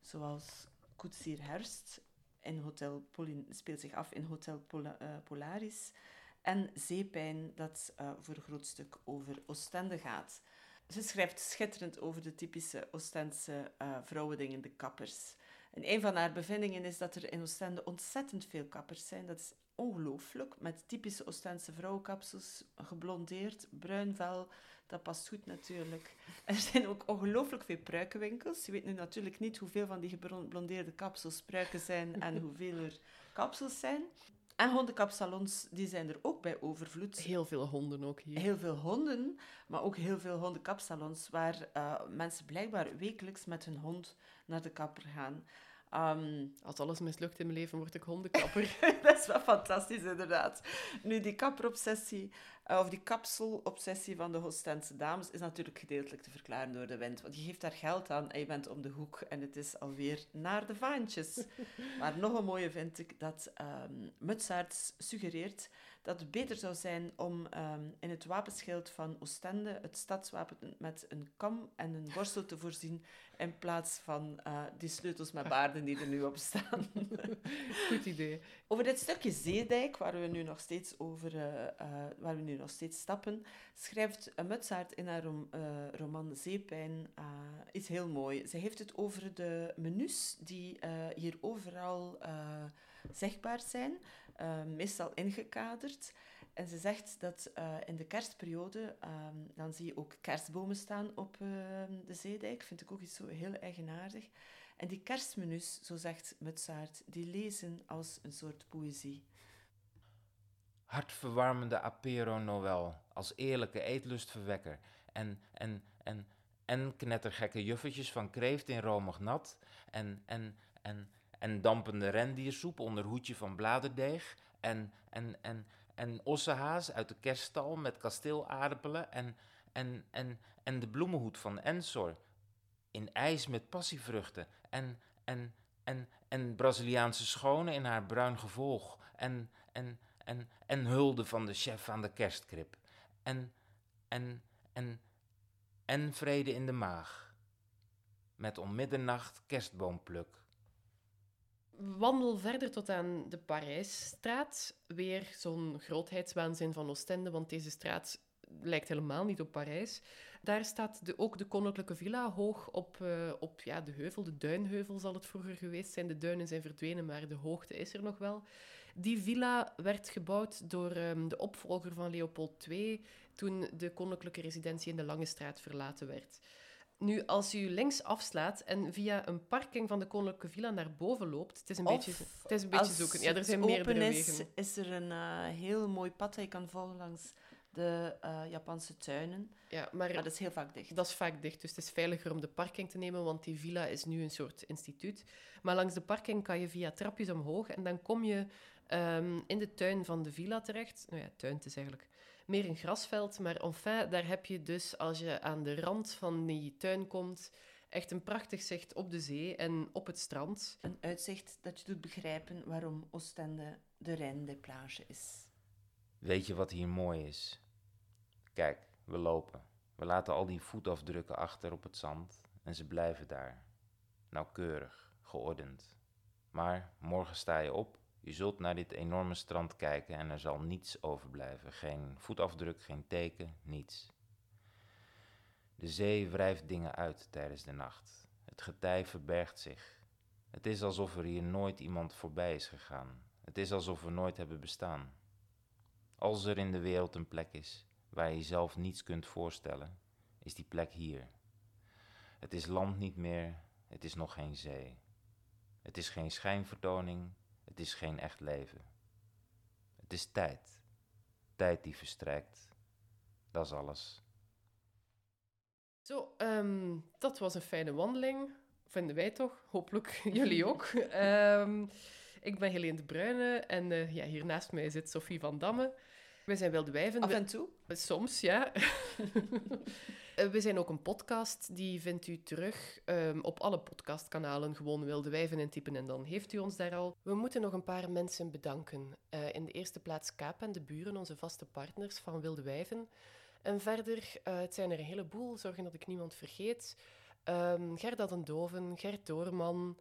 zoals Koetsier Herfst in Hotel Polin speelt zich af in Hotel eh, Polaris. En Zeepijn, dat eh, voor een groot stuk over Oostende gaat. Ze schrijft schitterend over de typische Oostense eh vrouwendingen, de kappers. En een van haar bevindingen is dat er in Oostende ontzettend veel kappers zijn. Dat is ongelooflijk, met typische Oostense vrouwenkapsels, geblondeerd, bruin vel. Dat past goed natuurlijk. Er zijn ook ongelooflijk veel pruikenwinkels. Je weet nu natuurlijk niet hoeveel van die geblondeerde kapsels pruiken zijn en (laughs) hoeveel er kapsels zijn. En hondenkapsalons, die zijn er ook bij overvloed. Heel veel honden ook hier. Heel veel honden, maar ook heel veel hondenkapsalons waar eh, mensen blijkbaar wekelijks met hun hond naar de kapper gaan. Ehm, Als alles mislukt in mijn leven, word ik hondenkapper. (laughs) dat is wel fantastisch, inderdaad. Nu, die kapperobsessie, eh, of die kapselobsessie van de Oostense dames, is natuurlijk gedeeltelijk te verklaren door de wind. Want je geeft daar geld aan en je bent om de hoek en het is alweer naar de vaantjes. (laughs) maar nog een mooie vind ik dat ehm Mutsaerts suggereert dat het beter zou zijn om ehm, in het wapenschild van Oostende het stadswapen met een kam en een borstel te voorzien in plaats van eh, die sleutels met baarden die er nu op staan. (laughs) Goed idee. Over dit stukje zeedijk, waar we nu nog steeds, over, eh, eh, waar we nu nog steeds stappen, schrijft Mutsaert in haar rom- roman Zeepijn eh, iets heel mooi. Ze heeft het over de menus die hier overal zichtbaar zijn, eh, meestal ingekaderd. En ze zegt dat eh, in de kerstperiode, ehm, dan zie je ook kerstbomen staan op eh, de zeedijk. Vind ik ook iets zo heel eigenaardig. En die kerstmenus, zo zegt Mutsaert, die lezen als een soort poëzie. hartverwarmende apero Noël als eerlijke eetlustverwekker en, en, en, en knettergekke juffertjes van kreeft in romig nat en, en, en, en dampende rendiersoep onder hoedje van bladerdeeg en, en, en, en ossehaas uit de kerststal met kasteelaardappelen en, en, en, en de bloemenhoed van Ensor in ijs met passievruchten en, en, en, en Braziliaanse schone in haar bruin gevolg en, en, en, en hulde van de chef aan de kerstkrib en, en, en, en vrede in de maag met om middernacht kerstboompluk. Wandel verder tot aan de Parijsstraat. Weer zo'n grootheidswaanzin van Oostende, want deze straat lijkt helemaal niet op Parijs. Daar staat de, ook de koninklijke villa hoog op, eh, op ja, de heuvel. De duinheuvel zal het vroeger geweest zijn. De duinen zijn verdwenen, maar de hoogte is er nog wel. Die villa werd gebouwd door ehm, de opvolger van Leopold II toen de koninklijke residentie in de Lange Straat verlaten werd. Nu, als u links afslaat en via een parking van de Koninklijke Villa naar boven loopt, het is een beetje, het is een beetje zoeken. Ja, er zijn open meerdere is, wegen. is er een eh, heel mooi pad dat je kan volgen langs de eh, Japanse tuinen. Ja, maar, dat is heel vaak dicht. Dat is vaak dicht, dus het is veiliger om de parking te nemen, want die villa is nu een soort instituut. Maar langs de parking kan je via trapjes omhoog en dan kom je ehm, in de tuin van de villa terecht. Nou ja, tuin het is eigenlijk meer een grasveld, maar enfin, daar heb je dus, als je aan de rand van die tuin komt, echt een prachtig zicht op de zee en op het strand. Een uitzicht dat je doet begrijpen waarom Oostende de Rijn des Plages is. Weet je wat hier mooi is? Kijk, we lopen. We laten al die voetafdrukken achter op het zand en ze blijven daar. Nauwkeurig, geordend. Maar morgen sta je op, je zult naar dit enorme strand kijken en er zal niets overblijven. Geen voetafdruk, geen teken, niets. De zee wrijft dingen uit tijdens de nacht. Het getij verbergt zich. Het is alsof er hier nooit iemand voorbij is gegaan. Het is alsof we nooit hebben bestaan. Als er in de wereld een plek is waar je jezelf niets kunt voorstellen, is die plek hier. Het is land niet meer, het is nog geen zee. Het is geen schijnvertoning, het is geen echt leven. Het is tijd. Tijd die verstrijkt. Dat is alles. Zo, ehm, dat was een fijne wandeling. Vinden wij toch? Hopelijk (laughs) jullie ook. Ehm, ik ben Helene de Bruyne en eh, ja, hier naast mij zit Sophie van Damme. Wij zijn Wilde Wijven. Af en toe. Soms, ja. (laughs) Eh, We zijn ook een podcast, die vindt u terug ehm, op alle podcastkanalen. Gewoon Wilde Wijven intypen en dan heeft u ons daar al. We moeten nog een paar mensen bedanken. Eh, in de eerste plaats Kaap en de buren, onze vaste partners van Wilde Wijven. En verder, eh, het zijn er een heleboel, zorgen dat ik niemand vergeet. Ehm Gerda den Doven, Gert Doorman,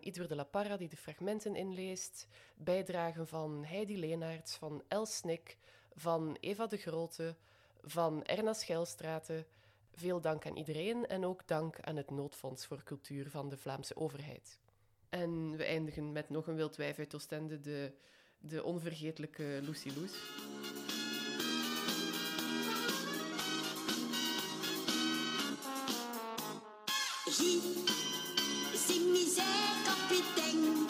Ieder de La Parra die de fragmenten inleest, bijdragen van Heidi Leenaerts, van Els Snik, van Eva de Grote, van Erna Schelstraten. Veel dank aan iedereen en ook dank aan het Noodfonds voor Cultuur van de Vlaamse overheid. En we eindigen met nog een wild wijf uit Oostende, de, de onvergetelijke Lucy Loes. Gie, zie misère, kapitein.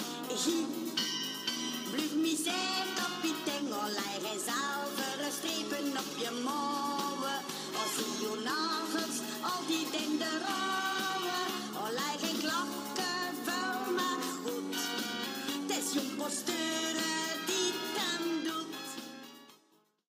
Misère, kapitein strepen op je mouwen. Als zie je nagels, al die dingen rouwen. Al geen klakken, vuil maar goed. Het is je posturen.